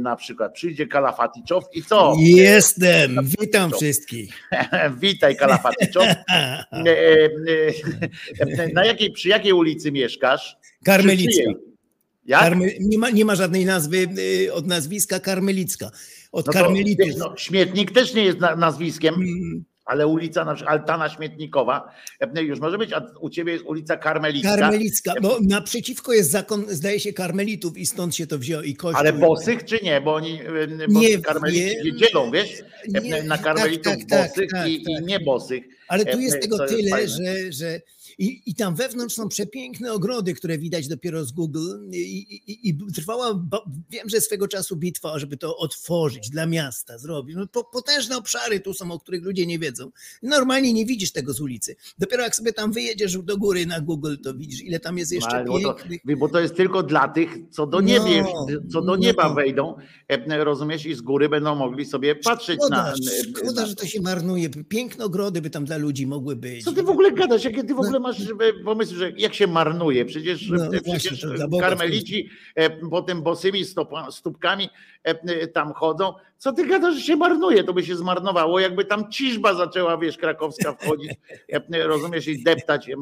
na przykład. Przyjdzie Kalafaticzow i co? Jestem, witam wszystkich. Witaj Kalafaticzow. Na jakiej, przy jakiej ulicy mieszkasz? Jak? Karmy, nie, ma, nie ma żadnej nazwy y, od nazwiska Karmelicka. Od No wiesz, no, śmietnik też nie jest na- nazwiskiem. Mm, Ale ulica, na przykład Altana Śmietnikowa, e, już może być, a u ciebie jest ulica Karmelicka, Karmelicka, bo naprzeciwko jest zakon, zdaje się, karmelitów i stąd się to wzięło i kościół. ale bosych czy nie? Bo oni e, bo Nie karmelici się dzielą, wiesz? E, Nie, na tak, karmelitów tak, tak, bosych tak, i, i tak. nie bosych. Ale tu jest tego tyle, fajne. że, że i, i tam wewnątrz są przepiękne ogrody, które widać dopiero z Google i, i, i trwała, wiem, że swego czasu bitwa, żeby to otworzyć dla miasta, zrobić. No, po, potężne obszary tu są, o których ludzie nie wiedzą. Normalnie nie widzisz tego z ulicy. Dopiero jak sobie tam wyjedziesz do góry na Google, to widzisz, ile tam jest jeszcze Ale bo to, pięknych... bo to jest tylko dla tych, co do, niebie, No, co do no. nieba wejdą, e, rozumiesz, i z góry będą mogli sobie patrzeć Szkoda, na, szkoda, że to się marnuje. Piękne ogrody by tam dla ludzi mogły być. Co ty w ogóle gadasz? Jakie ty w ogóle masz pomysł, że jak się marnuje? Przecież, No, właśnie, przecież Boga karmelici e, potem bosymi stopa, stópkami e, tam chodzą. Co ty gadasz, że się marnuje? To by się zmarnowało, jakby tam ciżba zaczęła, wiesz, krakowska wchodzić, e, e, rozumiesz, i deptać e,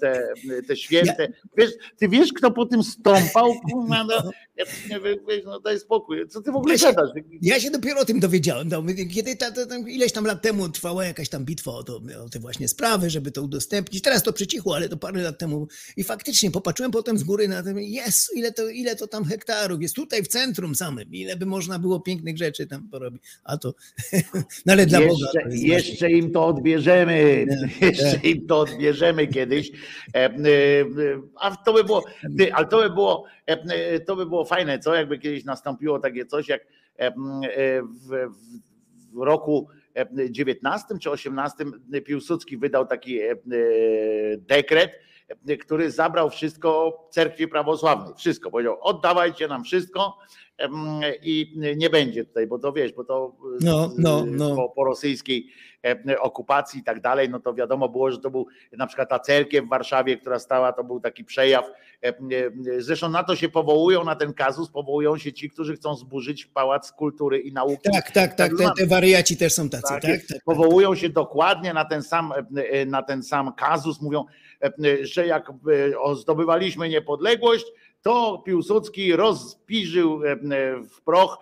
te, te święte. Wiesz, ty wiesz, kto po tym stąpał? No, weź, no daj spokój. Co ty w ogóle Ja gadasz? Ja się dopiero o tym dowiedziałem. No, kiedy ta, ta, ileś tam lat temu trwała jakaś tam bitwa o, to, o te właśnie sprawy, żeby to udostępnić. Teraz to przycichło, ale to parę lat temu. I faktycznie popatrzyłem potem z góry na to, jest, ile to, ile to tam hektarów jest tutaj w centrum samym, ile by można było pięknych rzeczy tam porobić. A to, no ale dla Boga. jeszcze, jest jeszcze im to odbierzemy, Nie, jeszcze im to odbierzemy kiedyś. E, e, A to by było, ale to by było, e, to by było fajne, co jakby kiedyś nastąpiło takie coś, jak w, w- roku e, 19 czy 18 Piłsudski wydał taki dekret, który zabrał wszystko cerkwi prawosławnej. Wszystko. Powiedział, oddawajcie nam wszystko i nie będzie tutaj, bo to wiesz, bo to No, no, no. Po, po rosyjskiej okupacji i tak dalej, no to wiadomo było, że to był na przykład ta cerkiew w Warszawie, która stała, to był taki przejaw. Zresztą na to się powołują, na ten kazus powołują się ci, którzy chcą zburzyć Pałac Kultury i Nauki. Tak, tak, tak. Te, te wariaci też są tacy, Tak, tak? tak, tak. Powołują się dokładnie na ten sam, e, na ten sam kazus. Mówią, e, że jak e, zdobywaliśmy niepodległość, to Piłsudski rozpiżył w proch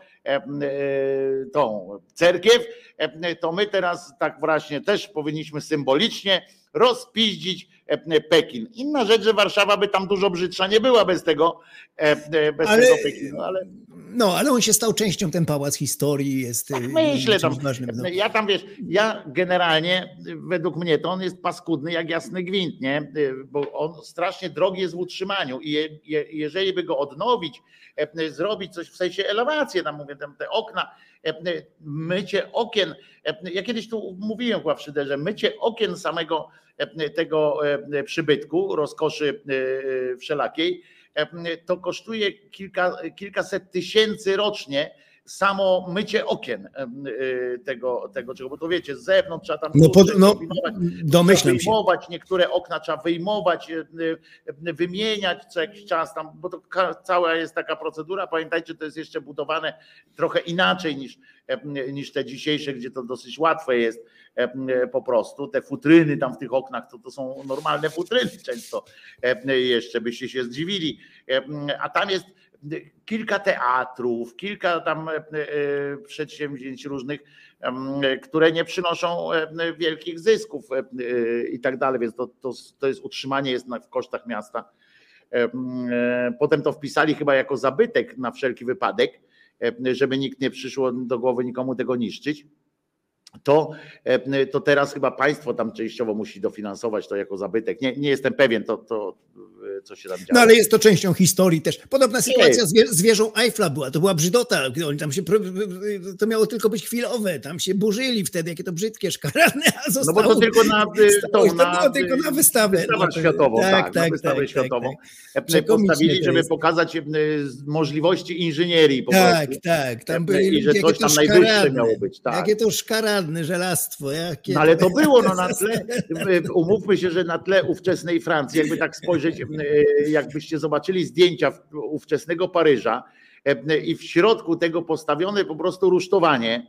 tą cerkiew, e, to my teraz tak właśnie też powinniśmy symbolicznie rozpiździć e, Pekin. Inna rzecz, że Warszawa by tam dużo brzydsza nie była bez tego, e, e, bez Ale- tego Pekinu, ale No, ale on się stał częścią, ten pałac historii jest. Tak myślę tam. ważnym. No. Ja tam wiesz, ja generalnie według mnie to on jest paskudny jak jasny gwint, nie? Bo on strasznie drogi jest w utrzymaniu i je, je, jeżeli by go odnowić, e, zrobić coś w sensie elewacji, tam mówię, tam te okna, e, mycie okien. e, Ja kiedyś tu mówiłem chyba w Szyderze, mycie okien samego e, tego e, przybytku, rozkoszy e, wszelakiej, e, to kosztuje kilka, kilkaset tysięcy rocznie samo mycie okien tego, tego czego, bo to wiecie, z zewnątrz trzeba tam No, pod, no domyślam trzeba się. wyjmować, niektóre okna trzeba wyjmować, wymieniać co jakiś czas tam, bo to cała jest taka procedura. Pamiętajcie, to jest jeszcze budowane trochę inaczej niż, niż te dzisiejsze, gdzie to dosyć łatwe jest po prostu. Te futryny tam w tych oknach to, to są normalne futryny często jeszcze byście się zdziwili. A tam jest kilka teatrów, kilka tam e, e, przedsięwzięć różnych, które nie przynoszą wielkich zysków e, i tak dalej, więc to, to, to jest utrzymanie jest w kosztach miasta. Em, Potem to wpisali chyba jako zabytek na wszelki wypadek, żeby nikt nie przyszło do głowy nikomu tego niszczyć. To, em, to teraz chyba państwo tam częściowo musi dofinansować to jako zabytek. Nie, nie jestem pewien, to, to e, co się tam dzieje. No ale jest to częścią historii też. Podobna sytuacja z, wie- z wieżą Eiffla była. To była brzydota. Oni tam się, pro- to miało tylko być chwilowe. Tam się burzyli wtedy, jakie to brzydkie, szkaradne, a No zostało... bo to tylko na tą, to na, tylko na wystawę. wystawę No, to- światową, tak, tak, na tak, wystawę tak, światową. tak, E, Przekomiczne Postawili, to żeby pokazać e, możliwości inżynierii po Tak, prostu. tak. Tam E, byli i że coś to tam najwyższe miało być, tak. Jakie to szkaradne żelastwo. Jakie No ale to było no, na tle, e, umówmy się, że na tle ówczesnej Francji, jakby tak spojrzeć, e, jakbyście zobaczyli zdjęcia ówczesnego Paryża i w środku tego postawione po prostu rusztowanie,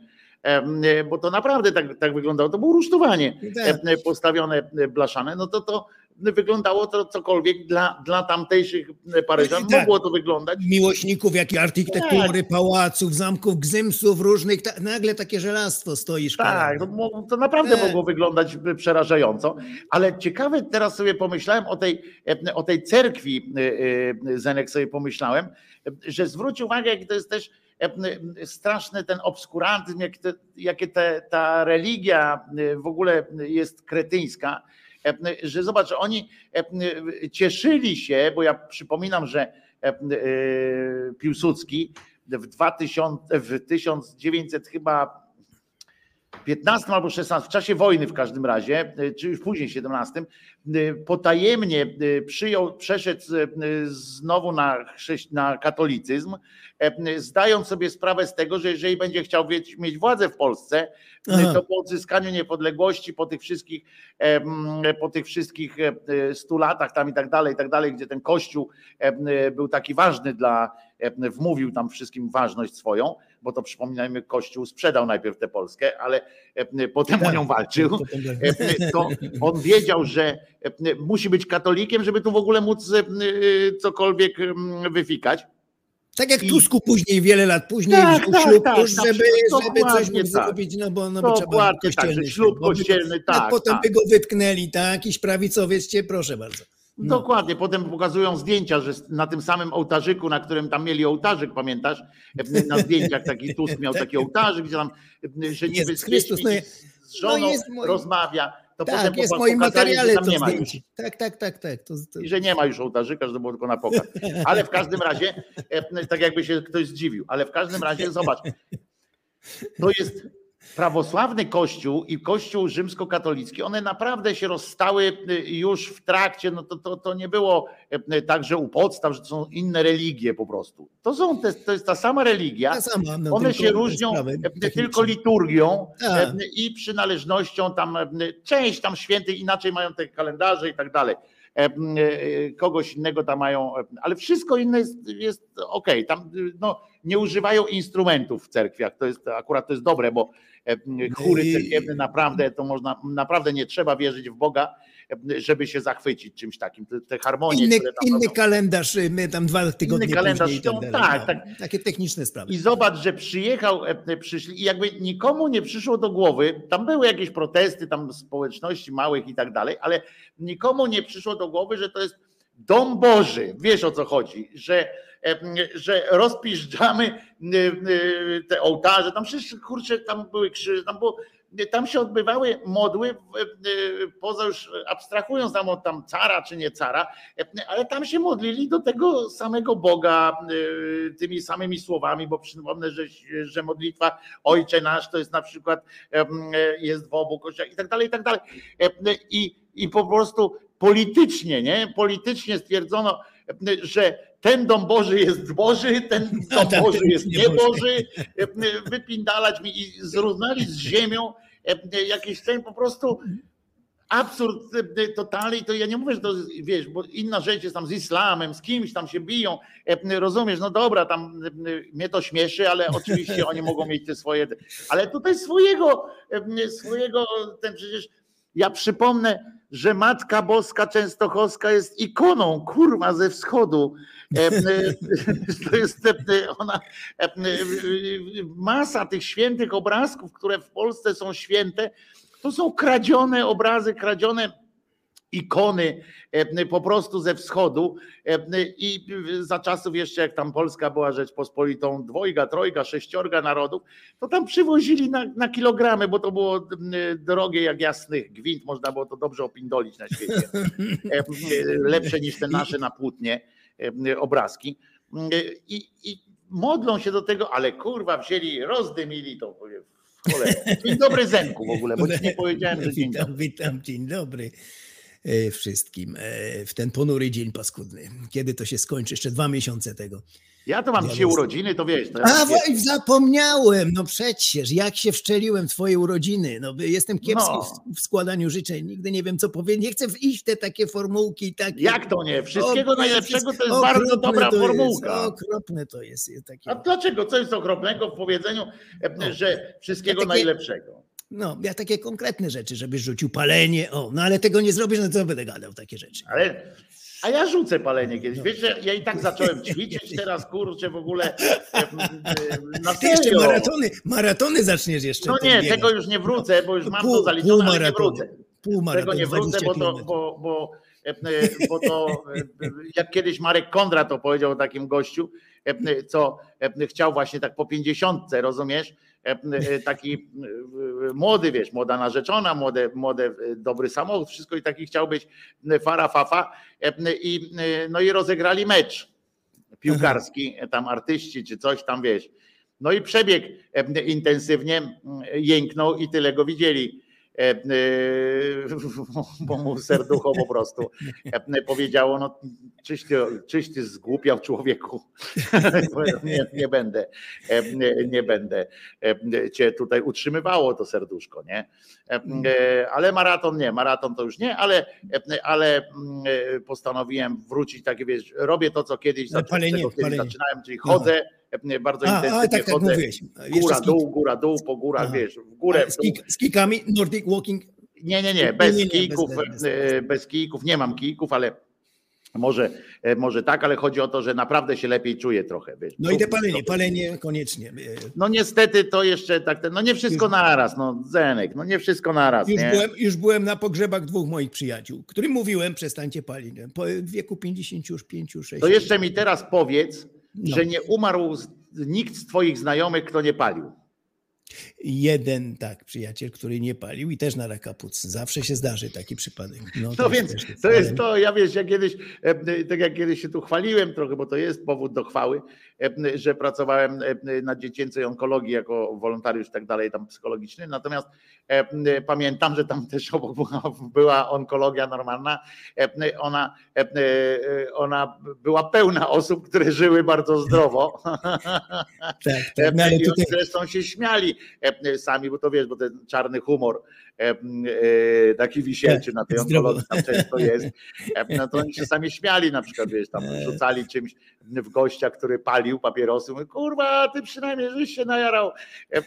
bo to naprawdę tak, tak wyglądało, to było rusztowanie Tak. postawione blaszane, no to to wyglądało to cokolwiek dla, dla tamtejszych Paryżan. Tak. Mogło to wyglądać. Miłośników jak i architektury, pałaców, zamków, gzymsów różnych, ta, nagle takie żelastwo stoi szkoda. Tak, to, to naprawdę Tak. mogło wyglądać przerażająco, ale ciekawe teraz sobie pomyślałem o tej, o tej cerkwi, e, e, Zenek sobie pomyślałem, że zwróć uwagę, jak to jest też e, straszny ten obskurantyzm, jak te, jakie te, ta religia e, w ogóle jest kretyńska, e, że zobacz, oni cieszyli się, bo ja przypominam, że e, Piłsudski w 2000, w 1900 chyba 15 albo 16, w czasie wojny w każdym razie, y, czy już później 17, y, potajemnie y, przyjął, przeszedł znowu na, na katolicyzm, e, zdając sobie sprawę z tego, że jeżeli będzie chciał mieć, władzę w Polsce, Aha. to po odzyskaniu niepodległości, po tych wszystkich, e, po tych wszystkich e, e, stu latach tam i tak dalej, i tak dalej, gdzie ten kościół e, był taki ważny dla, e, wmówił tam wszystkim ważność swoją, bo to przypominajmy, kościół sprzedał najpierw tę Polskę, ale e, potem o nią walczył. Potem- E, to on wiedział, że e, musi być katolikiem, żeby tu w ogóle móc e, cokolwiek wyfikać. Tak jak I- Tusku później, wiele lat później Tak, tak, ślub, tak, żeby, żeby coś mógł tak. zrobić, no bo, no bo trzeba tak, kościelny że ślub kościelny, tak, tak, potem tak. by go wytknęli, tak, jakiś prawicowiec cię, proszę bardzo. No. Dokładnie, potem pokazują zdjęcia, że na tym samym ołtarzyku, na którym tam mieli ołtarzyk, pamiętasz? E, Na zdjęciach taki Tusk miał taki ołtarzyk, gdzie tam, e, że niby Jezus z Chrystus, no z żoną no jest mój- rozmawia. To Tak, potem jest w moim materiale tam nie ma już. Tak, tak, tak, tak. To, to, I że nie ma już ołtarzyka, że to było tylko na pokaz. Ale w każdym razie, e, tak jakby się ktoś zdziwił, ale w każdym razie zobacz, to jest prawosławny kościół i kościół rzymskokatolicki, one naprawdę się rozstały y, już w trakcie, no to, to, to nie było e, tak, że u podstaw, że to są inne religie po prostu. To, są te, to jest ta sama religia, ta sama, no, one się różnią techniczne. tylko liturgią Tak. e, i przynależnością tam część tam świętych inaczej mają te kalendarze i tak dalej. Kogoś innego tam mają, ale wszystko inne jest, jest okej. Tam y, no, nie używają instrumentów w cerkwiach. To jest akurat to jest dobre, bo e, chóry cerkiewne naprawdę to można, naprawdę nie trzeba wierzyć w Boga, e, żeby się zachwycić czymś takim. Te, harmonie, Inny, inny kalendarz, y, my tam dwa tygodnie kalendarz, później i tak no, tak, no. tak. Takie techniczne sprawy. I zobacz, że przyjechał, e, przyszli i jakby nikomu nie przyszło do głowy, tam były jakieś protesty, tam społeczności małych i tak dalej, ale nikomu nie przyszło do głowy, że to jest dom Boży. Wiesz o co chodzi, że, że rozpiszczamy e, e, te ołtarze, tam przecież kurczę, tam były krzyże, tam było tam się odbywały modły, e, poza już abstrahując tam od tam cara czy nie cara, ale tam się modlili do tego samego Boga tymi samymi słowami, bo przypomnę, że, że modlitwa Ojcze Nasz to jest na przykład jest w obu kościołach i tak dalej, i tak dalej. I, i po prostu politycznie, nie? Politycznie stwierdzono, że ten dom Boży jest Boży, ten dom Boży jest nie nieboży, e, wypindalać mi i zrównali z ziemią. E, jakiś ten po prostu absurd e, totalny. I to ja nie mówię, że to wiesz, bo inna rzecz jest tam z islamem, z kimś tam się biją, e, rozumiesz, no dobra, tam e, mnie to śmieszy, ale oczywiście oni mogą mieć te swoje, ale tutaj swojego, e, swojego, ten przecież ja przypomnę, że Matka Boska Częstochowska jest ikoną, kurwa, ze wschodu. E, e, To jest e, ona, masa tych świętych obrazków, które w Polsce są święte, to są kradzione obrazy, kradzione ikony po prostu ze wschodu i za czasów jeszcze jak tam Polska była Rzeczpospolitą dwojga, trojga, sześciorga narodów, to tam przywozili na, na kilogramy, bo to było drogie jak jasnych gwint, można było to dobrze opindolić na świecie. Lepsze niż te nasze na płótnie obrazki. E, I, I modlą się do tego, ale kurwa wzięli, rozdymili to w cholerę. Dzień dobry Zenku w ogóle, bo ci nie powiedziałem, że dzień dobry. Witam, witam, dzień dobry e, wszystkim e, w ten ponury dzień paskudny. Kiedy to się skończy? Jeszcze dwa miesiące tego. Ja to mam Ja dzisiaj urodziny, to wiesz. To ja A, woj, zapomniałem, no przecież, jak się wszczeliłem w twoje urodziny. No, jestem kiepski No. w, w składaniu życzeń, nigdy nie wiem, co powiedzieć. Nie chcę iść w te takie formułki. Takie, jak to nie? Wszystkiego O, najlepszego to jest bardzo dobra to formułka. Jest, okropne to jest. jest Takie, A dlaczego? Co jest okropnego w powiedzeniu, e, że wszystkiego takie- najlepszego? No, ja takie konkretne rzeczy, żebyś rzucił palenie, o, no ale tego nie zrobisz, no to będę gadał takie rzeczy. Ale, a ja rzucę palenie kiedyś. Wiesz, że ja i tak zacząłem ćwiczyć teraz, kurczę, w ogóle na Ty jeszcze maratony, maratony zaczniesz jeszcze. No nie, tego już nie wrócę, bo już mam Pół- to zaliczone, ale nie wrócę. Półmaraton, Tego nie wrócę, 20 bo to, bo, bo, e, bo to e, jak kiedyś Marek Kondrat to powiedział o takim gościu, co chciał właśnie tak po pięćdziesiątce, rozumiesz? E, e, Taki e, młody, wiesz, młoda narzeczona, młode, młode, dobry samochód, wszystko i taki chciał być fara fafa i, no i rozegrali mecz piłkarski, tam artyści czy coś tam, wiesz. No i przebieg intensywnie, jęknął i tyle go widzieli. E, e, Bo mu serducho po prostu e, powiedziało, no czyś ty, czyś ty zgłupiał człowieku. Nie, nie będę, nie, nie będę cię tutaj utrzymywało to serduszko, nie? E, Ale maraton nie, maraton to już nie, ale, ale mm, postanowiłem wrócić, takie wiesz, robię to, co kiedyś, No, palenie, kiedyś zaczynałem, czyli chodzę, bardzo A, intensywnie tak, tak chodzę, mówiłeś. Jeszcze góra, dół, góra, dół, po górach, wiesz, w górę, w z, dół. kik, z kikami, Nordic Walking. Nie, nie, nie, bez Nie, nie, kijków, bez- bez- e, bez kijków, nie mam kijków, ale może, e, może tak, ale chodzi o to, że naprawdę się lepiej czuję trochę. Wiesz, No i te palenie, palenie koniecznie. E, No niestety to jeszcze tak, no nie wszystko Już- naraz, no Zenek, no nie wszystko naraz, Już nie? byłem, już byłem na pogrzebach dwóch moich przyjaciół, którym mówiłem, przestańcie palić. Po wieku 55, 6. To jeszcze mi teraz powiedz, No. że nie umarł nikt z twoich znajomych, kto nie palił. Jeden tak przyjaciel, który nie palił i też na raka płuc. Zawsze się zdarzy taki przypadek. No to więc jest- to jest to, ja wiesz, ja kiedyś, e, tak jak kiedyś się tu chwaliłem trochę, bo to jest powód do chwały, e, że pracowałem e, na dziecięcej onkologii jako wolontariusz i tak dalej, tam psychologiczny, natomiast pamiętam, że tam też obok była, była onkologia normalna, ona, ona była pełna osób, które żyły bardzo zdrowo, Tak, tak. No, i tutaj, zresztą się śmiali sami, bo to wiesz, bo ten czarny humor taki wisielczy na tej onkologii tam często jest, no to oni się sami śmiali na przykład, wiesz, tam rzucali czymś w gościa, który palił papierosy, mówię, kurwa, ty przynajmniej żeś się najarał, e,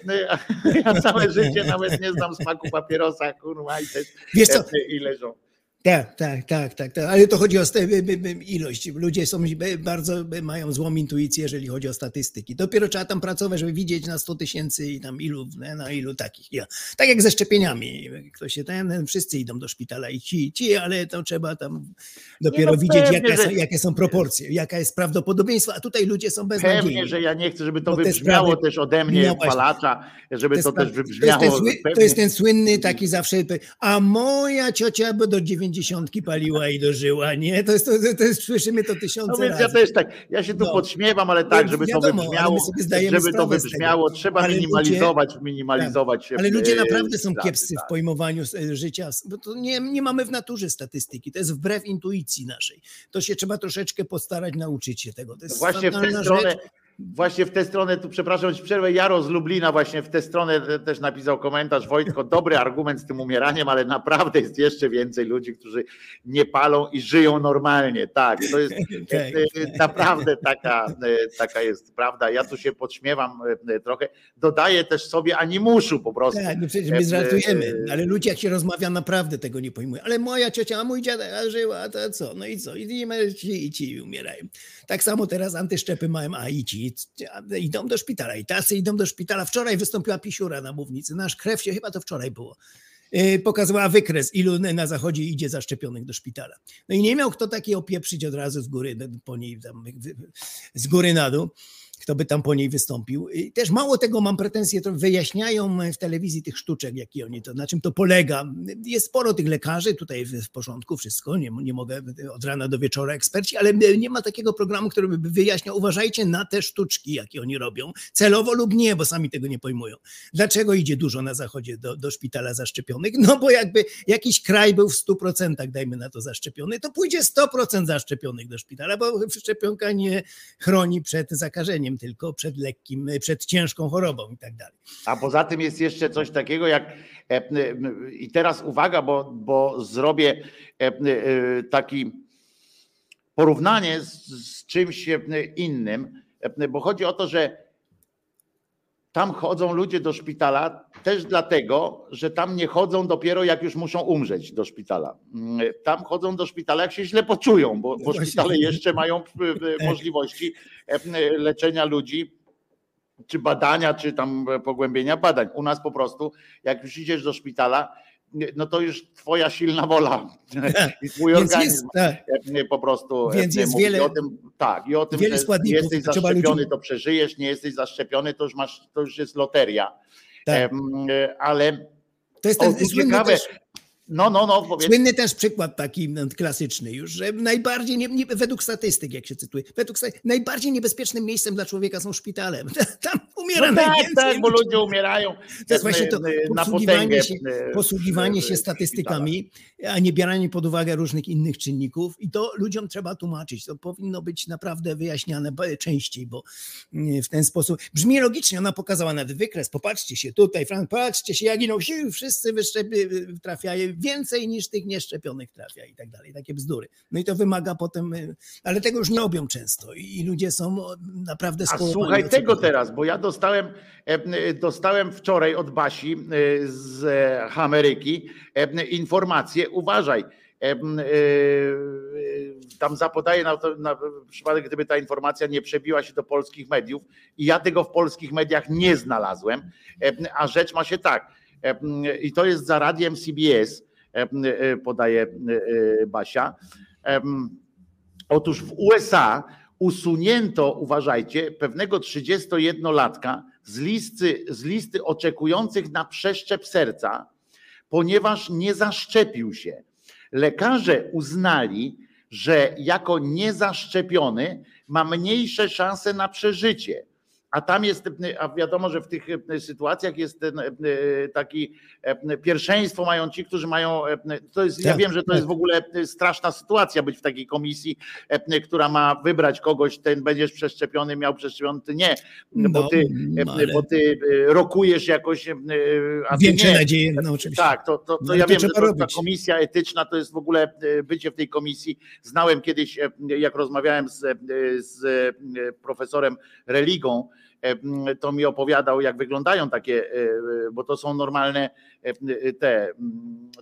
ja całe życie nawet nie znam smaku papierosa, kurwa, i też wiesz co, i leżą. Tak, tak, tak, tak, tak. Ale to chodzi o ilość. Ludzie są bardzo mają złą intuicję, jeżeli chodzi o statystyki. Dopiero trzeba tam pracować, żeby widzieć na 100 tysięcy i tam ilu, na ilu takich. Ja. Tak jak ze szczepieniami. Ktoś się ten, wszyscy idą do szpitala i ci, ci, ale to trzeba tam dopiero no widzieć, jakie, są, jakie są proporcje, jaka jest prawdopodobieństwo, a tutaj ludzie są beznadziejni. Pewnie, że ja nie chcę, żeby to te wybrzmiało sprawy- też ode mnie, No palacza, żeby to, jest też wybrzmiało. To jest, ten, to jest ten słynny taki zawsze, a moja ciocia by do dziewięćdziesiątki paliła i dożyła, nie? To jest, to, to jest słyszymy to tysiące No więc razy. ja też tak, ja się tu No. podśmiewam, ale tak, żeby to wiadomo, ale wybrzmiało, żeby to wybrzmiało, trzeba Ale ludzie- minimalizować, minimalizować. Ale ludzie e, naprawdę są kiepscy tak. w pojmowaniu e, życia, bo to nie, nie mamy w naturze statystyki, to jest wbrew intuicji naszej. To się trzeba troszeczkę postarać nauczyć się tego. To jest Właśnie w tę stronę, rzecz. Właśnie w tę stronę, tu przepraszam, ci przerwę, Jaro z Lublina właśnie w tę stronę e, też napisał komentarz, Wojtko, dobry argument z tym umieraniem, ale naprawdę jest jeszcze więcej ludzi, którzy nie palą i żyją normalnie, tak, to jest Tak, e, naprawdę taka, e, taka jest prawda, ja tu się podśmiewam trochę, dodaję też sobie animuszu po prostu. Tak, no przecież my żartujemy, ale ludzie jak się rozmawia naprawdę tego nie pojmują. Ale moja ciocia, a mój dziadek, żyła, a to co? No i co? I ci, i ci umierają. Tak samo teraz antyszczepy mają, a i ci idą do szpitala i tacy idą do szpitala. Wczoraj wystąpiła pisiura na mównicy, nasz krew się, chyba to wczoraj było, yy, pokazywała wykres, ilu na zachodzie idzie zaszczepionych do szpitala. No i nie miał kto taki opieprzyć od razu z góry, po niej tam, z góry na dół kto by tam po niej wystąpił. I też mało tego mam pretensje, to wyjaśniają w telewizji tych sztuczek, jakie oni to, na czym to polega. Jest sporo tych lekarzy, tutaj w, porządku, wszystko, nie, nie mogę od rana do wieczora eksperci, ale nie ma takiego programu, który by wyjaśniał, uważajcie na te sztuczki, jakie oni robią, celowo lub nie, bo sami tego nie pojmują. Dlaczego idzie dużo na zachodzie do, do szpitala zaszczepionych? No bo jakby jakiś kraj był w 100%, dajmy na to, zaszczepiony, to pójdzie 100% zaszczepionych do szpitala, bo szczepionka nie chroni przed zakażeniem, tylko przed lekkim, przed ciężką chorobą i tak dalej. A poza tym jest jeszcze coś takiego jak, e, e, i teraz uwaga, bo, bo zrobię e, e, taki porównanie z, z czymś e, innym, bo chodzi o to, że tam chodzą ludzie do szpitala też dlatego, że tam nie chodzą dopiero jak już muszą umrzeć do szpitala. Mm, Tam chodzą do szpitala jak się źle poczują, bo, bo szpitale jeszcze mają e, e, możliwości e, leczenia ludzi czy badania, czy tam pogłębienia badań. U nas po prostu, jak już idziesz do szpitala, no to już twoja silna wola i twój Więc jest, organizm tak, e, po prostu Więc jest wiele- o tym, tak, i o tym, wiele że jesteś zaszczepiony, ludzi- to przeżyjesz, nie jesteś zaszczepiony, to już masz, to już jest loteria. tak. Ale To jest ten słynny ciekawe, też, no, no, no, powiedz. Słynny też przykład taki no, klasyczny już, że najbardziej, nie, nie, według statystyk, jak się cytuje, według najbardziej niebezpiecznym miejscem dla człowieka są szpitale. Tam umiera No tak, najwięcej tak, bo ludzi. ludzie umierają To jest właśnie to na posługiwanie się, posługiwanie się statystykami, a nie bieranie pod uwagę różnych innych czynników i to ludziom trzeba tłumaczyć. To powinno być naprawdę wyjaśniane częściej, bo mm, w ten sposób brzmi logicznie. Ona pokazała nawet wykres. Popatrzcie się tutaj, Frank, patrzcie się, jak idą wszyscy wyszczepi, trafiają więcej niż tych nieszczepionych trafia i tak dalej. Takie bzdury. No i to wymaga potem, y, ale tego już nie robią często i ludzie są naprawdę A słuchaj tego teraz, bo ja dostałem, e, e, dostałem wczoraj od Basi e, z Ameryki informację, uważaj, tam zapodaję na, to, na przypadek, gdyby ta informacja nie przebiła się do polskich mediów i ja tego w polskich mediach nie znalazłem, a rzecz ma się tak, i to jest za radiem CBS, podaje e, e, Basia. E, Otóż w USA usunięto, uważajcie, pewnego 31-latka z listy, z listy oczekujących na przeszczep serca, ponieważ nie zaszczepił się. Lekarze uznali, że jako niezaszczepiony ma mniejsze szanse na przeżycie. A tam jest, a wiadomo, że w tych sytuacjach jest ten e, taki e, pierwszeństwo mają ci, którzy mają. e, To jest, ja Tak, wiem, że to tak. jest w ogóle straszna sytuacja być w takiej komisji, e, która ma wybrać kogoś, ten będziesz przeszczepiony, miał przeszczepiony, ty nie, bo No, ty, e, ale- bo ty e, rokujesz jakoś, e, a ty Większe nadzieje, no oczywiście. Tak, to, to, to No, ja to wiem, że to, ta komisja etyczna to jest w ogóle e, bycie w tej komisji. Znałem kiedyś, e, jak rozmawiałem z, e, z e, profesorem Religą, e, to mi opowiadał, jak wyglądają takie, e, bo to są normalne e, te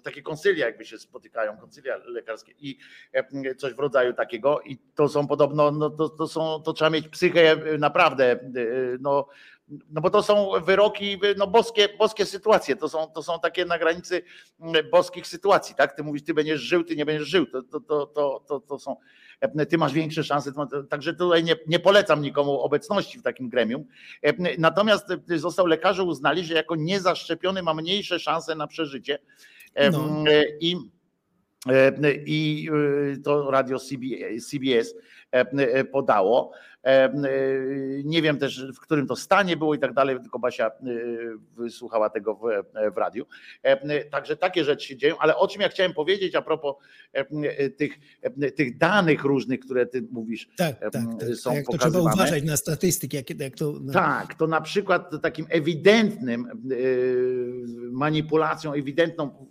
takie konsylia, jakby się spotykają, konsylia lekarskie i e, coś w rodzaju takiego. I to są podobno, no to, to są, to trzeba mieć psychę e, naprawdę, e, no. No bo to są wyroki, no boskie, boskie sytuacje, to są, to są takie na granicy boskich sytuacji, tak? Ty mówisz, ty będziesz żył, ty nie będziesz żył, to, to, to, to, to, to są, e, ty masz większe szanse, także tutaj nie, nie polecam nikomu obecności w takim gremium. E, Natomiast e, został lekarze uznali, że jako niezaszczepiony ma mniejsze szanse na przeżycie E, No. e, i E, i e, to radio CBS e, podało. E, Nie wiem też, w którym to stanie było i tak dalej, tylko Basia e, wysłuchała tego w, w radiu. E, Także takie rzeczy się dzieją, ale o czym ja chciałem powiedzieć a propos e, tych, tych danych różnych, które ty mówisz, Tak, tak, tak. są jak to trzeba pokazywane. uważać na statystyki, jak, jak to. No. Tak, to na przykład takim ewidentnym manipulacją, ewidentną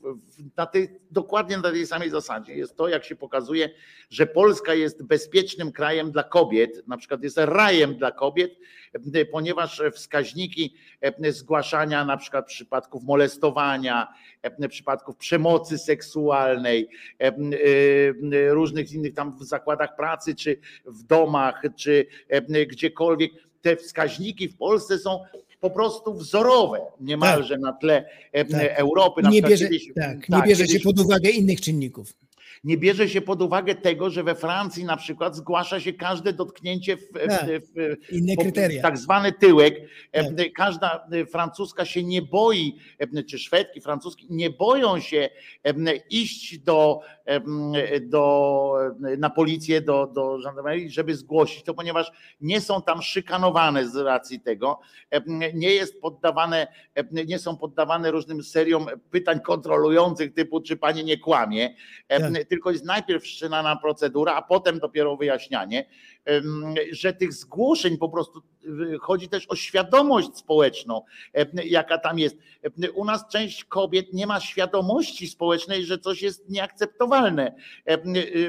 na tej, dokładnie na tej samej zasadzie jest to, jak się pokazuje, że Polska jest bezpiecznym krajem dla kobiet, na przykład jest rajem dla kobiet, ponieważ wskaźniki yy, zgłaszania na przykład przypadków molestowania, yy, przypadków przemocy seksualnej, yy, różnych innych tam w zakładach pracy, czy w domach, czy gdziekolwiek, te wskaźniki w Polsce są po prostu wzorowe, niemalże na tle e, Tak. Europy. Na Nie bierze, kiedyś- tak, nie tak, bierze się kiedyś pod uwagę innych czynników. Nie bierze się pod uwagę tego, że we Francji na przykład zgłasza się każde dotknięcie w, w, Tak. w, Inne kryteria. tak zwany tyłek. Tak. E, Każda e, francuska się nie boi, e, czy szwedki, francuski nie boją się iść do, do, na policję, do, do żandarmerii, żeby zgłosić to, ponieważ nie są tam szykanowane z racji tego, nie jest poddawane, nie są poddawane różnym seriom pytań kontrolujących typu, czy pani nie kłamie, Tak. Tylko jest najpierw wszczynana procedura, a potem dopiero wyjaśnianie, że tych zgłoszeń po prostu chodzi też o świadomość społeczną, jaka tam jest. U nas część kobiet nie ma świadomości społecznej, że coś jest nieakceptowalne,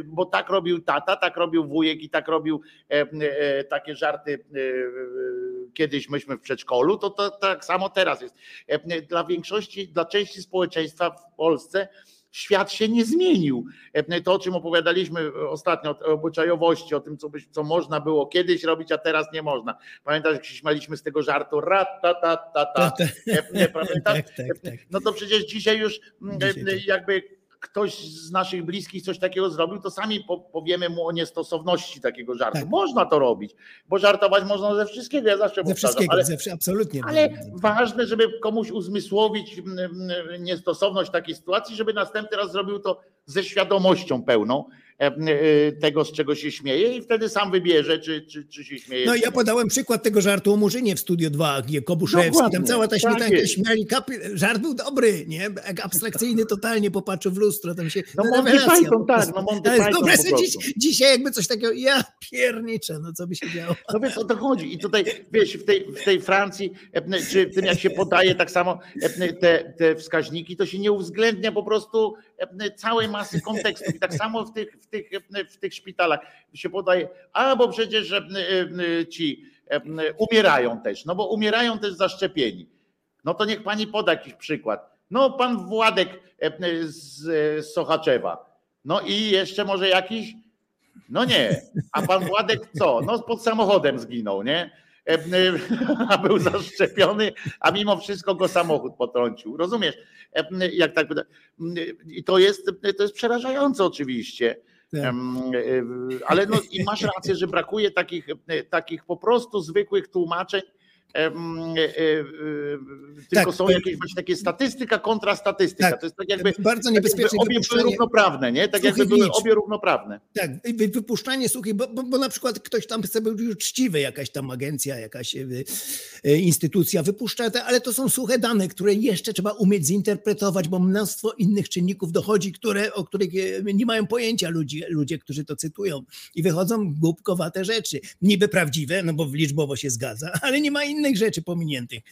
bo tak robił tata, tak robił wujek i tak robił takie żarty kiedyś myśmy w przedszkolu, to, to tak samo teraz jest. Dla większości, dla części społeczeństwa w Polsce świat się nie zmienił. To, o czym opowiadaliśmy ostatnio, o obyczajowości, o tym, co, byś, co można było kiedyś robić, a teraz nie można. Pamiętasz, jak się śmialiśmy z tego żartu, rat, ta, ta, ta, ta. Pamiętasz? Tak, tak, tak. No to przecież dzisiaj już jakby ktoś z naszych bliskich coś takiego zrobił, to sami powiemy mu o niestosowności takiego żartu. Tak. Można to robić, bo żartować można ze wszystkiego. Ja zawsze ze wszystkiego, ale, ze, absolutnie. Ale ważne, żeby komuś uzmysłowić niestosowność takiej sytuacji, żeby następny raz zrobił to ze świadomością pełną tego, z czego się śmieje i wtedy sam wybierze, czy, czy, czy się śmieje. No ja podałem przykład tego żartu o Murzynie w Studio 2, gdzie Kobuszewski, no, tam cała ta śmietanka tak śmiali, żart był dobry, nie? Abstrakcyjny totalnie popatrzył w lustro, tam się... No Monty Python, tak, no Monty Python Dobra, dziś, dzisiaj jakby coś takiego, ja pierniczę, no co by się działo. No więc o to chodzi i tutaj, wiesz, w tej, w tej Francji, e, czy w tym jak się podaje tak samo te, te wskaźniki, to się nie uwzględnia po prostu całej masy kontekstów i tak samo w tych w tych, w tych szpitalach się podaje, a bo przecież ci umierają też, no bo umierają też zaszczepieni. No to niech pani poda jakiś przykład. No pan Władek z Sochaczewa. No i jeszcze może jakiś? No nie. A pan Władek co? No pod samochodem zginął, nie? A był zaszczepiony, a mimo wszystko go samochód potrącił. Rozumiesz? Jak tak. I to jest, to jest przerażające oczywiście. Tak. E, ale no i masz rację, że brakuje takich, e, takich po prostu zwykłych tłumaczeń tylko tak. są jakieś właśnie takie statystyka kontra statystyka. Tak. To jest tak jakby, bardzo niebezpieczne. Tak obie były równoprawne, nie? Tak jakby były obie równoprawne. Tak, wypuszczanie suchych, bo, bo, bo, na przykład ktoś tam chce być uczciwy, jakaś tam agencja, jakaś e, instytucja wypuszcza te, ale to są suche dane, które jeszcze trzeba umieć zinterpretować, bo mnóstwo innych czynników dochodzi, które, o których nie mają pojęcia ludzie, ludzie, którzy to cytują i wychodzą głupkowate rzeczy. Niby prawdziwe, no bo liczbowo się zgadza, ale nie ma innych innych rzeczy pominiętych.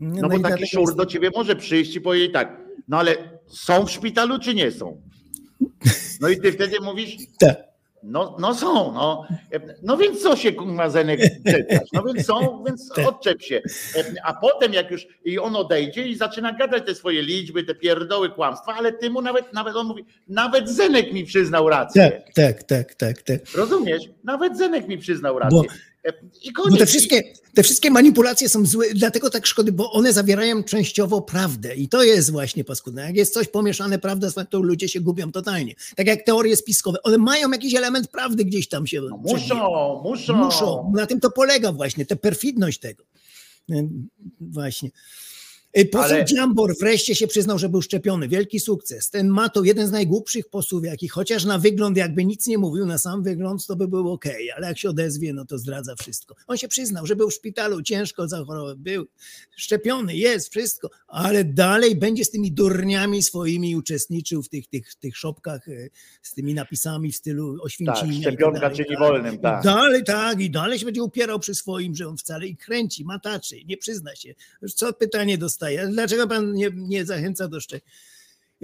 No, no bo taki szur do ciebie może przyjść i powiedzieć tak, no ale są w szpitalu czy nie są? No i ty wtedy mówisz, tak. No, no są, no. No więc co się kurwa Zenek czepiasz? No więc są, więc tak. odczep się. A potem jak już i on odejdzie i zaczyna gadać te swoje liczby, te pierdoły, kłamstwa, ale ty mu nawet, nawet on mówi, nawet Zenek mi przyznał rację. Tak, tak, tak, tak. tak. Rozumiesz? Nawet Zenek mi przyznał rację. Bo i koniec. Bo te wszystkie, te wszystkie manipulacje są złe, dlatego tak szkody, bo one zawierają częściowo prawdę i to jest właśnie paskudne. Jak jest coś pomieszane prawda, to ludzie się gubią totalnie. Tak jak teorie spiskowe, one mają jakiś element prawdy gdzieś tam się... No muszą, muszą. Muszą. Na tym to polega właśnie, ta perfidność tego. Właśnie. Y, poseł Ale... Dziambor wreszcie się przyznał, że był szczepiony. Wielki sukces. Ten ma to jeden z najgłupszych posłów, jaki chociaż na wygląd jakby nic nie mówił, na sam wygląd to by był ok, ale jak się odezwie, no to zdradza wszystko. On się przyznał, że był w szpitalu, ciężko zachorował, był szczepiony, jest, wszystko, ale dalej będzie z tymi durniami swoimi uczestniczył w tych, tych, tych szopkach y, z tymi napisami w stylu Oświęcimia. Tak, szczepionka, dalej, czyli tak. wolnym, tak. Dalej, tak, i dalej się będzie upierał przy swoim, że on wcale i kręci, mataczy, nie przyzna się. Co pytanie dostaje Dlaczego pan nie, nie zachęca do szczepienia?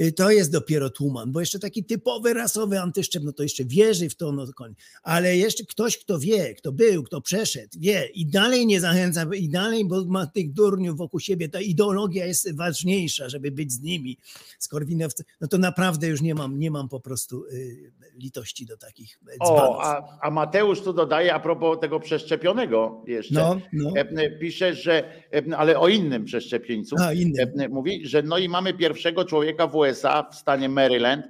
Y, to jest dopiero tłuman, bo jeszcze taki typowy rasowy antyszczep, no to jeszcze wierzy w to, no to koniec. Ale jeszcze ktoś, kto wie, kto był, kto przeszedł, wie i dalej nie zachęca, i dalej, bo ma tych durniów wokół siebie, ta ideologia jest ważniejsza, żeby być z nimi, z Korwinowcem, no to naprawdę już nie mam, nie mam po prostu y, litości do takich dzbanów. O, a, a Mateusz tu dodaje a propos tego przeszczepionego jeszcze, no, no. E, pisze, że, e, ale o innym przeszczepieńcu, a, innym. E, mówi, że no i mamy pierwszego człowieka w USA w stanie Maryland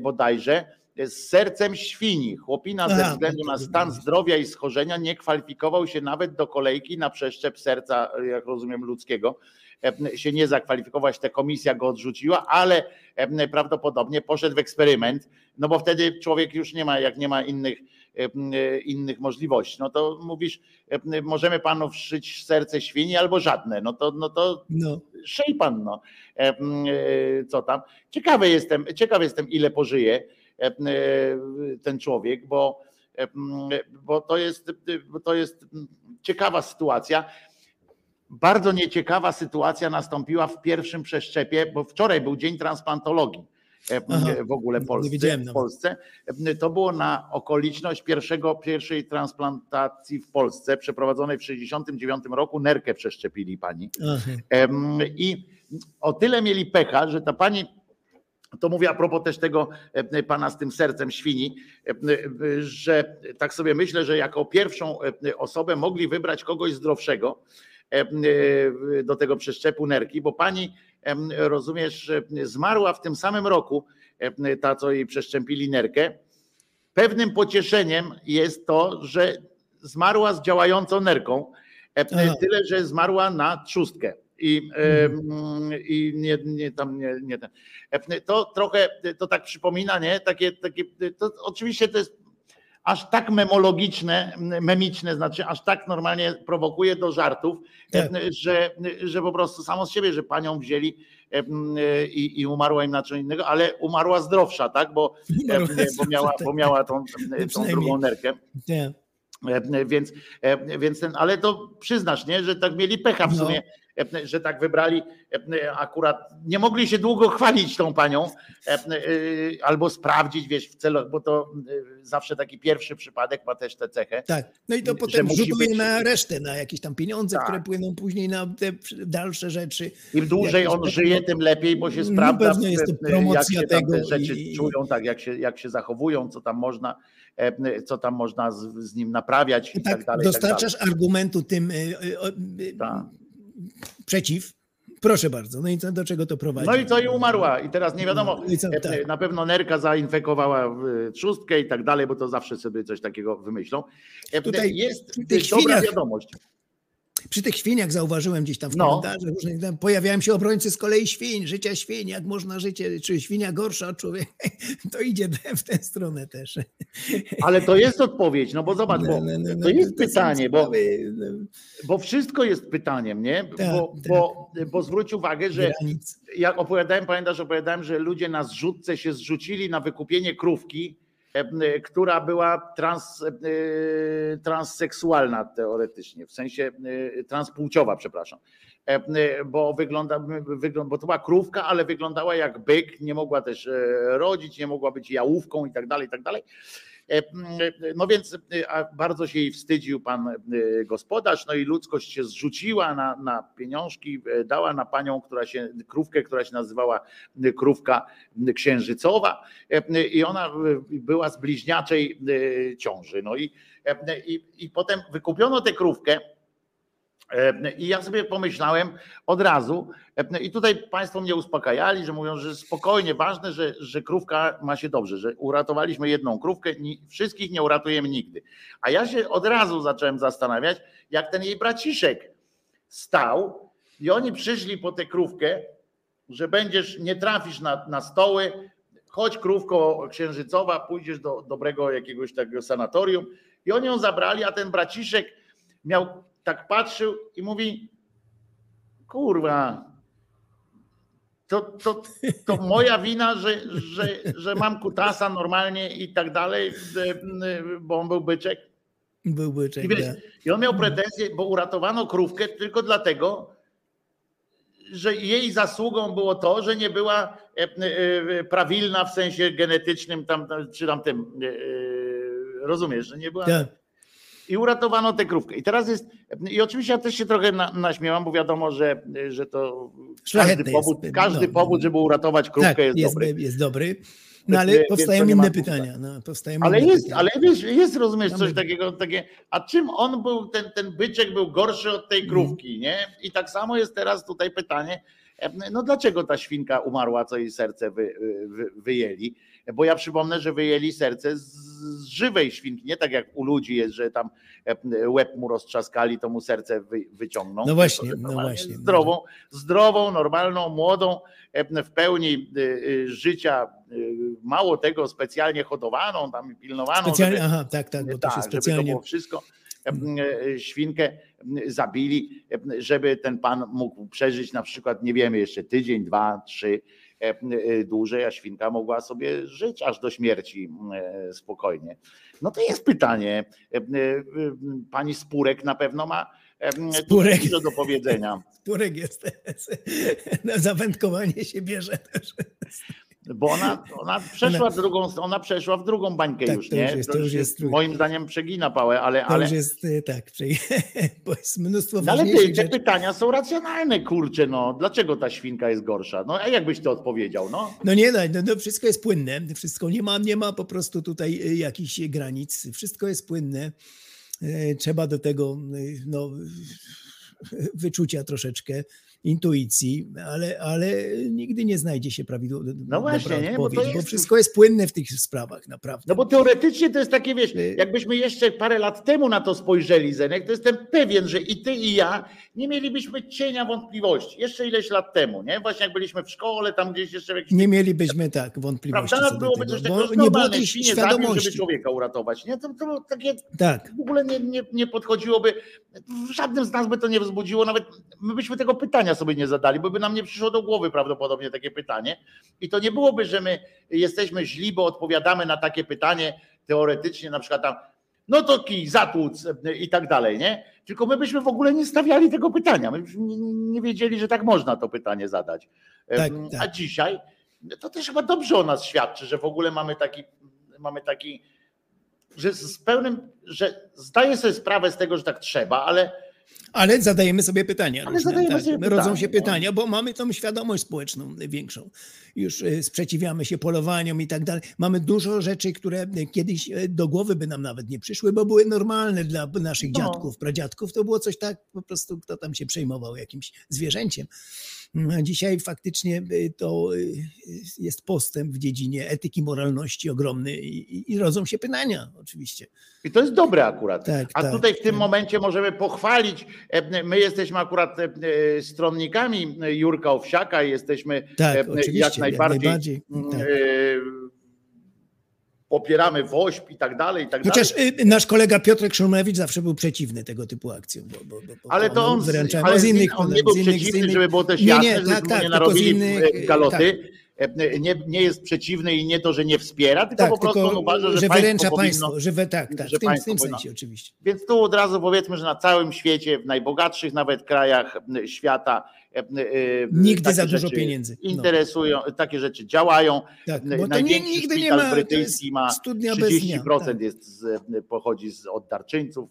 bodajże, z sercem świni. Chłopina ze względu na stan zdrowia i schorzenia nie kwalifikował się nawet do kolejki na przeszczep serca, jak rozumiem, ludzkiego. Się nie zakwalifikować, ta komisja go odrzuciła, ale prawdopodobnie poszedł w eksperyment, no bo wtedy człowiek już nie ma, jak nie ma innych, innych możliwości. No to mówisz, możemy panu wszyć serce świni albo żadne. No to, no to no. szyj pan, no. E, co tam. Ciekawy jestem, ciekawy jestem, ile pożyje e, e, ten człowiek, bo, e, bo, to jest, bo to jest ciekawa sytuacja. Bardzo nieciekawa sytuacja nastąpiła w pierwszym przeszczepie, bo wczoraj był dzień transplantologii Aha, w ogóle Polsce, w. Polsce. To było na okoliczność pierwszego, pierwszej transplantacji w Polsce przeprowadzonej w 1969 roku. Nerkę przeszczepili pani. Aha. I o tyle mieli pecha, że ta pani, to mówię a propos też tego e, pana z tym sercem świni, e, że tak sobie myślę, że jako pierwszą e, osobę mogli wybrać kogoś zdrowszego e, do tego przeszczepu nerki, bo pani, rozumiesz, zmarła w tym samym roku, ta co jej przeszczepili nerkę. Pewnym pocieszeniem jest to, że zmarła z działającą nerką, tyle że zmarła na trzustkę. I, em, i nie, nie tam nie, nie ten. To trochę to tak przypomina, nie? Takie, takie to oczywiście to jest aż tak memologiczne, memiczne, znaczy aż tak normalnie prowokuje do żartów, Tak. że, że po prostu samo z siebie, że panią wzięli i, i umarła im na co innego, ale umarła zdrowsza, tak? Bo, bo miała, tak. bo miała tą, tą przynajmniej. drugą nerkę. Tak. Więc, więc ten, ale to przyznasz, nie, że tak mieli pecha w No. sumie, e, że tak wybrali akurat, nie mogli się długo chwalić tą panią, e, albo sprawdzić, wiesz, w celu, bo to e, zawsze taki pierwszy przypadek ma też tę cechę. Tak. No i to potem rzutuje być- na resztę, na jakieś tam pieniądze, Tak. które płyną później na te dalsze rzeczy. Im dłużej on żyje, tym lepiej, bo się No sprawdza, pewno jest to e, promocja jak się tam te tego rzeczy i- czują, tak, jak się, jak się zachowują, co tam można, co tam można z, z nim naprawiać i tak, Tak, dalej. i tak dalej. dostarczasz argumentu tym y, y, y, Tak. Przeciw. Proszę bardzo. No i co, do czego to prowadzi? No i co i umarła. I teraz nie wiadomo, No co, e, tak. na pewno nerka zainfekowała e, trzustkę i tak dalej, bo to zawsze sobie coś takiego wymyślą. E, Tutaj jest dobra świniach- wiadomość. Przy tych świniach zauważyłem gdzieś tam w No. komentarzach, różnych, tam pojawiają się obrońcy z kolei świń, życia świń, jak można życie, czy świnia gorsza od człowieka, to idzie w tę stronę też. Ale to jest odpowiedź, no bo zobacz, bo No, no, no, no, to jest pytanie, bo, no, bo wszystko jest pytaniem, nie? Tak, Bo, tak. bo, bo zwróć uwagę, że granic. jak opowiadałem, pamiętasz, opowiadałem, że ludzie na zrzutce się zrzucili na wykupienie krówki, która była trans, e, transseksualna teoretycznie, w sensie e, transpłciowa, przepraszam. E, e, Bo wygląda, bo to była krówka, ale wyglądała jak byk, nie mogła też e, rodzić, nie mogła być jałówką i tak dalej, i tak dalej. E, No więc e, bardzo się jej wstydził pan e, gospodarz, no i ludzkość się zrzuciła na, na pieniążki, e, dała na panią, która się, krówkę, która się nazywała e, krówka księżycowa e, i ona e, była z bliźniaczej e, ciąży. No i, e, i, i potem wykupiono tę krówkę, E, I ja sobie pomyślałem od razu, e, i tutaj Państwo mnie uspokajali, że mówią, że spokojnie, ważne, że, że krówka ma się dobrze, że uratowaliśmy jedną krówkę, wszystkich nie uratujemy nigdy. A ja się od razu zacząłem zastanawiać, jak ten jej braciszek stał i oni przyszli po tę krówkę, że będziesz, nie trafisz na, na stoły, chodź krówko księżycowa, pójdziesz do dobrego jakiegoś takiego sanatorium i oni ją zabrali, a ten braciszek miał, tak patrzył i mówi, kurwa, to, to, to moja wina, że, że, że mam kutasa normalnie i tak dalej, bo on był byczek. Byłby I, czek, wiesz, tak. I on miał pretensje, bo uratowano krówkę tylko dlatego, że jej zasługą było to, że nie była e, e, prawilna w sensie genetycznym, tam, czy tam tym, e, rozumiesz, że nie była. Tak. I uratowano tę krówkę. I teraz jest, i oczywiście ja też się trochę na, naśmiałam, bo wiadomo, że, że to każdy powód, każdy no. powód, żeby uratować krówkę Tak, jest, jest, dobry. jest dobry. No Więc, ale więc powstają ma inne pytania. No, powstają Ale inne jest, pytania. ale wiesz, jest, rozumiesz, coś takiego, takie, a czym on był, ten, ten byczek był gorszy od tej krówki, nie? I tak samo jest teraz tutaj pytanie, e, no dlaczego ta świnka umarła, co jej serce wy, wy, wyjęli? Bo ja przypomnę, że wyjęli serce z, żywej świnki, nie tak jak u ludzi jest, że tam e, łeb mu roztrzaskali, to mu serce wy, wyciągną. No właśnie, że no właśnie. Zdrową, zdrową, normalną, młodą, e, w pełni e, życia, mało tego, specjalnie hodowaną, tam pilnowaną. Specjalnie, żeby- aha, tak, tak, bo to tak, się żeby to specjalnie. było wszystko. Świnkę zabili, żeby ten pan mógł przeżyć na przykład, nie wiemy jeszcze, tydzień, dwa, trzy. E, e, dłużej, a świnka mogła sobie żyć aż do śmierci e, spokojnie. No to jest pytanie. Pani Spurek na pewno ma Spurek. dużo do powiedzenia. Spurek jest na zawędkowanie się bierze też. Bo ona, ona przeszła drugą, ona przeszła w drugą bańkę Tak, już, to nie? już jest- to już jest- moim zdaniem przegina pałę, ale, To ale, już jest e, tak, bo jest mnóstwo no ale ty, te pytania są racjonalne, kurczę, no. Dlaczego ta świnka jest gorsza? No a jakbyś to odpowiedział, no? No nie, no, no, no wszystko jest płynne, wszystko nie ma, nie ma po prostu tutaj y, jakichś granic, wszystko jest płynne. E, Trzeba do tego y, no, wyczucia troszeczkę, intuicji, ale, ale nigdy nie znajdzie się prawidłowa No właśnie, nie? Bo to odpowiedź, bo, jest- wszystko jest płynne w tych sprawach, naprawdę. No bo teoretycznie to jest takie, wiesz, Y- jakbyśmy jeszcze parę lat temu na to spojrzeli, Zenek, to jestem pewien, że i ty, i ja nie mielibyśmy cienia wątpliwości. Jeszcze ileś lat temu, nie? Właśnie jak byliśmy w szkole, tam gdzieś jeszcze w jakiś Nie mielibyśmy tak wątpliwości Prawda? Byłoby tego, coś takiego, nie było tej świnie zabił, żeby świadomości. człowieka uratować. Nie? To, to takie Tak, w ogóle nie, nie, nie podchodziłoby, żadnym z nas by to nie wzbudziło, nawet my byśmy tego pytania sobie nie zadali, bo by nam nie przyszło do głowy prawdopodobnie takie pytanie. I to nie byłoby, że my jesteśmy źli, bo odpowiadamy na takie pytanie teoretycznie, na przykład tam, no to kij, zatłuc i tak dalej, nie? Tylko my byśmy w ogóle nie stawiali tego pytania. My byśmy nie, wiedzieli, że tak można to pytanie zadać. Tak, Em, A tak. dzisiaj to też chyba dobrze o nas świadczy, że w ogóle mamy taki, mamy taki że z pełnym, że zdaję sobie sprawę z tego, że tak trzeba, ale Ale zadajemy sobie pytania. Ale różne, tak. sobie Rodzą pytania, się no. pytania, bo mamy tą świadomość społeczną większą. Już y, sprzeciwiamy się polowaniom i tak dalej. Mamy dużo rzeczy, które y, kiedyś y, do głowy by nam nawet nie przyszły, bo były normalne dla naszych No. dziadków, pradziadków. To było coś tak, po prostu kto tam się przejmował jakimś zwierzęciem. Mm, dzisiaj faktycznie y, to y, jest postęp w dziedzinie etyki, moralności ogromny i, i, rodzą się pytania oczywiście. i to jest dobre akurat. Tak, A tak, tutaj w tym tak. momencie możemy pochwalić. e, My jesteśmy akurat e, e, stronnikami Jurka Owsiaka i jesteśmy Tak, e, oczywiście, jak najbardziej, najbardziej, mm, tak. e, popieramy WOŚP i tak dalej, i tak Chociaż dalej. y, nasz kolega Piotrek Szumlewicz zawsze był przeciwny tego typu akcjom. Bo, bo, bo, Ale to on, ale z innych, on nie był innych, przeciwny, innych, żeby było też Nie, jasne, nie, żebyśmy tak, tak, nie narobili innych, e, galoty. tak. E, Nie, nie jest przeciwny i nie to, że nie wspiera, tylko Tak, po prostu tylko, uważa, że, że państwo wyręcza powinno, państwo, że we, tak, tak, że w tym, w tym powinno- sensie oczywiście. Więc tu od razu powiedzmy, że na całym świecie, w najbogatszych nawet krajach świata, e, e, Nigdy za dużo pieniędzy. No. Interesują, takie rzeczy działają. Tak, bo to nie, nigdy nie ma, brytyjski ma studnia bez 30% dnia. Tak. jest z, pochodzi z, od darczyńców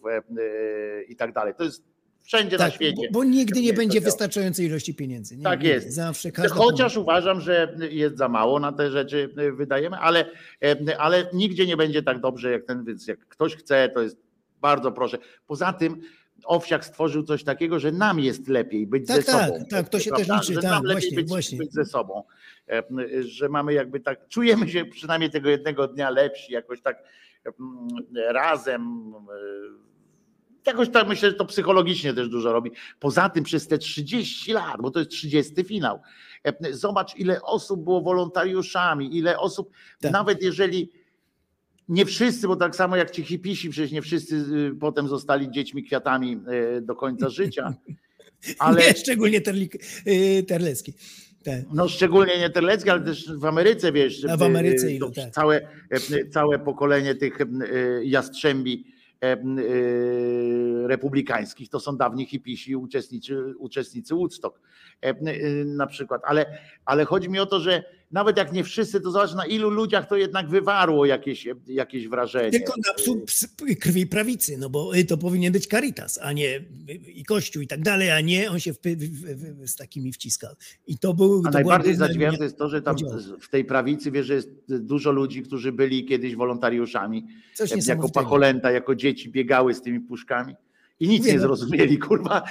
i tak dalej. To jest wszędzie na Tak, świecie. bo, bo nigdy nie Jak będzie wystarczającej ilości pieniędzy. Nie, Tak nie, jest. Zawsze każda Chociaż uważam, że jest za mało na te rzeczy e, wydajemy, ale, e, ale nigdzie nie będzie tak dobrze jak ten, więc jak ktoś chce, to jest bardzo proszę. Poza tym Owsiak stworzył coś takiego, że nam jest lepiej być Tak, ze tak, sobą. tak, to się też Prawda? liczy, Że tak, nam lepiej właśnie, być, właśnie. być ze sobą. E, Że mamy jakby tak, czujemy się przynajmniej tego jednego dnia lepsi, jakoś tak mm, razem. E, Jakoś tak myślę, że to psychologicznie też dużo robi. Poza tym przez te 30 lat, bo to jest 30 finał. e, Zobacz, ile osób było wolontariuszami, ile osób, Tak. nawet jeżeli nie wszyscy, bo tak samo jak ci hipisi, przecież nie wszyscy y, potem zostali dziećmi kwiatami y, do końca życia. Ale Nie, szczególnie Terlik, y, Terlecki. Tak. no szczególnie nie Terlecki, ale też w Ameryce, wiesz, A w y, Ameryce ilu, tak. całe, y, całe pokolenie tych jastrzębi republikańskich, to są dawni hipisi, uczestnicy, uczestnicy Woodstock y, y, na przykład. Ale, ale chodzi mi o to, że nawet jak nie wszyscy, to zobacz na ilu ludziach to jednak wywarło jakieś, jakieś wrażenie. Tylko na psu, ps, krwi prawicy, no bo y, to powinien być Caritas, a nie y, i Kościół i tak dalej, a nie on się w, w, w, z takimi wciskał. I to był. A to najbardziej zadziwiające jest to, że tam w tej prawicy wiesz, że jest dużo ludzi, którzy byli kiedyś wolontariuszami, Coś jako pacholęta, jako dzieci biegały z tymi puszkami i nic Mówię, nie no- zrozumieli, kurwa.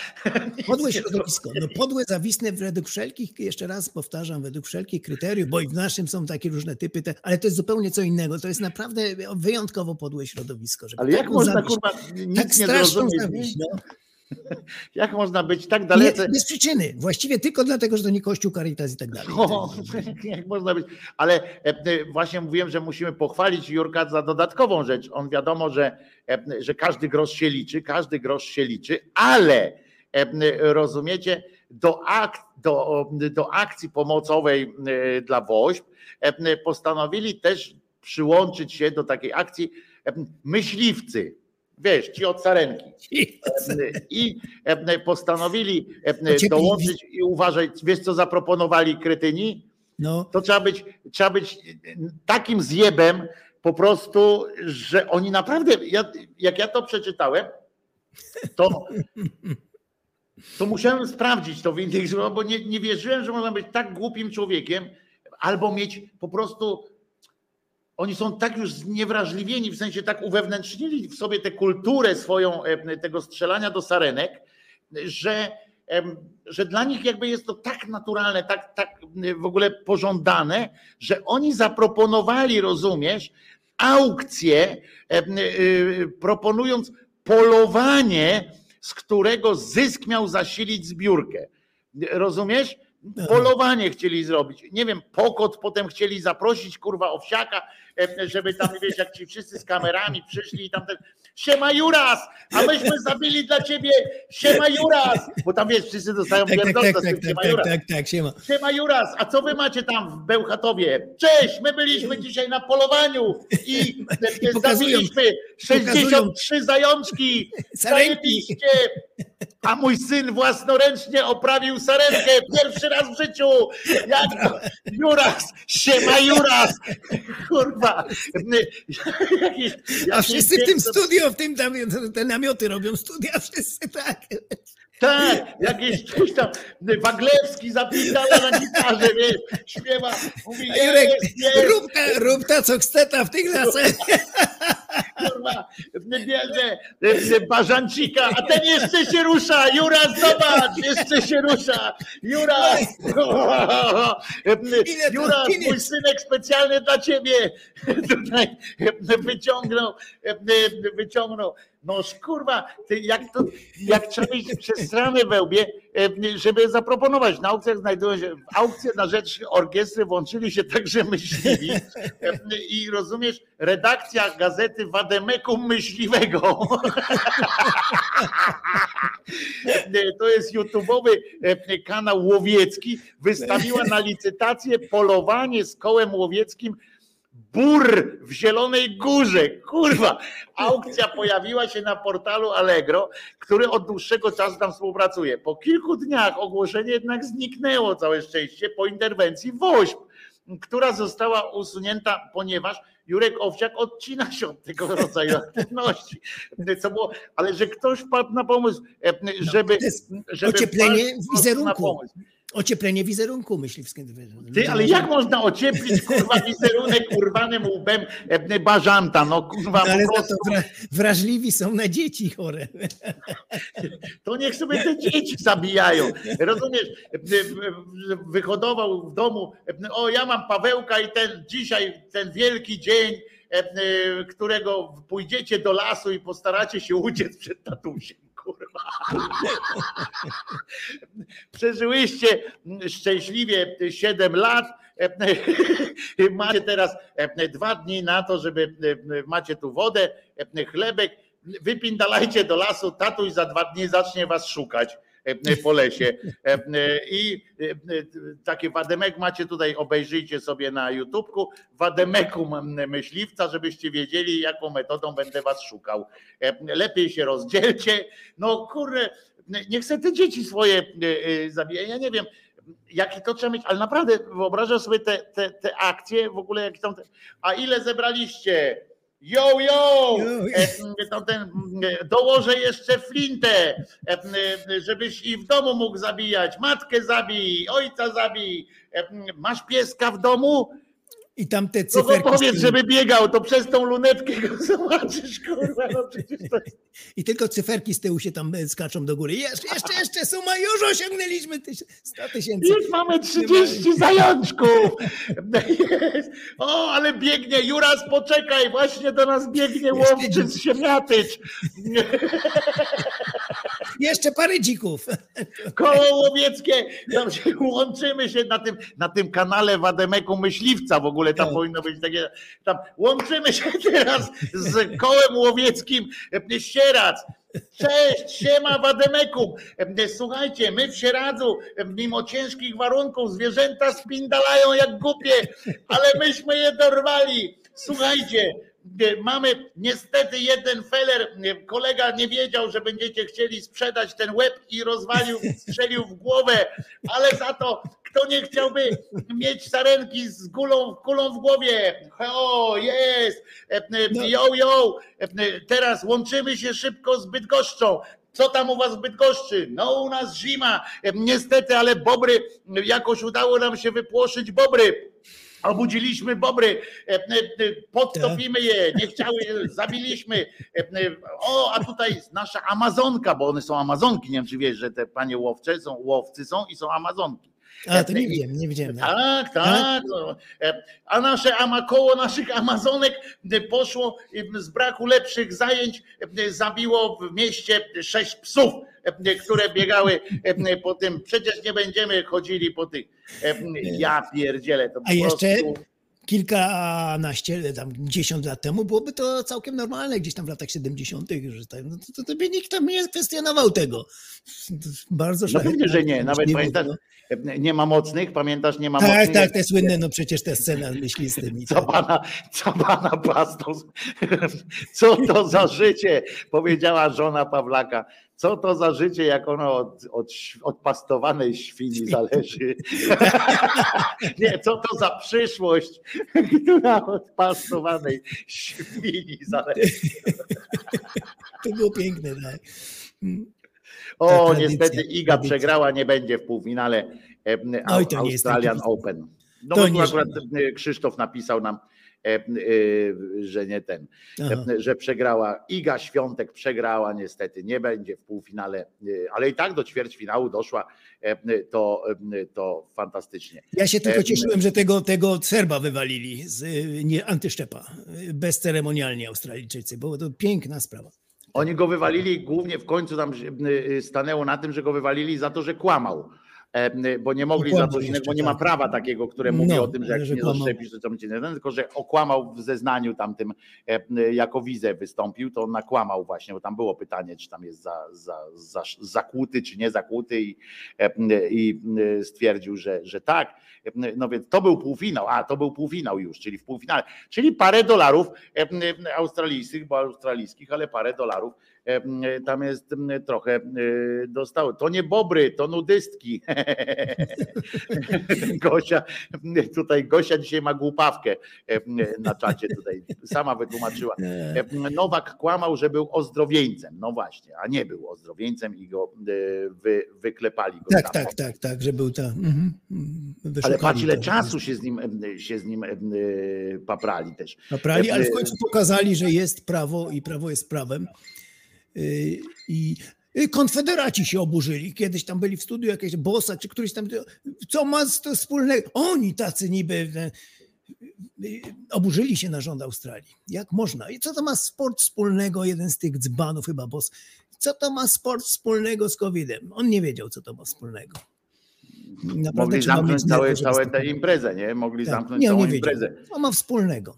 Nic Podłe nie środowisko. No podłe, zawistne według wszelkich, jeszcze raz powtarzam, według wszelkich kryteriów, bo i w naszym są takie różne typy, te, ale to jest zupełnie co innego. To jest naprawdę wyjątkowo podłe środowisko. Ale jak taką można, zawiść, kurwa, tak nic nie straszną zrozumieć? no. Jak można być tak Nie, dalece? bez przyczyny. Właściwie tylko dlatego, że to nie Kościół, Caritas i tak dalej. O, jak można być? Ale e, e, właśnie mówiłem, że musimy pochwalić Jurka za dodatkową rzecz. On wiadomo, że, e, że każdy grosz się liczy, każdy grosz się liczy, ale rozumiecie, do, do, do akcji pomocowej dla WOŚP postanowili też przyłączyć się do takiej akcji myśliwcy. Wiesz, ci od sarenki. I postanowili dołączyć i uważaj, wiesz co zaproponowali kretyni? No. To trzeba być, trzeba być takim zjebem po prostu, że oni naprawdę, ja, jak ja to przeczytałem, to, to musiałem sprawdzić to w innych bo nie, nie wierzyłem, że można być tak głupim człowiekiem, albo mieć po prostu. Oni są tak już zniewrażliwieni, w sensie tak uwewnętrznili w sobie tę kulturę swoją e, tego strzelania do sarenek, że, że dla nich jakby jest to tak naturalne, tak, tak w ogóle pożądane, że oni zaproponowali, rozumiesz, aukcję, e, proponując polowanie, z którego zysk miał zasilić zbiórkę. Rozumiesz? Polowanie chcieli zrobić. Nie wiem, pokot potem chcieli zaprosić kurwa owsiaka, żeby tam, wiesz, jak ci wszyscy z kamerami przyszli i tam ten siema Juras, a myśmy zabili dla ciebie siema Juras, bo tam wiesz, wszyscy dostają tak, tak, tak, tak, tak, siema tak, Juras. tak, tak, siema. Siema Juras, a co wy macie tam w Bełchatowie? Cześć, my byliśmy dzisiaj na polowaniu i, zabiliśmy 63 zajączki. Zajebiście. A mój syn własnoręcznie oprawił sarenkę pierwszy raz w życiu. Jak Juras, siema Juras. Kurwa. Jakieś, A wszyscy w tym studio, w tym tam te namioty robią studia, wszyscy tak. Tak, jakieś coś tam, Waglewski zapisała na gitarze, wiesz, śpiewa, mówi, Jurek, jest, jest, rób ta, rób ta co chce w tych lasach. kurwa, bierze bażancika, a ten jeszcze się rusza, Juras, zobacz, jeszcze się rusza, to Juras, mój synek specjalnie dla ciebie, tutaj wyciągnął, wyciągnął, no kurwa, jak to, jak trzeba iść przez stronę wełbie, żeby zaproponować. Na aukcjach znajdują się, w aukcję na rzecz orkiestry włączyli się także myśliwi i rozumiesz, redakcja gazety Wademekum Myśliwego. To jest YouTube'owy kanał łowiecki, wystawiła na licytację polowanie z kołem łowieckim Bur w Zielonej Górze. Kurwa, aukcja pojawiła się na portalu Allegro, który od dłuższego czasu tam współpracuje. Po kilku dniach ogłoszenie jednak zniknęło, całe szczęście, po interwencji WOŚP, która została usunięta, ponieważ Jurek Owsiak odcina się od tego rodzaju aktywności. Co było, ale że ktoś wpadł na pomysł, żeby. jest żeby ocieplenie prostu na wizerunku. pomysł. Ocieplenie wizerunku myśliwskiego. Ty, ale jak można ocieplić kurwa wizerunek urwanym łbem e, bażanta? No kurwa, No, ale po prostu, wra- wrażliwi są na dzieci chore. to niech sobie te dzieci zabijają. Rozumiesz, E, wyhodował w domu, e, o ja mam Pawełka i ten dzisiaj, ten wielki dzień, którego pójdziecie do lasu i postaracie się uciec przed tatusiem. Kurwa. Przeżyłyście szczęśliwie 7 lat. Macie teraz dwa dni na to, żeby macie tu wodę, chlebek. Wypindalajcie do lasu, tatuś za dwa dni zacznie was szukać po lesie. I takie wademek macie tutaj, obejrzyjcie sobie na YouTubku, wademekum myśliwca, żebyście wiedzieli, jaką metodą będę was szukał. Lepiej się rozdzielcie. No kurde, nie chcę te dzieci swoje zabijać. Ja nie wiem, jaki to trzeba mieć, ale naprawdę wyobrażam sobie te, te, te akcje, w ogóle jak tam. A ile zebraliście? Yo, yo! E, to ten, e, dołożę jeszcze flintę, e, e, żebyś i w domu mógł zabijać. Matkę zabij, ojca zabij. E, Masz pieska w domu? I tam te No cyferki. z powiedz, żeby biegał, to przez tą lunetkę go zobaczysz, kurwa. No to. I tylko cyferki z tyłu się tam e, skaczą do góry. Jeszcze, jeszcze, jeszcze, suma, już osiągnęliśmy tyś- 100 tysięcy. Już mamy 30 zajączków. Jest. O, ale biegnie. Juras, poczekaj, właśnie do nas biegnie łowczyc Siemiatycz. Jeszcze parę dzików. Koło łowieckie. Tam się łączymy się na tym, na tym kanale Wademeku Myśliwca w ogóle. Tam Tak. powinno być takie. Tam łączymy się teraz z kołem łowieckim Sierac. Cześć, siema Wademekum. E, Słuchajcie, my w Sieradzu, mimo ciężkich warunków, zwierzęta spindalają jak głupie, ale myśmy je dorwali. Słuchajcie, mamy niestety jeden feller, kolega nie wiedział, że będziecie chcieli sprzedać ten łeb i rozwalił, strzelił w głowę, ale za to kto nie chciałby mieć sarenki z kulą, kulą w głowie? O, jest! E, e, Yo, yo! E, Teraz łączymy się szybko z Bydgoszczą. Co tam u was w Bydgoszczy? No u nas zima. Niestety, ale bobry, jakoś udało nam się wypłoszyć bobry. Obudziliśmy bobry, e, e, podtopimy je, nie chciały, zabiliśmy. E, e, O, a tutaj nasza Amazonka, bo one są Amazonki. Nie wiem, czy wiesz, że te panie łowcze są, łowcy są i są Amazonki. A, to nie widziałem, nie widziałem. Tak, tak. A nasze ama, koło naszych Amazonek poszło z braku lepszych zajęć, zabiło w mieście sześć psów, które biegały e, po tym. Przecież nie będziemy chodzili po tych. e, Ja pierdzielę to po A jeszcze prostu. kilkanaście, tam dziesiąt lat temu byłoby to całkiem normalne, gdzieś tam w latach 70., że tak, no to, to, to by nikt tam nie kwestionował tego. Bardzo No szlachetne, pewnie, że nie. Nawet możliwe, pamiętasz, no. e, nie ma mocnych, pamiętasz, nie ma Tak, mocnych. tak, te słynne, no przecież te scena myśli z tymi. Co pana, co pana pastą, co to za życie, powiedziała żona Pawlaka. Co to za życie, jak ono od, od, od pastowanej świni zależy. Nie, co to za przyszłość, która od pastowanej świni zależy. To było piękne, tak. O, Ta niestety Iga tradycja. przegrała, nie będzie w półfinale Oj, Australian Open. No To bo tu nie akurat e, Krzysztof napisał nam, że nie ten, Aha. e, że przegrała. Iga Świątek przegrała niestety, nie będzie w półfinale, e, ale i tak do ćwierćfinału doszła, e, to, e, to fantastycznie. Ja się tylko Em, cieszyłem, że tego, tego Serba wywalili z nie, antyszczepa. Bezceremonialnie Australijczycy, bo to piękna sprawa. Oni go wywalili głównie w końcu tam e, stanęło na tym, że go wywalili za to, że kłamał. E, Bo nie mogli za Kłamał to innego, bo nie ma tak. prawa takiego, które mówi No, o tym, że jak że nie zaszczepisz, to co będzie nie ten, tylko że okłamał w zeznaniu tamtym, e, jako wizę wystąpił, to on nakłamał właśnie, bo tam było pytanie, czy tam jest za, za, za, zakłuty, czy nie zakłuty i, e, i e, stwierdził, że, że tak. No więc to był półfinał, a to był półfinał już, czyli w półfinale, czyli parę dolarów australijskich, bo australijskich, ale parę dolarów tam jest trochę e, dostały. To nie bobry, to nudystki. Gosia, tutaj Gosia dzisiaj ma głupawkę e, na czacie tutaj, sama wytłumaczyła. E, Nowak kłamał, że był ozdrowieńcem. No właśnie, a nie był ozdrowieńcem i go e, wy, wyklepali. Go Tak, tam. tak, tak, tak, że był ta. Mhm, Ale patrz ile to. czasu się z nim, e, się z nim e, paprali też. Naprali, ale w końcu pokazali, że jest prawo i prawo jest prawem. I i konfederaci się oburzyli. Kiedyś tam byli w studiu jakieś bossa, czy któryś tam. Co ma z to wspólnego? Oni tacy niby. e, e, Oburzyli się na rząd Australii. Jak można? I co to ma sport wspólnego? Jeden z tych dzbanów, chyba boss. Co to ma sport wspólnego z COVID-em? On nie wiedział, co to ma wspólnego. Naprawdę Mogli zamknąć całe, całe tę imprezę, nie? Mogli Tak. zamknąć Nie, całą nie imprezę. Co ma wspólnego?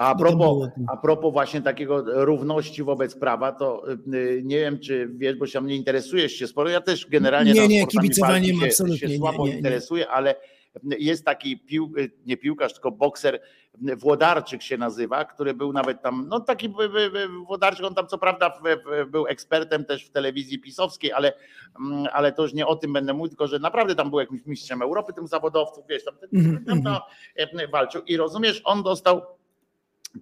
A tam propos, a propos właśnie takiego równości wobec prawa, to y, nie wiem, czy wiesz, bo się mnie interesujesz się sporo. Ja też generalnie Nie, tam nie, kibicowaniem się, absolutnie się słabo nie, nie. interesuję, ale jest taki pił, nie piłkarz, tylko bokser Włodarczyk się nazywa, który był nawet tam, no taki Włodarczyk, on tam co prawda był ekspertem też w telewizji pisowskiej, ale, mm, ale to już nie o tym będę mówił, tylko że naprawdę tam był jakimś mistrzem Europy tym zawodowców, wiesz, tam, Mhm, tam, tam e, walczył i rozumiesz, on dostał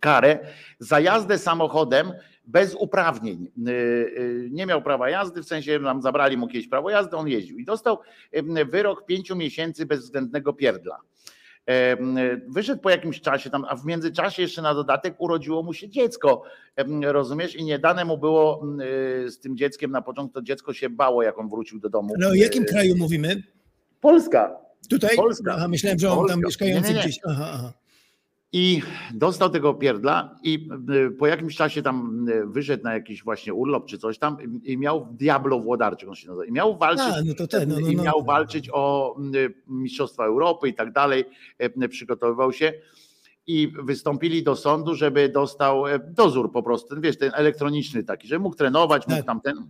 karę za jazdę samochodem bez uprawnień. Y, y, Nie miał prawa jazdy, w sensie nam zabrali mu kiedyś prawo jazdy, on jeździł i dostał y, wyrok pięciu miesięcy bezwzględnego pierdla. Em, Wyszedł po jakimś czasie tam, a w międzyczasie jeszcze na dodatek urodziło mu się dziecko, em, rozumiesz? I nie dane mu było z tym dzieckiem na początku, to dziecko się bało, jak on wrócił do domu. Ale o jakim Y, kraju mówimy? Polska. Tutaj? Polska. Aha, myślałem, że on Polska. tam mieszkający Nie, nie, nie. gdzieś. Aha, aha. I dostał tego pierdla i y, po jakimś czasie tam y, wyszedł na jakiś właśnie urlop czy coś tam i- miał Diablo Włodarczyk on się nazywa. I miał walczyć, A, no ten, no, no, i no. miał walczyć o y, Mistrzostwa Europy i tak dalej. Przygotowywał się. i wystąpili do sądu, żeby dostał dozór po prostu, ten, wiesz, ten elektroniczny taki, że mógł trenować, mógł Tak. tam ten.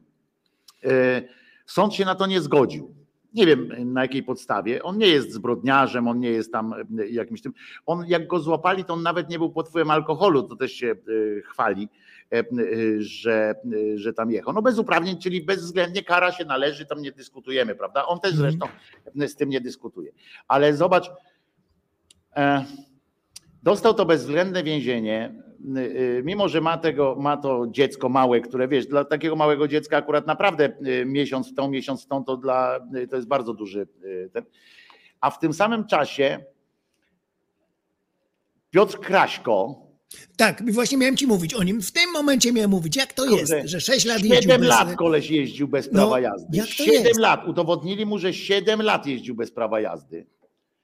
Sąd się na to nie zgodził. Nie wiem na jakiej podstawie. On nie jest zbrodniarzem, on nie jest tam e, jakimś tym. On jak go złapali, to on nawet nie był pod wpływem alkoholu, to też się e, chwali, e, że, że tam jechał. No bez uprawnień, czyli bezwzględnie kara się należy, tam nie dyskutujemy, prawda? On też Mhm. zresztą z tym nie dyskutuje. Ale zobacz, dostał to bezwzględne więzienie, mimo że ma, tego, ma to dziecko małe, które wiesz, dla takiego małego dziecka akurat naprawdę y, miesiąc w tą, miesiąc w tą, to, dla, y, to jest bardzo duży y, ten. A w tym samym czasie Piotr Kraśko, Tak, właśnie miałem ci mówić o nim. W tym momencie miałem mówić, jak to Kurde, jest, że 6 lat jeździł 7 bez... lat koleś jeździł bez No, prawa jazdy. jak to 7 jest? lat. Udowodnili mu, że 7 lat jeździł bez prawa jazdy.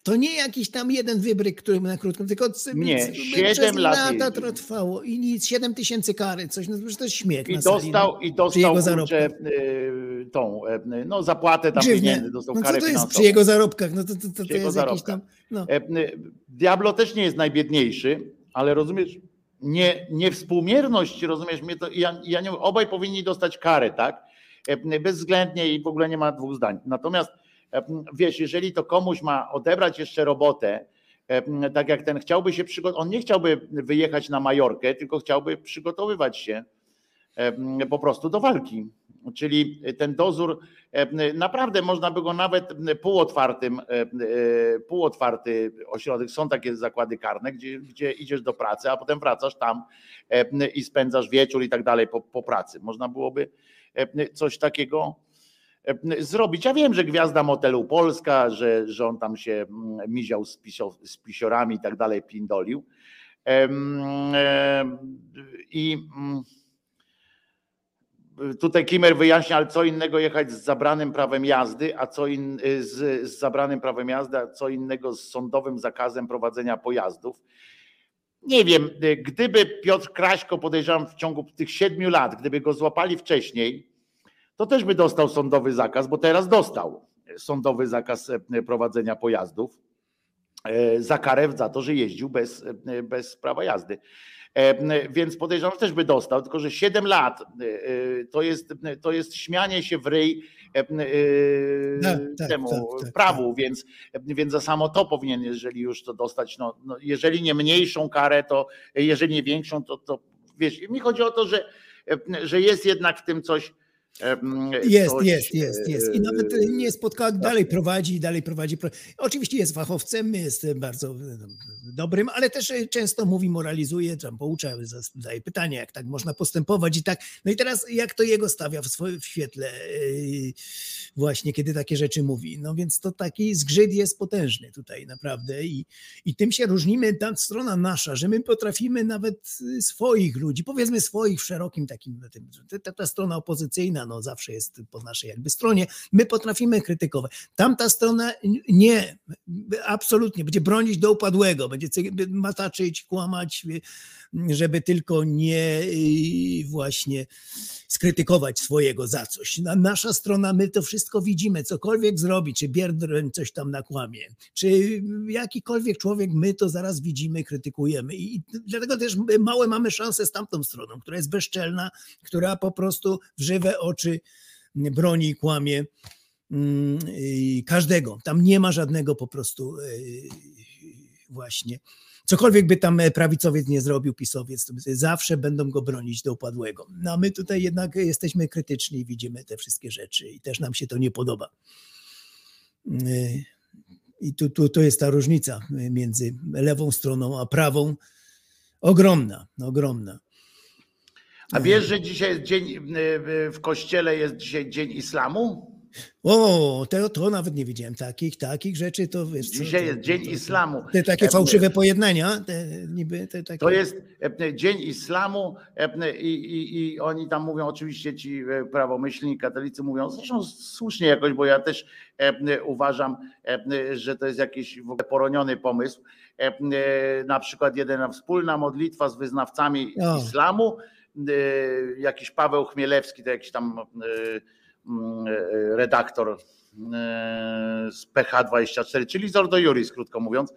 To nie jakiś tam jeden wybryk, który na krótko, tylko Nie, przez lat lata to trwało i nic, 7 tysięcy kary, coś, no to jest śmiech I sali, dostał, i dostał kurczę, y, tą, y, no zapłatę tam Grzywnię. pieniędzy, dostał No karę to jest przy jego zarobkach? No to, to, to, to jest jakiś tam... No. E, Diablo też nie jest najbiedniejszy, ale rozumiesz, nie, niewspółmierność, rozumiesz, mnie to, ja, ja nie, obaj powinni dostać karę, tak? E, Bezwzględnie i w ogóle nie ma dwóch zdań. Natomiast e, wiesz, jeżeli to komuś ma odebrać jeszcze robotę, tak jak ten chciałby się przygotować, on nie chciałby wyjechać na Majorkę, tylko chciałby przygotowywać się po prostu do walki. Czyli ten dozór, naprawdę można by go nawet półotwartym, e, półotwarty ośrodek, są takie zakłady karne, gdzie, gdzie idziesz do pracy, a potem wracasz tam i spędzasz wieczór i tak dalej po, po pracy. Można byłoby coś takiego zrobić. Ja wiem, że gwiazda motelu Polska, że, że on tam się miział z, pisio, z pisiorami i tak dalej, pindolił. Em, I tutaj Kimer wyjaśnia, ale co innego jechać z zabranym prawem jazdy, a co in, z, z zabranym prawem jazdy, a co innego z sądowym zakazem prowadzenia pojazdów. Nie wiem, gdyby Piotr Kraśko, podejrzewam, w ciągu tych siedmiu lat, gdyby go złapali wcześniej, to też by dostał sądowy zakaz, bo teraz dostał sądowy zakaz e, prowadzenia pojazdów e, za karę za to, że jeździł bez, e, bez prawa jazdy. Więc podejrzewam, że też by dostał, tylko że 7 lat to jest, to jest śmianie się w ryj e, Tak, tak, temu tak, tak, prawu, Więc, więc za samo to powinien, jeżeli już to dostać, no, no jeżeli nie mniejszą karę, to jeżeli nie większą, to, to wiesz, mi chodzi o to, że, że jest jednak w tym coś. E, Jest, jest, jest, jest. I nawet e, nie spotkał, dalej prowadzi, dalej prowadzi. pro- Oczywiście jest fachowcem, jest bardzo e, dobrym, ale też e, często mówi, moralizuje, tam poucza, zadaje pytania, jak tak można postępować i tak. No i teraz jak to jego stawia w swoim w świetle e, właśnie, kiedy takie rzeczy mówi. No więc to taki zgrzyt jest potężny tutaj naprawdę i, i tym się różnimy, ta strona nasza, że my potrafimy nawet y, swoich ludzi, powiedzmy swoich w szerokim takim, ta, ta strona opozycyjna, no zawsze jest po naszej jakby stronie, my potrafimy krytykować. Tamta strona nie, absolutnie, będzie bronić do upadłego, będzie cy- mataczyć, kłamać, y, żeby tylko nie y, właśnie skrytykować swojego za coś. Na- Nasza strona, my to wszystko widzimy, cokolwiek zrobi, czy Bierdroń coś tam nakłamie, czy jakikolwiek człowiek, my to zaraz widzimy, krytykujemy i dlatego też małe mamy szanse z tamtą stroną, która jest bezczelna, która po prostu w żywe oczy broni i kłamie mm, i każdego. Tam nie ma żadnego po prostu y, właśnie. Cokolwiek by tam prawicowiec nie zrobił, pisowiec, to zawsze będą go bronić do upadłego. No a my tutaj jednak jesteśmy krytyczni i widzimy te wszystkie rzeczy i też nam się to nie podoba. Y, I tu, tu to jest ta różnica między lewą stroną a prawą. Ogromna, ogromna. A wiesz, że dzisiaj jest dzień, y, w kościele jest dzisiaj dzień islamu? O, to, to nawet nie wiedziałem. Takich, takich rzeczy to wiesz. co, Dzisiaj to- jest dzień to- to- islamu. Te takie E, fałszywe pojednania, te, niby te takie. To jest e, dzień islamu e, i, i, i oni tam mówią, oczywiście ci e, prawomyślni katolicy mówią, zresztą słusznie jakoś, bo ja też e, uważam, e, że to jest jakiś w ogóle poroniony pomysł. E, e, Na przykład jedyna wspólna modlitwa z wyznawcami O. islamu, e, jakiś Paweł Chmielewski, to jakiś tam e, e, redaktor z PH24, czyli Zordo Juris, krótko mówiąc,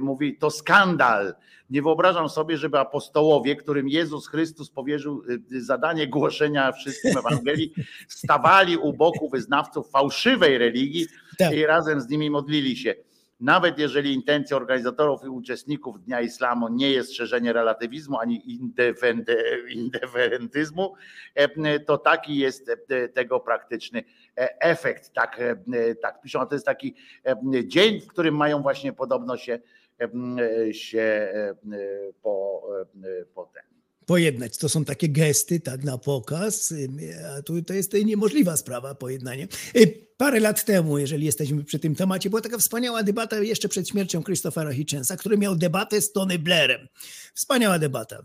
mówi, to skandal. Nie wyobrażam sobie, żeby apostołowie, którym Jezus Chrystus powierzył zadanie głoszenia wszystkim Ewangelii, stawali u boku wyznawców fałszywej religii Tak. i razem z nimi modlili się. Nawet jeżeli intencją organizatorów i uczestników Dnia Islamu nie jest szerzenie relatywizmu ani indeferentyzmu, e, to taki jest e, tego praktyczny e, efekt. Tak, tak piszą. A to jest taki dzień, w którym mają właśnie podobno się, się po, po ten. Pojednać. To są takie gesty, tak, na pokaz, a tu to jest niemożliwa sprawa, pojednanie. Y, Parę lat temu, jeżeli jesteśmy przy tym temacie, była taka wspaniała debata jeszcze przed śmiercią Christophera Hitchensa, który miał debatę z Tony Blairem. Wspaniała debata. To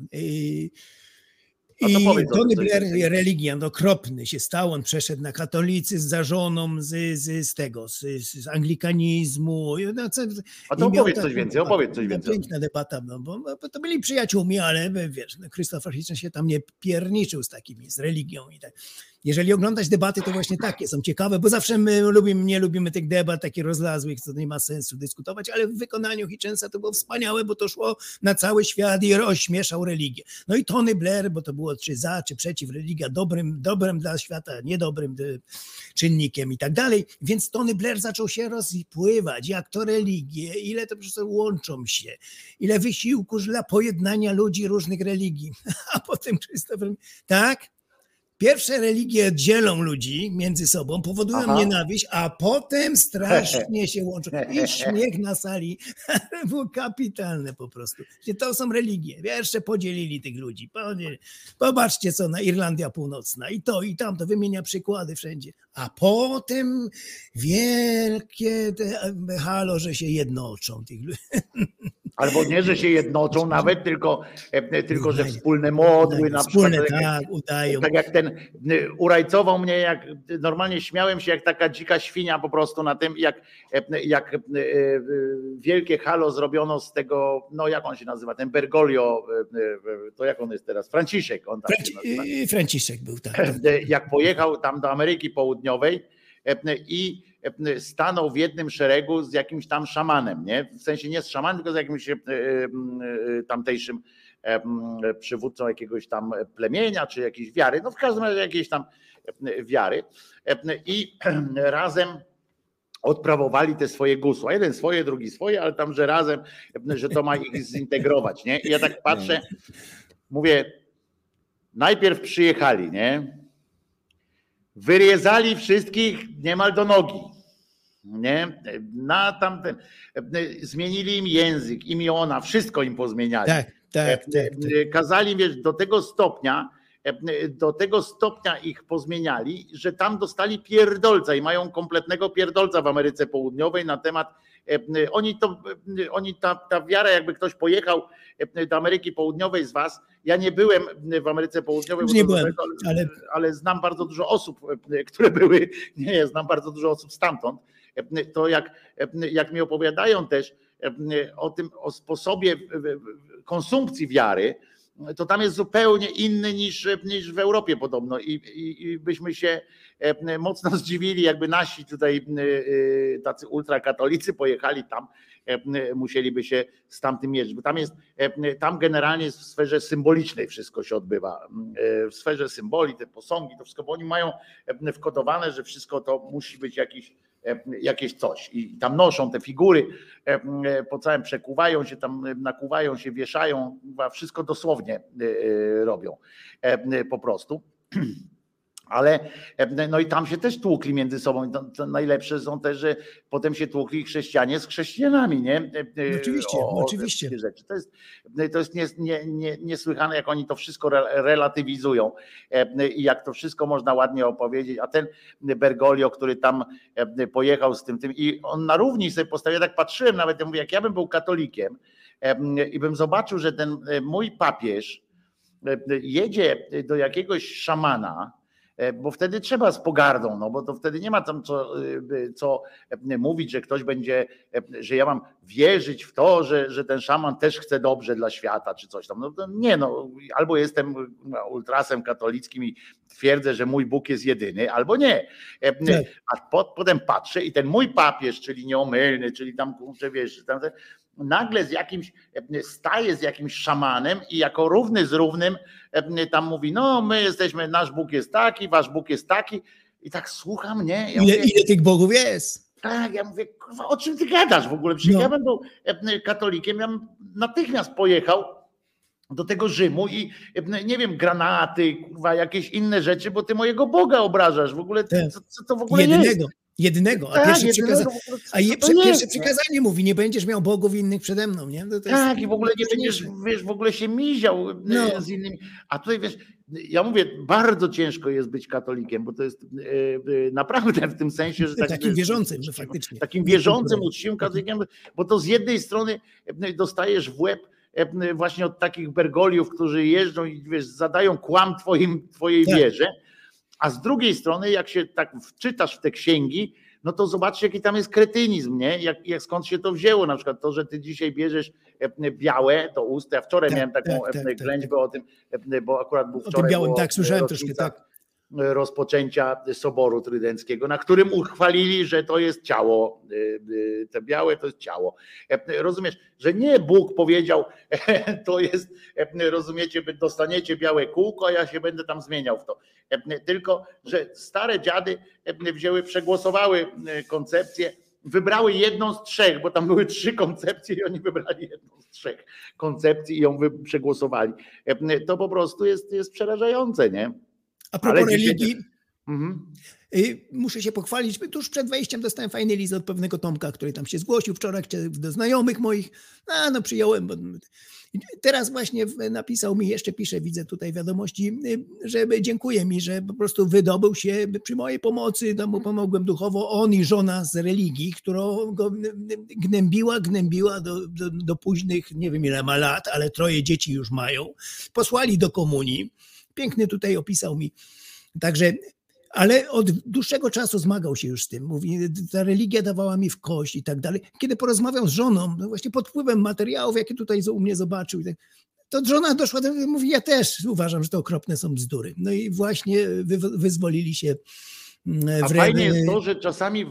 I powiedz o Tony Blair, religiant okropny się stał, on przeszedł na katolicyzm za żoną z, z, z tego, z, z anglikanizmu. I No, co, A to i opowiedz coś więcej, opowiedz coś No, więcej. Piękna debata, no, bo, bo to byli przyjaciółmi, ale wiesz, no, Hitchens się tam nie pierniczył z takimi, z religią i tak. Jeżeli oglądać debaty, to właśnie takie są ciekawe, bo zawsze my lubimy, nie lubimy tych debat takich rozlazłych, co nie ma sensu dyskutować, ale w wykonaniu Hitchensa to było wspaniałe, bo to szło na cały świat i rozśmieszał religię. No i Tony Blair, bo to było czy za, czy przeciw, religia dobrym, dobrym dla świata, niedobrym y, czynnikiem i tak dalej. Więc Tony Blair zaczął się rozpływać, jak to religie, ile to przecież łączą się, ile wysiłku dla pojednania ludzi różnych religii. A potem Christopher, tak? Pierwsze religie dzielą ludzi między sobą, powodują Aha. nienawiść, a potem strasznie się łączą. I śmiech na sali było kapitalne po prostu. To są religie. Jeszcze podzielili tych ludzi. Podzielili. Popatrzcie, co na Irlandia Północna i to, i tamto. Wymienia przykłady wszędzie. A potem wielkie te halo, że się jednoczą tych ludzi. Albo nie, że się jednoczą nawet, tylko, e, tylko że wspólne modły na przykład. Wspólne, tak tak, udają. Tak jak ten y, urajcował mnie, jak normalnie śmiałem się jak taka dzika świnia po prostu na tym, jak, e, jak wielkie halo zrobiono z tego, no jak on się nazywa, ten Bergoglio, to jak on jest teraz, Franciszek, on nazywa. Franci- Franciszek był tak. E, jak pojechał tam do Ameryki Południowej e, i e, stanął w jednym szeregu z jakimś tam szamanem, nie? W sensie nie z szamanem, tylko z jakimś e, e, e, tamtejszym e, przywódcą jakiegoś tam plemienia, czy jakiejś wiary, no w każdym razie jakiejś tam e, wiary. E, I razem odprawowali te swoje gusła. Jeden swoje, drugi swoje, ale tam, że razem, e, że to ma ich zintegrować, nie? I ja tak patrzę, mówię, najpierw przyjechali, nie? Wyriezali wszystkich niemal do nogi. Nie? Na tamten. Zmienili im język, imiona, wszystko im pozmieniali. Tak, tak, tak. tak. Kazali wiesz, do tego stopnia, do tego stopnia ich pozmieniali, że tam dostali pierdolca i mają kompletnego pierdolca w Ameryce Południowej na temat. Oni to, oni ta, ta wiara, jakby ktoś pojechał do Ameryki Południowej z was. Ja nie byłem w Ameryce Południowej, Nie byłem, ale- ale znam bardzo dużo osób, które były. Nie, znam bardzo dużo osób stamtąd. To jak, jak mi opowiadają też o tym, o sposobie konsumpcji wiary, to tam jest zupełnie inny niż, niż w Europie podobno. I, i, i byśmy się mocno zdziwili, jakby nasi tutaj e, tacy ultrakatolicy pojechali tam, musieliby się z tamtym mierzyć, bo tam jest, tam generalnie w sferze symbolicznej wszystko się odbywa, w sferze symboli, te posągi, to wszystko, bo oni mają wkodowane, że wszystko to musi być jakiś jakieś coś i tam noszą te figury po całym przekuwają się tam, nakuwają się, wieszają, wszystko dosłownie robią po prostu. Ale no i tam się też tłukli między sobą. To, najlepsze są też, że potem się tłukli chrześcijanie z chrześcijanami, nie? No oczywiście, O, oczywiście. To jest, to jest nie, nie, nie, niesłychane, jak oni to wszystko re- relatywizują i jak to wszystko można ładnie opowiedzieć. A ten Bergoglio, który tam pojechał z tym, tym i on na równi sobie postawił, ja tak patrzyłem nawet, ja mówię, jak ja bym był katolikiem i bym zobaczył, że ten mój papież jedzie do jakiegoś szamana, E, bo wtedy trzeba z pogardą, no bo to wtedy nie ma tam co, y, co e, mówić, że ktoś będzie, e, że ja mam wierzyć w to, że, że ten szaman też chce dobrze dla świata, czy coś tam. No to nie, no albo jestem ultrasem katolickim i twierdzę, że mój Bóg jest jedyny, albo nie. A pot, potem patrzę i ten mój papież, czyli nieomylny, czyli tam, kurczę, wiesz, tam, nagle z jakimś, staje z jakimś szamanem i jako równy z równym tam mówi, no my jesteśmy, nasz Bóg jest taki, wasz Bóg jest taki i tak słucham, nie? Ja ile, mówię, ile tych bogów jest? Tak, ja mówię, kurwa, o czym ty gadasz w ogóle? Przecież no. ja bym był katolikiem, ja bym natychmiast pojechał do tego Rzymu i nie wiem, granaty, kurwa, jakieś inne rzeczy, bo ty mojego Boga obrażasz. W ogóle tak. co, co to w ogóle Jedynego. jest? Jednego, a tak, pierwsze, przykaza... a je, pierwsze przykazanie mówi, nie będziesz miał bogów innych przede mną, nie? To, to tak, i w ogóle nie będziesz, wiesz, w ogóle się miział e, no. z innymi. A tutaj wiesz, ja mówię, bardzo ciężko jest być katolikiem, bo to jest e, naprawdę w tym sensie, że tak, takim wierzącym, że faktycznie. Takim wierzącym, uczciwym katolikiem, bo to z jednej strony dostajesz w łeb właśnie od takich bergoliów, którzy jeżdżą i wiesz, zadają kłam twoim, twojej tak. wierze a z drugiej strony, jak się tak wczytasz w te księgi, no to zobaczcie, jaki tam jest kretynizm, nie? Jak, jak skąd się to wzięło, na przykład to, że ty dzisiaj bierzesz e, białe, to ust, ja wczoraj tak, miałem taką tak, tak, ględźbę tak. o tym, bo akurat był wczoraj. O tym białym, tak, słyszałem troszkę, tak rozpoczęcia Soboru Trydenckiego, na którym uchwalili, że to jest ciało, y, y, te białe to jest ciało. E, rozumiesz, że nie Bóg powiedział, to jest, e, rozumiecie, dostaniecie białe kółko, a ja się będę tam zmieniał w to. E, tylko, że stare dziady wzięły, przegłosowały koncepcję, wybrały jedną z trzech, bo tam były trzy koncepcje i oni wybrali jedną z trzech koncepcji i ją przegłosowali. To po prostu jest, jest przerażające, nie? A propos Ale religii, mhm. Y, muszę się pochwalić, tuż przed wejściem dostałem fajny list od pewnego Tomka, który tam się zgłosił wczoraj do znajomych moich. A no przyjąłem. Teraz właśnie napisał mi, jeszcze pisze, widzę tutaj wiadomości, y, że dziękuję mi, że po prostu wydobył się przy mojej pomocy, mu pomogłem duchowo, on i żona z religii, którą go gnębiła, gnębiła do, do, do późnych, nie wiem ile ma lat, ale troje dzieci już mają. Posłali do komunii Piękny tutaj opisał mi. Także, ale od dłuższego czasu zmagał się już z tym. Mówi, ta religia dawała mi w kość i tak dalej. Kiedy porozmawiał z żoną, no właśnie pod wpływem materiałów, jakie tutaj u mnie zobaczył, tak, to żona doszła do mówi, ja też uważam, że to okropne są bzdury. No i właśnie wy, wyzwolili się mm, a fajnie jest to, że czasami,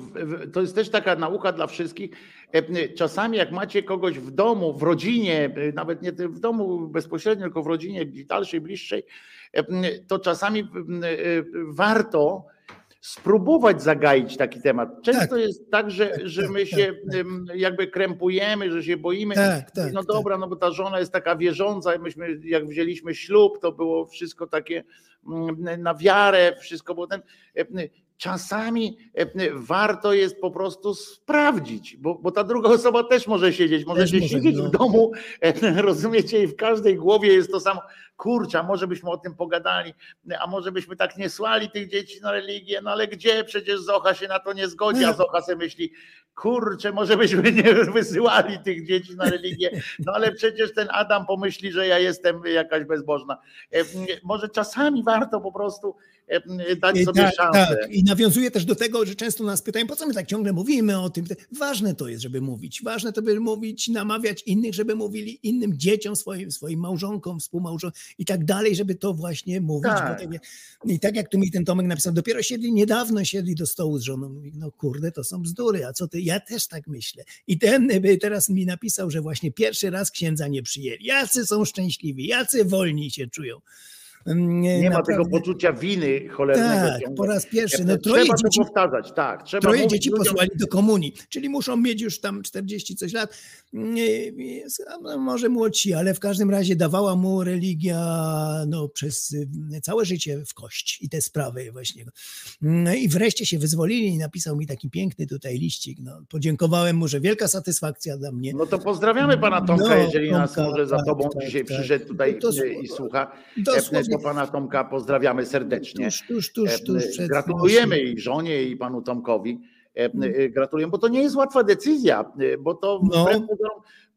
to jest też taka nauka dla wszystkich, e, czasami jak macie kogoś w domu, w rodzinie, e, nawet nie w domu bezpośrednio, tylko w rodzinie dalszej, bliższej, to czasami e, warto spróbować zagaić taki temat. Często tak, jest tak, że, tak, że tak, my tak, się jakby krępujemy, że się boimy. No dobra, no bo ta żona jest taka wierząca, myśmy jak wzięliśmy ślub, to było wszystko takie na wiarę, wszystko było ten czasami warto jest po prostu sprawdzić, bo, bo ta druga osoba też może siedzieć, może się siedzieć no. w domu, rozumiecie, i w każdej głowie jest to samo kurczę, może byśmy o tym pogadali, a może byśmy tak nie słali tych dzieci na religię, no ale gdzie? Przecież Zocha się na to nie zgodzi, a Zocha sobie myśli, kurczę, może byśmy nie wysyłali tych dzieci na religię, no ale przecież ten Adam pomyśli, że ja jestem jakaś bezbożna. E, może czasami warto po prostu e, dać sobie tak, szansę. Tak. I nawiązuje też do tego, że często nas pytają, po co my tak ciągle mówimy o tym. Ważne to jest, żeby mówić. Ważne to, by mówić, namawiać innych, żeby mówili innym dzieciom, swoim, swoim małżonkom, współmałżonkom i tak dalej, żeby to właśnie mówić. Tak. I tak jak tu mi ten Tomek napisał, dopiero siedli, niedawno siedli do stołu z żoną. Mówi, no kurde, to są bzdury, a co ty? Ja też tak myślę. I ten teraz mi napisał, że właśnie pierwszy raz księdza nie przyjęli. Jacy są szczęśliwi, jacy wolni się czują. Nie, ma tego poczucia winy cholernego. Tak, po raz pierwszy. No, troje trzeba dzieci, to powtarzać, tak. Trzeba troje dzieci ludziom... posłali do komunii, czyli muszą mieć już tam 40 coś lat. No, może młodsi, ale w każdym razie dawała mu religia no, przez y, całe życie w kość i te sprawy właśnie. No I wreszcie się wyzwolili i napisał mi taki piękny tutaj liścik. No, podziękowałem mu, że wielka satysfakcja dla mnie. No to pozdrawiamy pana Tomka, no, jeżeli Tomka, nas może za tak, tobą tak, dzisiaj tak, przyszedł tutaj to, i słucha. Dosłownie do pana Tomka pozdrawiamy serdecznie. Tuż, tuż, tuż, tuż przed Gratulujemy i żonie i panu Tomkowi. Mm. Gratuluję, bo to nie jest łatwa decyzja, bo to no.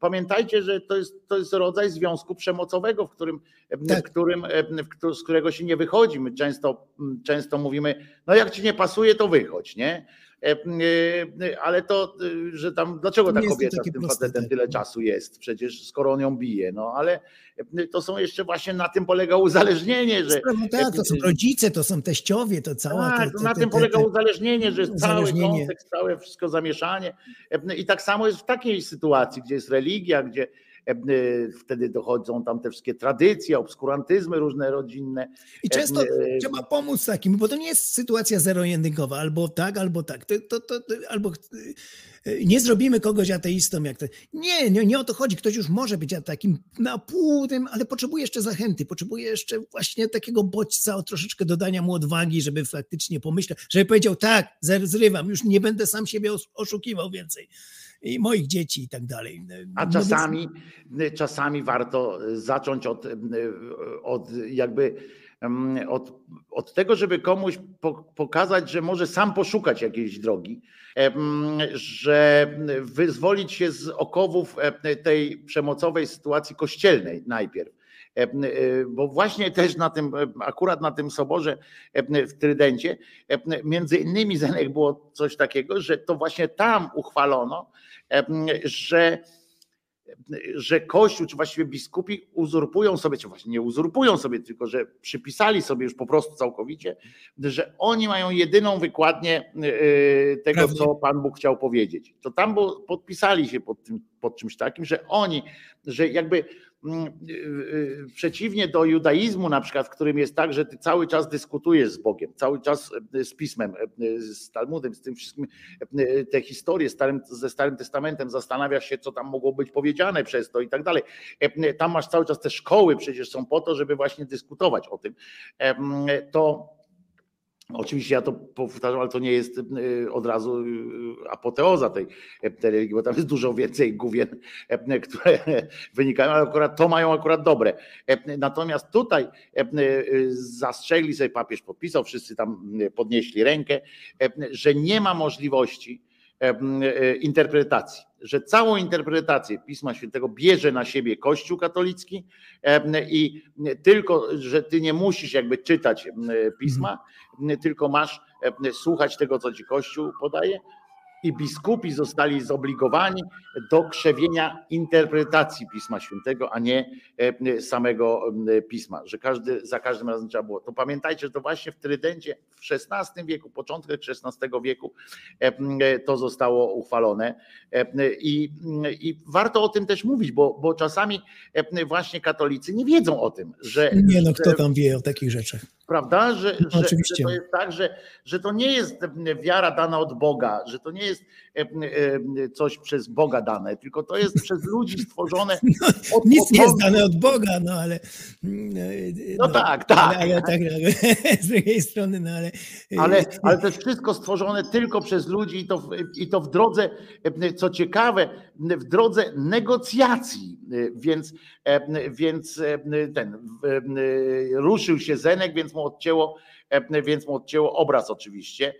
pamiętajcie, że to jest, to jest rodzaj związku przemocowego, w którym, Tak. w którym, w, z którego się nie wychodzi. My często, często mówimy, no jak ci nie pasuje, to wychodź, nie? E, e, Ale to, e, że tam, dlaczego ta kobieta z tym facetem tyle czasu jest? Przecież skoro on ją bije, no ale to są jeszcze właśnie na tym polega uzależnienie, że Sprawą, tak, to są rodzice, to są teściowie, to cała. tak, te- to te- na tym polega uzależnienie, że jest cały kontekst, całe wszystko zamieszanie. I tak samo jest w takiej sytuacji, gdzie jest religia, gdzie wtedy dochodzą tam te wszystkie tradycje, obskurantyzmy różne rodzinne. I często E, trzeba pomóc takim, bo to nie jest sytuacja zero-jedynkowa, albo tak, albo tak. To, to, to, albo e, nie zrobimy kogoś ateistą, jak to. Nie, nie, nie o to chodzi. Ktoś już może być takim na pół tym, ale potrzebuje jeszcze zachęty, potrzebuje jeszcze właśnie takiego bodźca, o troszeczkę dodania mu odwagi, żeby faktycznie pomyślał, żeby powiedział tak, zrywam, już nie będę sam siebie os- oszukiwał więcej. I moich dzieci i tak dalej. A czasami, czasami warto zacząć od, od jakby mm, od, od tego, żeby komuś po- pokazać, że może sam poszukać jakiejś drogi, em, że wyzwolić się z okowów e, tej przemocowej sytuacji kościelnej najpierw. Em, e, Bo właśnie też na tym, e, akurat na tym soborze w Trydencie, między innymi Zenek było coś takiego, że to właśnie tam uchwalono, że że Kościół, czy właściwie biskupi uzurpują sobie, czy właśnie nie uzurpują sobie, tylko że przypisali sobie już po prostu całkowicie, że oni mają jedyną wykładnię tego, Prawnie. co Pan Bóg chciał powiedzieć. To tam było, podpisali się pod, tym, pod czymś takim, że oni, że jakby przeciwnie do judaizmu na przykład, w którym jest tak, że ty cały czas dyskutujesz z Bogiem, cały czas yy, z Pismem, z Talmudem, z tym wszystkim, te historie ze Starym Testamentem, zastanawiasz się, co tam mogło być powiedziane przez to i tak dalej. Yy, Tam masz cały czas te szkoły, przecież są po to, żeby właśnie dyskutować o tym. Yy, To Oczywiście ja to powtarzam, ale to nie jest y, od razu y, apoteoza tej, tej religii, bo tam jest dużo więcej główien, które wynikają, ale akurat to mają akurat dobre. Natomiast tutaj y, zastrzegli sobie papież, podpisał, wszyscy tam y, podnieśli rękę, że nie ma możliwości interpretacji, że całą interpretację Pisma Świętego bierze na siebie Kościół katolicki e, i tylko, że ty nie musisz jakby czytać e, Pisma, tylko masz e, słuchać tego, co ci Kościół podaje. I biskupi zostali zobligowani do krzewienia interpretacji Pisma Świętego, a nie e, samego e, Pisma, że każdy, za każdym razem trzeba było. To pamiętajcie, że to właśnie w Trydencie w XVI wieku, początek XVI wieku e, to zostało uchwalone i, i warto o tym też mówić, bo, bo czasami właśnie katolicy nie wiedzą o tym, że, Nie no, kto tam wie o takich rzeczach? Prawda? Że, że, że oczywiście. to jest tak, że, że to nie jest wiara dana od Boga, że to nie jest e, e, coś przez Boga dane, tylko to jest przez ludzi stworzone. od Nic nie jest dane od Boga, no ale. No tak, tak. Ale, ale tak, ale, z drugiej strony, no ale. Ale, ale to jest wszystko stworzone tylko przez ludzi i to, w- i to w drodze, e, co ciekawe, w drodze negocjacji. E, Więc, e, więc e, ten e, ruszył się Zenek, więc mu odcięło, więc mu odcięło obraz oczywiście.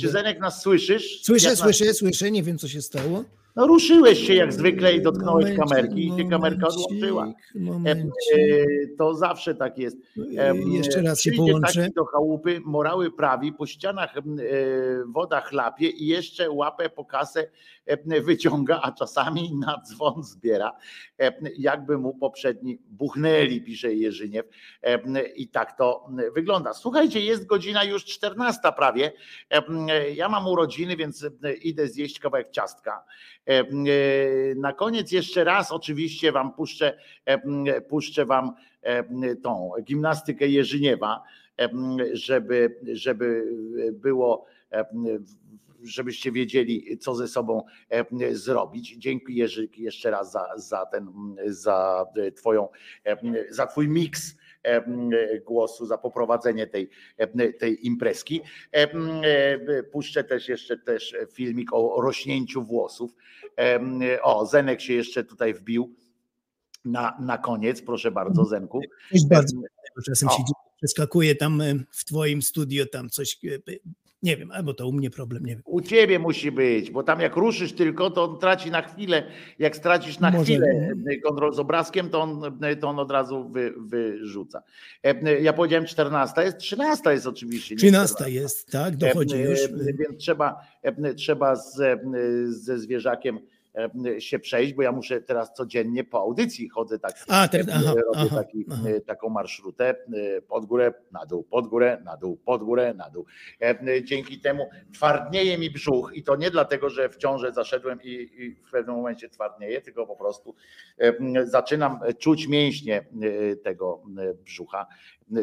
Czy Zenek nas słyszysz? Słyszę, nas- słyszę, słyszę, nie wiem co się stało. No ruszyłeś się jak zwykle i dotknąłeś Momencik, kamerki i się kamerka odłączyła. Momencik. To zawsze tak jest. E, Jeszcze raz się połączę. do chałupy, morały prawi, po ścianach woda chlapie i jeszcze łapę po kasę wyciąga, a czasami na dzwon zbiera, e, jakby mu poprzedni buchnęli, pisze Jerzyniew. E, I tak to wygląda. Słuchajcie, jest godzina już 14 prawie. E, Ja mam urodziny, więc e, idę zjeść kawałek ciastka. E, e, Na koniec jeszcze raz oczywiście wam puszczę, e, puszczę wam e, tą gimnastykę Jerzyniewa, e, żeby, żeby było, e, żebyście wiedzieli, co ze sobą e, zrobić. Dzięki Jerzy jeszcze raz za, za ten, za twoją, e, za twój miks e, głosu, za poprowadzenie tej, tej imprezki. Puszczę też jeszcze też filmik o rośnięciu włosów. O, Zenek się jeszcze tutaj wbił na, na koniec, proszę bardzo, Zenku. Bardzo czasem O. się przeskakuje tam w twoim studio, tam coś Nie wiem, albo to u mnie problem, nie wiem. U ciebie musi być, bo tam jak ruszysz tylko, to on traci na chwilę. Jak stracisz na Może. chwilę e, kontrol z obrazkiem, to on, e, to on od razu wy, wyrzuca. E, Ja powiedziałem 14, jest 13 jest oczywiście. nie 13 14. jest, tak, dochodzi już. Więc trzeba, trzeba z, ze zwierzakiem się przejść, bo ja muszę teraz codziennie po audycji chodzę tak. A, e, aha, robię aha, taki, aha. e, taką marszrutę e, pod górę, na dół, pod górę, na dół, pod górę, na dół. E, Dzięki temu twardnieje mi brzuch i to nie dlatego, że w ciążę zaszedłem i, i w pewnym momencie twardnieje, tylko po prostu e, zaczynam czuć mięśnie e, tego e, brzucha,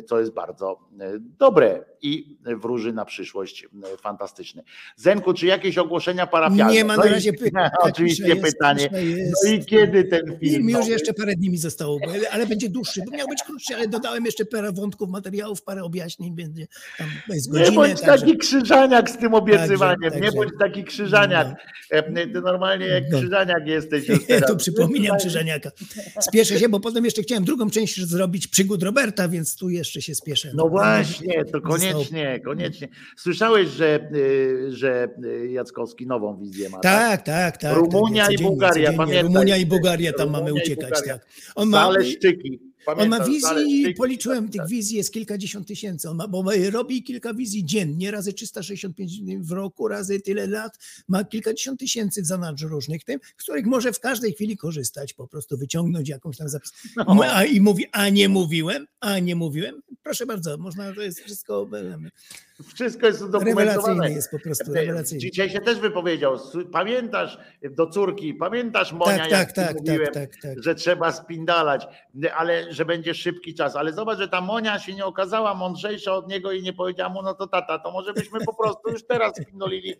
co jest bardzo e, dobre i wróży na przyszłość e, fantastyczny. Zenku, czy jakieś ogłoszenia parafialne? Nie ma No na razie pytań. Oczywiście pytanie. Jest. No i kiedy ten film? Już jeszcze parę dni mi zostało, bo- ale będzie dłuższy, bo miał być krótszy, ale dodałem jeszcze parę wątków, materiałów, parę objaśnień, będzie tam Nie godzinę. bądź także- taki krzyżaniak z tym obiecywaniem, Także- nie także- bądź taki krzyżaniak. E, Ty normalnie jak No. krzyżaniak jesteś już teraz. To przypominam Krzyżaniaka. Spieszę się, bo potem jeszcze chciałem drugą część zrobić przygód Roberta, więc tu jeszcze się spieszę. No właśnie, to koniecznie, koniecznie. Słyszałeś, że, y, że y, Jackowski nową wizję ma? Tak, tak, tak. Rumunia tak, i codziennie, Bułgaria, pamiętaj. Rumunia i Bułgaria, tam Rumunia mamy i uciekać, tak. On ma, Zaleszczyki. on ma wizji, Zaleszczyki? policzyłem tych Tak. wizji, jest kilkadziesiąt tysięcy. On ma, bo robi kilka wizji dziennie, razy 365 dni w roku, razy tyle lat. Ma kilkadziesiąt tysięcy w zanadrzu różnych tym, z których może w każdej chwili korzystać, po prostu wyciągnąć jakąś tam zapis. No. A, I mówi, a nie mówiłem, a nie mówiłem. Proszę bardzo, można, to jest wszystko Wszystko jest udokumentowane. jest po prostu. Dzisiaj się też wypowiedział. Pamiętasz do córki, pamiętasz Monia, Tak, jak tak, ci tak, mówiłem, tak, tak, tak. że trzeba spindalać, ale że będzie szybki czas. Ale zobacz, że ta Monia się nie okazała mądrzejsza od niego i nie powiedziała mu, no to tata, to może byśmy po prostu już teraz spindolili.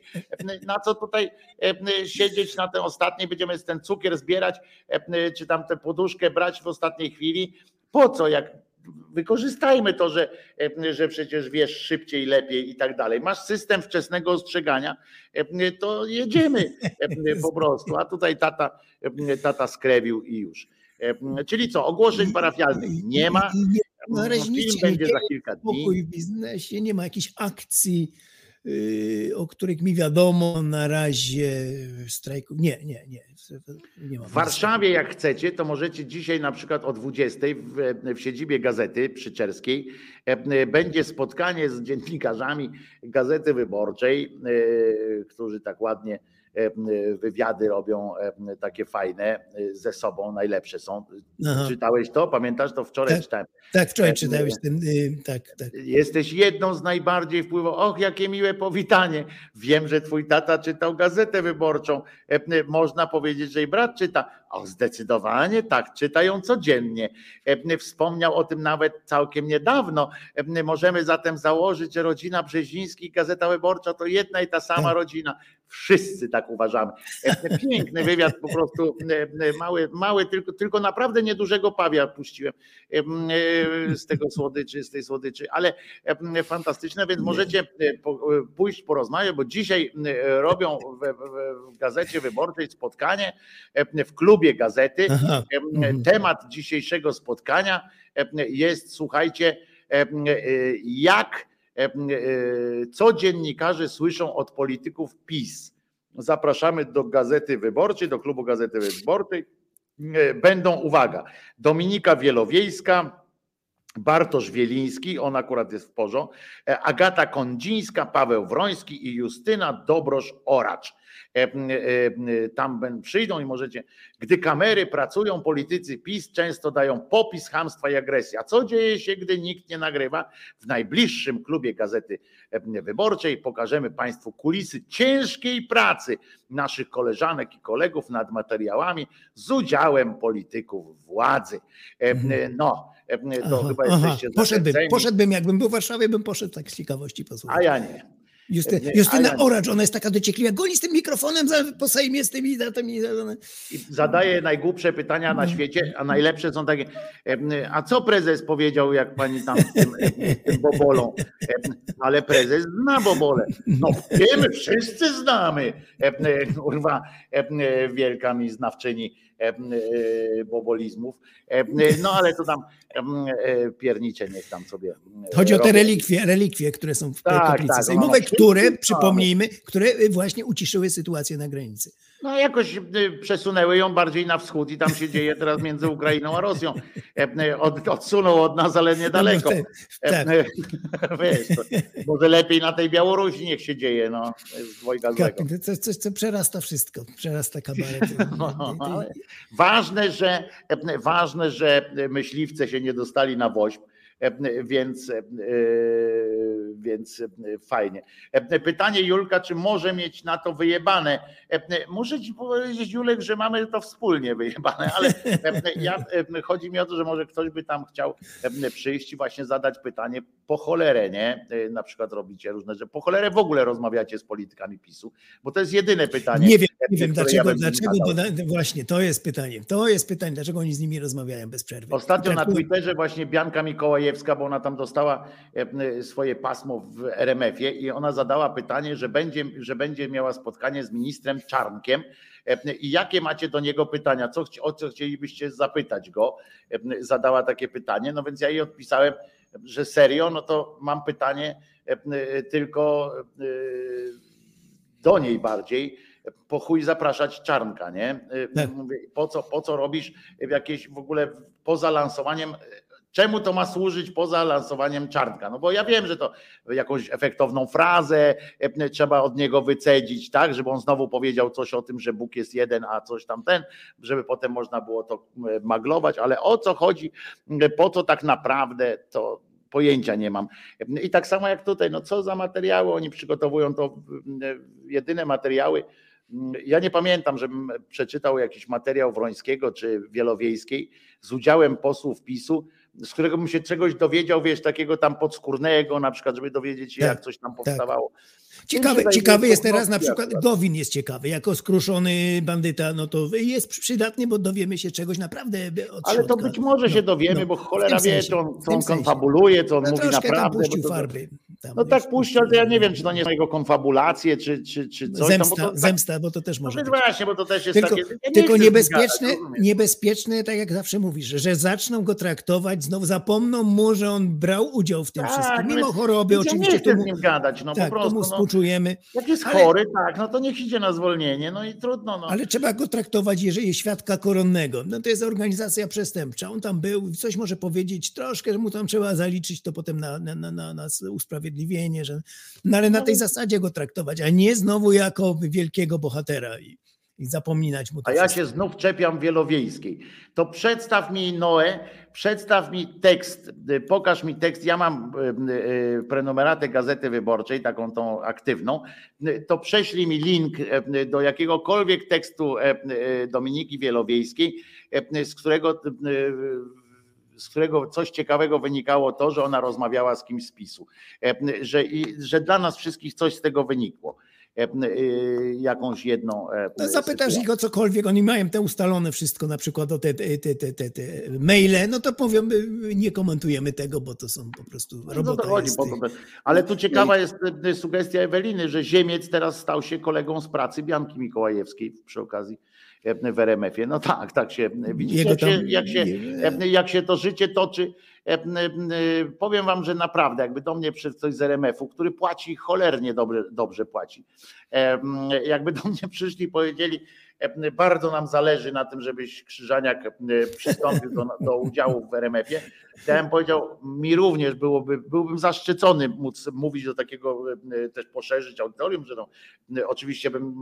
Na co tutaj e, siedzieć na ten ostatniej, będziemy ten cukier zbierać, e, czy tam tę poduszkę brać w ostatniej chwili. Po co, jak wykorzystajmy to, że, e, że przecież wiesz szybciej, lepiej i tak dalej. Masz system wczesnego ostrzegania, e, to jedziemy e, po prostu. A tutaj tata, e, tata skrewił i już. E, Czyli co, ogłoszeń parafialnych nie ma. Na razie będzie za kilka dni. w biznesie, nie ma jakichś akcji, yy, o których mi wiadomo na razie strajków. Nie, nie, nie. nie W Warszawie, jak chcecie, to możecie dzisiaj na przykład o 20 w, w siedzibie Gazety Przyczerskiej e, będzie spotkanie z dziennikarzami Gazety Wyborczej, e, którzy tak ładnie wywiady robią e, takie fajne e, ze sobą, najlepsze są. Aha. Czytałeś to? Pamiętasz to? Wczoraj Tak. czytałem. Tak, wczoraj E, czytałeś ten, yy, tak, tak. Jesteś jedną z najbardziej wpływowych. Och, jakie miłe powitanie. Wiem, że twój tata czytał gazetę wyborczą. E, Można powiedzieć, że i brat czyta. O, zdecydowanie tak, czytają codziennie. E, Wspomniał o tym nawet całkiem niedawno. E, Możemy zatem założyć, że rodzina Brzeziński, Gazeta Wyborcza to jedna i ta sama Tak. rodzina. Wszyscy tak uważamy. E, Piękny wywiad, po prostu e, mały, mały tylko, tylko naprawdę niedużego pawia puściłem em, e, z tego słodyczy, z tej słodyczy, ale fantastyczne, więc możecie e, e, pójść porozmawiać, bo dzisiaj e, robią w, gazecie wyborczej spotkanie e, w klubie gazety. Aha. Mhm. Temat dzisiejszego spotkania jest, słuchajcie, e, jak e, co dziennikarze słyszą od polityków PiS. Zapraszamy do gazety wyborczej, do klubu gazety wyborczej. E, Będą, uwaga, Dominika Wielowiejska, Bartosz Wieliński, on akurat jest w porządku, e, Agata Kondzińska, Paweł Wroński i Justyna Dobrosz-Oracz. E, e, Tam przyjdą i możecie, gdy kamery pracują, politycy PiS często dają popis hamstwa i agresji. A co dzieje się, gdy nikt nie nagrywa? W najbliższym klubie Gazety Wyborczej pokażemy Państwu kulisy ciężkiej pracy naszych koleżanek i kolegów nad materiałami z udziałem polityków władzy. E, No, to Aha, chyba aha. jesteście Poszedłbym, poszedłbym, jakbym był w Warszawie, bym poszedł tak z ciekawości posłuchać. a ja nie. Justy, nie, Justyna ja. Oracz, ona jest taka dociekliwa, goni z tym mikrofonem za, po Sejmie, z tymi datami. I zadaje najgłupsze pytania na świecie, a najlepsze są takie. A co prezes powiedział, jak pani tam z tym, tym bobolą? Ale prezes zna bobole. No wiemy, wszyscy znamy. Kurwa, wielka mi znawczyni bobolizmów. No ale to tam piernicze niech tam sobie. Chodzi o te relikwie, relikwie, które są w Tak, kaplicy tak, sejmowej, no, które, wszystkie przypomnijmy, które właśnie uciszyły sytuację na granicy. No jakoś y, przesunęły ją bardziej na wschód i tam się dzieje teraz między Ukrainą a Rosją. E, Od, odsunął od nas, ale niedaleko. No, tak. E, Wiesz, może lepiej na tej Białorusi niech się dzieje, no, z dwojga złego. To coś, co przerasta wszystko, przerasta kabaret. No, ważne, że, e, ważne, że myśliwce się nie dostali na woźb, e, więc, e, więc fajnie. Pytanie Julka, czy może mieć na to wyjebane? Muszę ci powiedzieć, Julek, że mamy to wspólnie wyjebane, ale ja, chodzi mi o to, że może ktoś by tam chciał przyjść i właśnie zadać pytanie po cholerę, nie? Na przykład robicie różne rzeczy. Po cholerę w ogóle rozmawiacie z politykami PiSu, bo to jest jedyne pytanie. Nie wiem, nie wiem dlaczego, ja dlaczego bo właśnie to jest pytanie. To jest pytanie, dlaczego oni z nimi rozmawiają bez przerwy. Ostatnio I na Twitterze właśnie Bianka Bo ona tam dostała e, swoje pasmo w RMF-ie i ona zadała pytanie, że będzie, że będzie miała spotkanie z ministrem Czarnkiem. E, i jakie macie do niego pytania, co, o co chcielibyście zapytać go, E, zadała takie pytanie, no więc ja jej odpisałem, że serio, no to mam pytanie tylko do niej bardziej, po chuj zapraszać Czarnka, nie? Tak. Mówię, Po co, po co robisz jakieś w ogóle poza lansowaniem, czemu to ma służyć poza lansowaniem Czarnka? No bo ja wiem, że to jakąś efektowną frazę e, trzeba od niego wycedzić, tak, żeby on znowu powiedział coś o tym, że Bóg jest jeden, a coś tam ten, żeby potem można było to e, maglować, ale o co chodzi, e, po co tak naprawdę to pojęcia nie mam. I tak samo jak tutaj, no co za materiały oni przygotowują, to e, jedyne materiały, ja nie pamiętam, żebym przeczytał jakiś materiał Wrońskiego czy Wielowiejskiej z udziałem posłów PiSu, z którego bym się czegoś dowiedział, wiesz, takiego tam podskórnego, na przykład, żeby dowiedzieć się, Tak, jak coś tam powstawało. Ciekawy, ciekawy jest teraz na przykład. Gowin jest ciekawy, jako skruszony bandyta, no to jest przydatny, bo dowiemy się czegoś naprawdę od Ale to być może się No, dowiemy, no, bo cholera wie, sensie, co on, co on konfabuluje, co on No mówi tam naprawdę. bo to- farby. Tam, No tak puścił, ale to ja nie wiem, czy to nie są jego konfabulacje, czy, czy, czy coś tam. bo Zemsta, to, tak- zemsta, bo to też No może być. właśnie, bo to też jest Tylko, takie. ja tylko niebezpieczne, niebezpieczne, tak jak zawsze mówisz, że, zaczną go traktować, znowu zapomną mu, że on brał udział w tym Tak, wszystkim. Mimo więc- choroby, oczywiście Ja nie chcę z nim gadać, no tak, po mu prostu. No, współczujemy, jak jest ale- chory, tak, no to niech idzie na zwolnienie, no i trudno. No. ale trzeba go traktować, jeżeli jest świadka koronnego. No to jest organizacja przestępcza. On tam był, coś może powiedzieć, troszkę mu tam trzeba zaliczyć to potem na, na, na, na, na usprawiedliwienie, że, no ale na tej zasadzie go traktować, a nie znowu jako wielkiego bohatera i, i zapominać mu to A ja wszystko. się znów czepiam wielowiejskiej. To przedstaw mi Noe, przedstaw mi tekst, y, pokaż mi tekst. Ja mam y, y, prenumeratę Gazety Wyborczej, taką tą aktywną. To prześlij mi link do jakiegokolwiek tekstu Dominiki Wielowiejskiej, z którego z którego coś ciekawego wynikało to, że ona rozmawiała z kimś z PiSu. Że, i, że dla nas wszystkich coś z tego wynikło. E, y, Jakąś jedną. e, No, zapytasz sytuację. ich o cokolwiek, oni mają te ustalone wszystko, na przykład o te, te, te, te, te, maile, no to powiem, nie komentujemy tego, bo to są po prostu No robota to chodzi, po ale tu ciekawa jest y, sugestia Eweliny, że Ziemiec teraz stał się kolegą z pracy Bianki Mikołajewskiej przy okazji e, w RMF-ie. No tak, tak się widzicie, jak się, jak, się, e, jak się to życie toczy. E, Powiem wam, że naprawdę, jakby do mnie przyszedł ktoś z RMF-u, który płaci cholernie dobrze, dobrze płaci. E, Jakby do mnie przyszli i powiedzieli, bardzo nam zależy na tym, żebyś Krzyżaniak e, przystąpił do, do udziału w RMF-ie. Ja bym powiedział, mi również byłoby, byłbym zaszczycony móc mówić do takiego, e, też poszerzyć audytorium, że no, e, oczywiście bym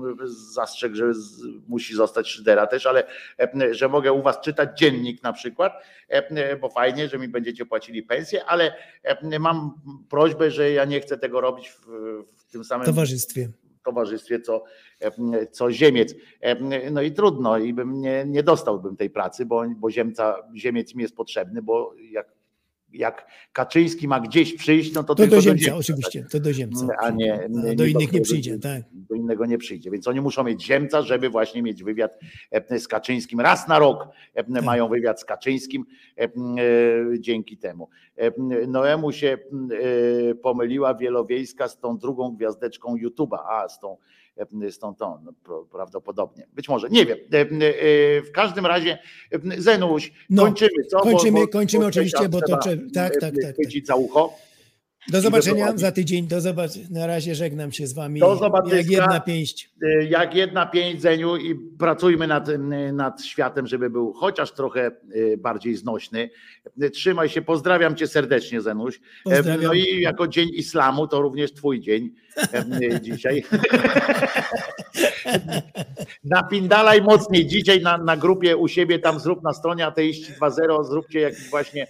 zastrzegł, że musi zostać Szydera też, ale e, że mogę u was czytać dziennik na przykład, e, bo fajnie, że mi będziecie płacili pensję, ale e, mam prośbę, że ja nie chcę tego robić w, w tym samym towarzystwie. Towarzystwie, co, co Ziemiec. No i trudno, i bym nie, nie dostałbym tej pracy, bo, bo ziemca, Ziemiec mi jest potrzebny, bo jak, jak Kaczyński ma gdzieś przyjść, no to, To do ziemca, Ziemca, oczywiście, to do ziemca. a nie, A do innych nie przyjdzie, tak. Do innego nie przyjdzie, więc oni muszą mieć ziemca, żeby właśnie mieć wywiad e, z Kaczyńskim. Raz na rok e, mają wywiad z Kaczyńskim e, dzięki temu. Noemu się pomyliła Wielowiejska z tą drugą gwiazdeczką YouTube'a, a z tą stąd to no, prawdopodobnie. Być może, nie wiem. W każdym razie, Zenuś, No, kończymy, co? kończymy, kończymy oczywiście, bo to trzeba trze- tak, tak, tak, tak. za ucho. Do zobaczenia zobaczenia. za tydzień. Do zobaczenia. Na razie żegnam się z wami. Do zobaczenia. Jak jedna pięść. Jak jedna pięć Zeniu i pracujmy nad, nad światem, żeby był chociaż trochę bardziej znośny. Trzymaj się, pozdrawiam cię serdecznie Zenuś. E, Pozdrawiam. No i jako dzień islamu to również twój dzień e, dzisiaj. Napindalaj mocniej dzisiaj na, na grupie u siebie, tam zrób na stronie ateiści 2.0, zróbcie jakiś właśnie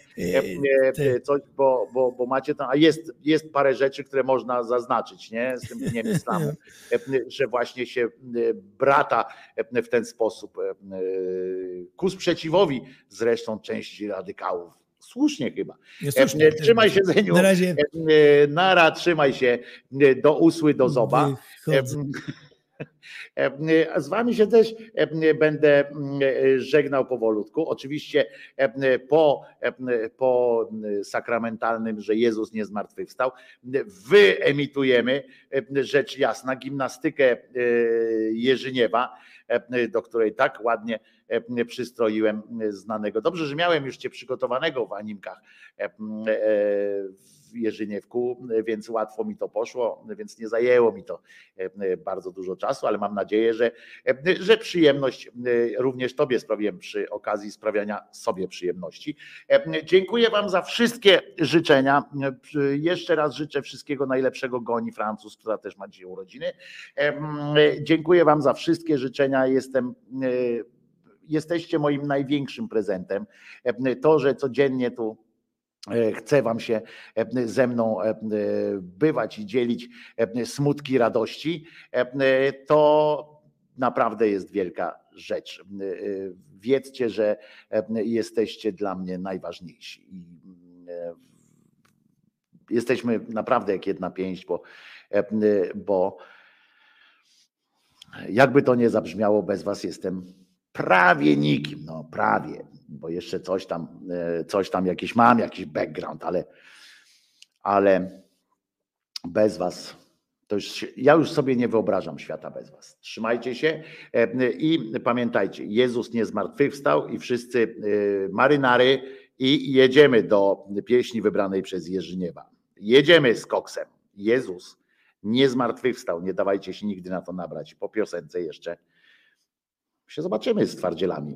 coś, bo, bo, bo macie tam, a jest, jest parę rzeczy, które można zaznaczyć, nie? Z tym dniem islamu, że właśnie się e, brata w ten sposób ku sprzeciwowi zresztą części radykałów. Słusznie chyba. Jest E, słusznie. Trzymaj się Zeniu. Na razie E, Nara, trzymaj się. E, Do usły, do zoba. Z wami się też będę żegnał powolutku. Oczywiście po, po sakramentalnym, że Jezus nie zmartwychwstał, wyemitujemy rzecz jasna gimnastykę Jerzyniewa, do której tak ładnie przystroiłem znanego. Dobrze, że miałem już cię przygotowanego w animkach e, e, w Jerzyniewku, więc łatwo mi to poszło, więc nie zajęło mi to e, bardzo dużo czasu, ale mam nadzieję, że, e, że przyjemność e, również Tobie sprawiłem przy okazji sprawiania sobie przyjemności. E, Dziękuję Wam za wszystkie życzenia. E, Jeszcze raz życzę wszystkiego najlepszego Goni Francuz, która też ma dzisiaj urodziny. E, e, Dziękuję Wam za wszystkie życzenia. Jestem e, jesteście moim największym prezentem. E, To, że codziennie tu e, chce Wam się e, ze mną bywać i dzielić smutki radości, to naprawdę jest wielka rzecz. Wiedzcie, że jesteście dla mnie najważniejsi. Jesteśmy naprawdę jak jedna pięść, bo, bo jakby to nie zabrzmiało, bez Was jestem prawie nikim, no prawie, bo jeszcze coś tam, e, coś tam jakiś mam, jakiś background, ale, ale bez was, to już, ja już sobie nie wyobrażam świata bez was. Trzymajcie się e, i pamiętajcie, Jezus nie zmartwychwstał i wszyscy e, marynary i jedziemy do pieśni wybranej przez Jerzyniewa. Jedziemy z koksem. Jezus nie zmartwychwstał, nie dawajcie się nigdy na to nabrać. Po piosence jeszcze się zobaczymy z twardzielami,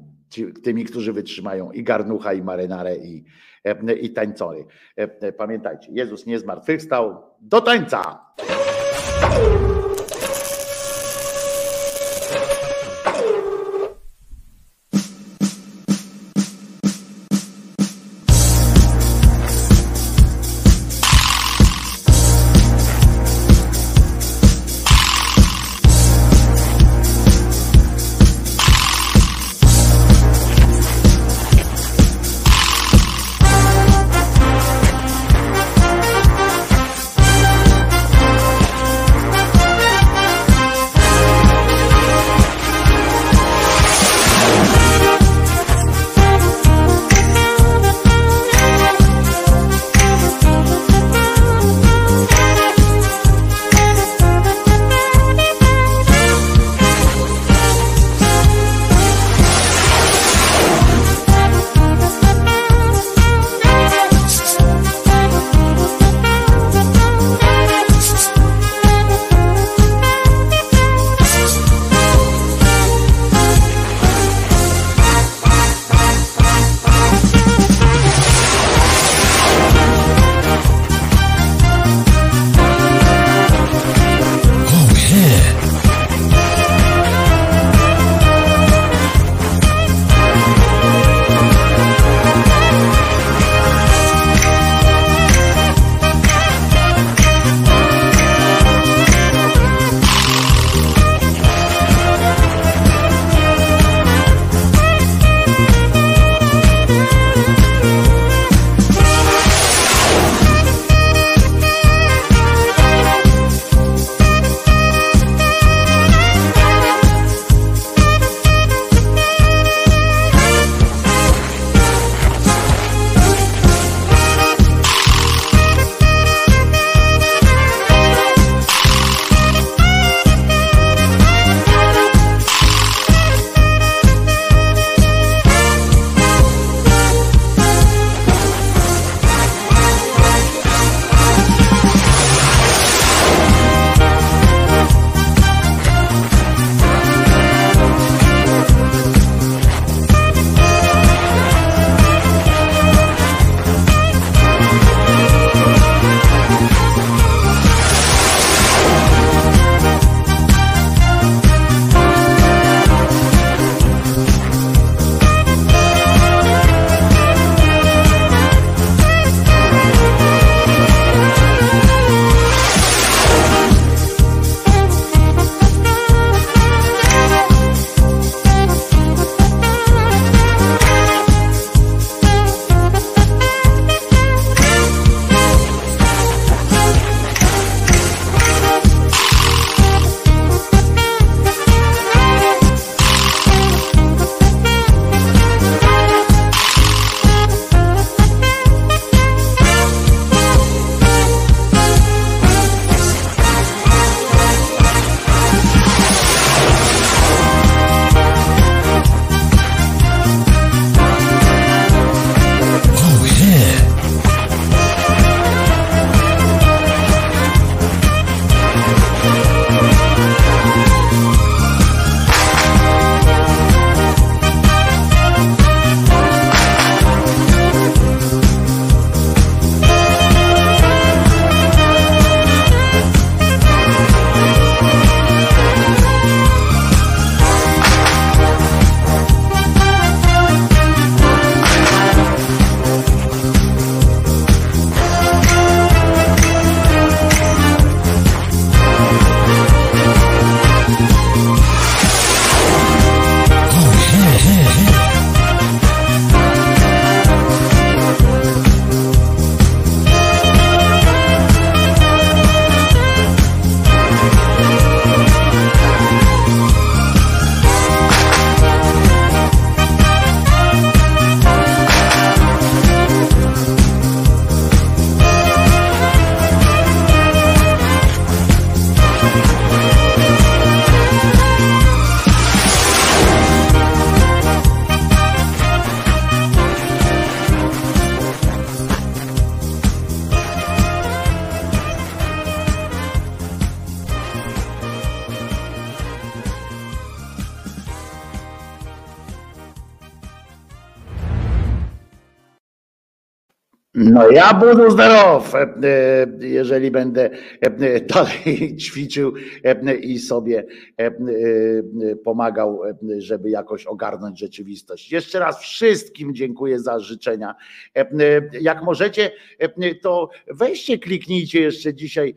tymi, którzy wytrzymają i garnucha, i marynarę, i, e, i tańcory. E, e, Pamiętajcie, Jezus nie zmartwychwstał, do tańca! Ja budu zdrow, e, e, jeżeli będę e, dalej ćwiczył i sobie pomagał, żeby jakoś ogarnąć rzeczywistość. Jeszcze raz wszystkim dziękuję za życzenia. Jak możecie, to weźcie, kliknijcie jeszcze dzisiaj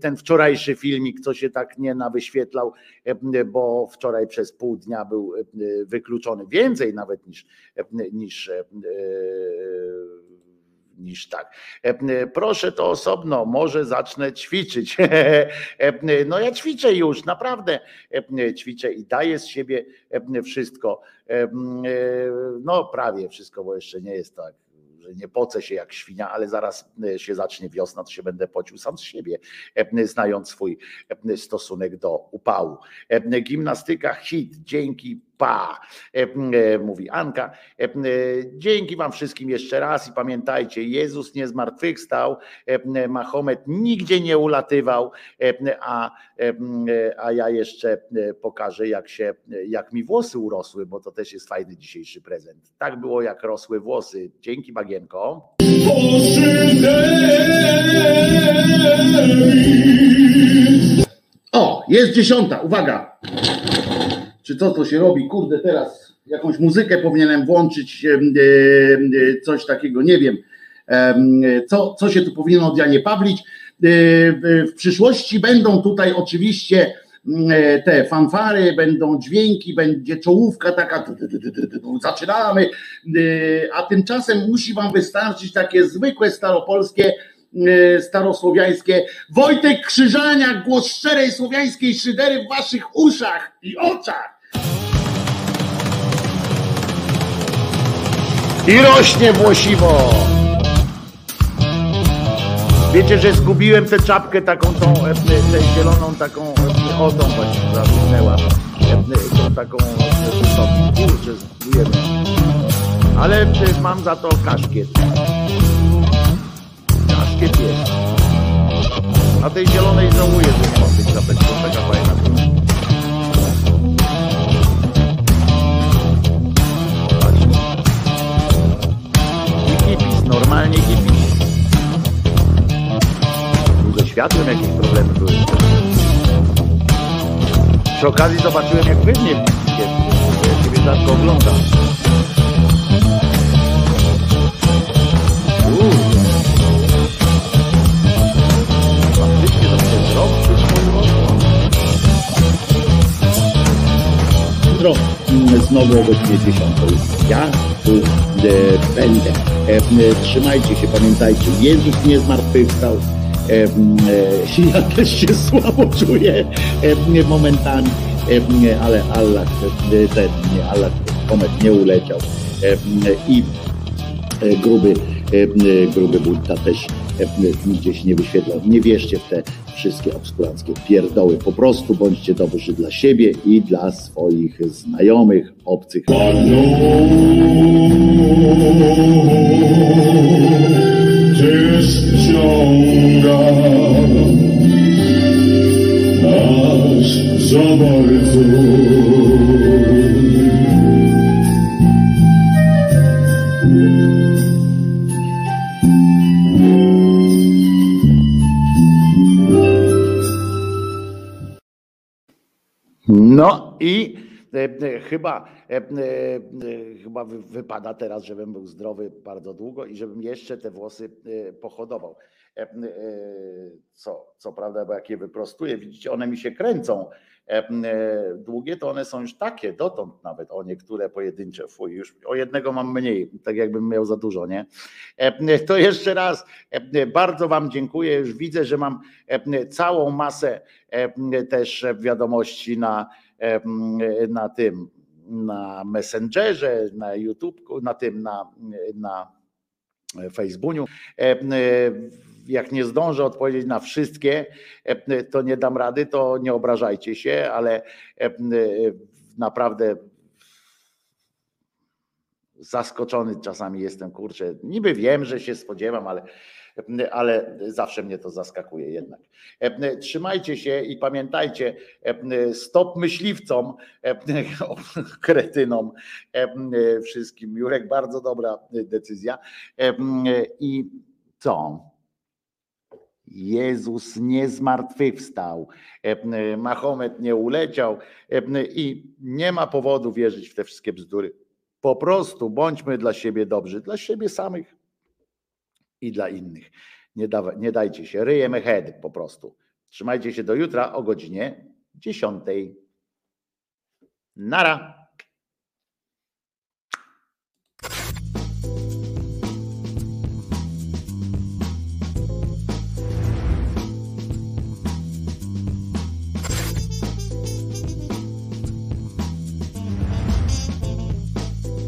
ten wczorajszy filmik, co się tak nie nawyświetlał, bo wczoraj przez pół dnia był wykluczony więcej nawet niż, niż niż tak. E, proszę to osobno, może zacznę ćwiczyć. E, no ja ćwiczę już, naprawdę e, ćwiczę i daję z siebie wszystko. No prawie wszystko, bo jeszcze nie jest tak że nie pocę się jak świnia, ale zaraz się zacznie wiosna, to się będę pocił sam z siebie, znając swój stosunek do upału. Gimnastyka hit, dzięki e, e, mówi Anka. E, dzięki Wam wszystkim jeszcze raz i pamiętajcie, Jezus nie zmartwychwstał, Mahomet nigdzie nie ulatywał, a, a ja jeszcze pokażę, jak, się, jak mi włosy urosły, bo to też jest fajny dzisiejszy prezent. Tak było, jak rosły włosy. Dzięki Bagienko. O, jest dziesiąta, uwaga czy co to się robi, kurde, teraz jakąś muzykę powinienem włączyć, e, e, coś takiego, nie wiem, co, co się tu powinno od Janie Pawlić. E, w przyszłości będą tutaj oczywiście te fanfary, będą dźwięki, będzie czołówka taka, zaczynamy, a tymczasem musi wam wystarczyć takie zwykłe staropolskie, starosłowiańskie Wojtek Krzyżania, głos szczerej słowiańskiej szydery w waszych uszach i oczach. I rośnie włosiwo. Wiecie, że zgubiłem tę czapkę taką, tą, e, tę zieloną taką, e, o tą właśnie zawinęła, e, tą taką kurczę, zgubujemy. Ale mam za to kaszkiet. Kaszkiet jest. A tej zielonej żałuję, że nie mam tych czapek, to taka fajna. normalnie hippie. Ze światłem jakieś problemy były. Przy okazji zobaczyłem, jak wy mnie widzicie, ja ciebie rzadko oglądam. Jutro znowu o godzinie 10. Ja tu e, będę. E, trzymajcie się, pamiętajcie, Jezus nie zmartwychwstał. E, ja też się słabo czuję momentami, ale Allah, ten, nie, Allah, komet nie uleciał. I gruby, gruby Buddha też gdzieś nie wyświetlał. Nie wierzcie w te wszystkie obskuranckie pierdoły. Po prostu bądźcie dobrzy dla siebie i dla swoich znajomych, obcych. ściąga i e, e, chyba, e, chyba wypada teraz, żebym był zdrowy bardzo długo i żebym jeszcze te włosy pohodował. Co, co prawda, bo jak je wyprostuję, widzicie, one mi się kręcą długie, to one są już takie, dotąd nawet o niektóre pojedyncze, fuj, już o jednego mam mniej, tak jakbym miał za dużo, nie? To jeszcze raz bardzo Wam dziękuję, już widzę, że mam całą masę też wiadomości na, na tym, na Messengerze, na YouTube, na tym, na, na Facebooku. Jak nie zdążę odpowiedzieć na wszystkie, to nie dam rady, to nie obrażajcie się, ale naprawdę Zaskoczony czasami jestem, kurczę. Niby wiem, że się spodziewam, ale, ale zawsze mnie to zaskakuje jednak. Trzymajcie się i pamiętajcie, stop myśliwcom, kretynom, wszystkim. Jurek, bardzo dobra decyzja. I co? Jezus nie zmartwychwstał, Mahomet nie uleciał i nie ma powodu wierzyć w te wszystkie bzdury. Po prostu bądźmy dla siebie dobrzy, dla siebie samych i dla innych. Nie, dawa, nie dajcie się, ryjemy head po prostu. Trzymajcie się do jutra o godzinie 10. Nara.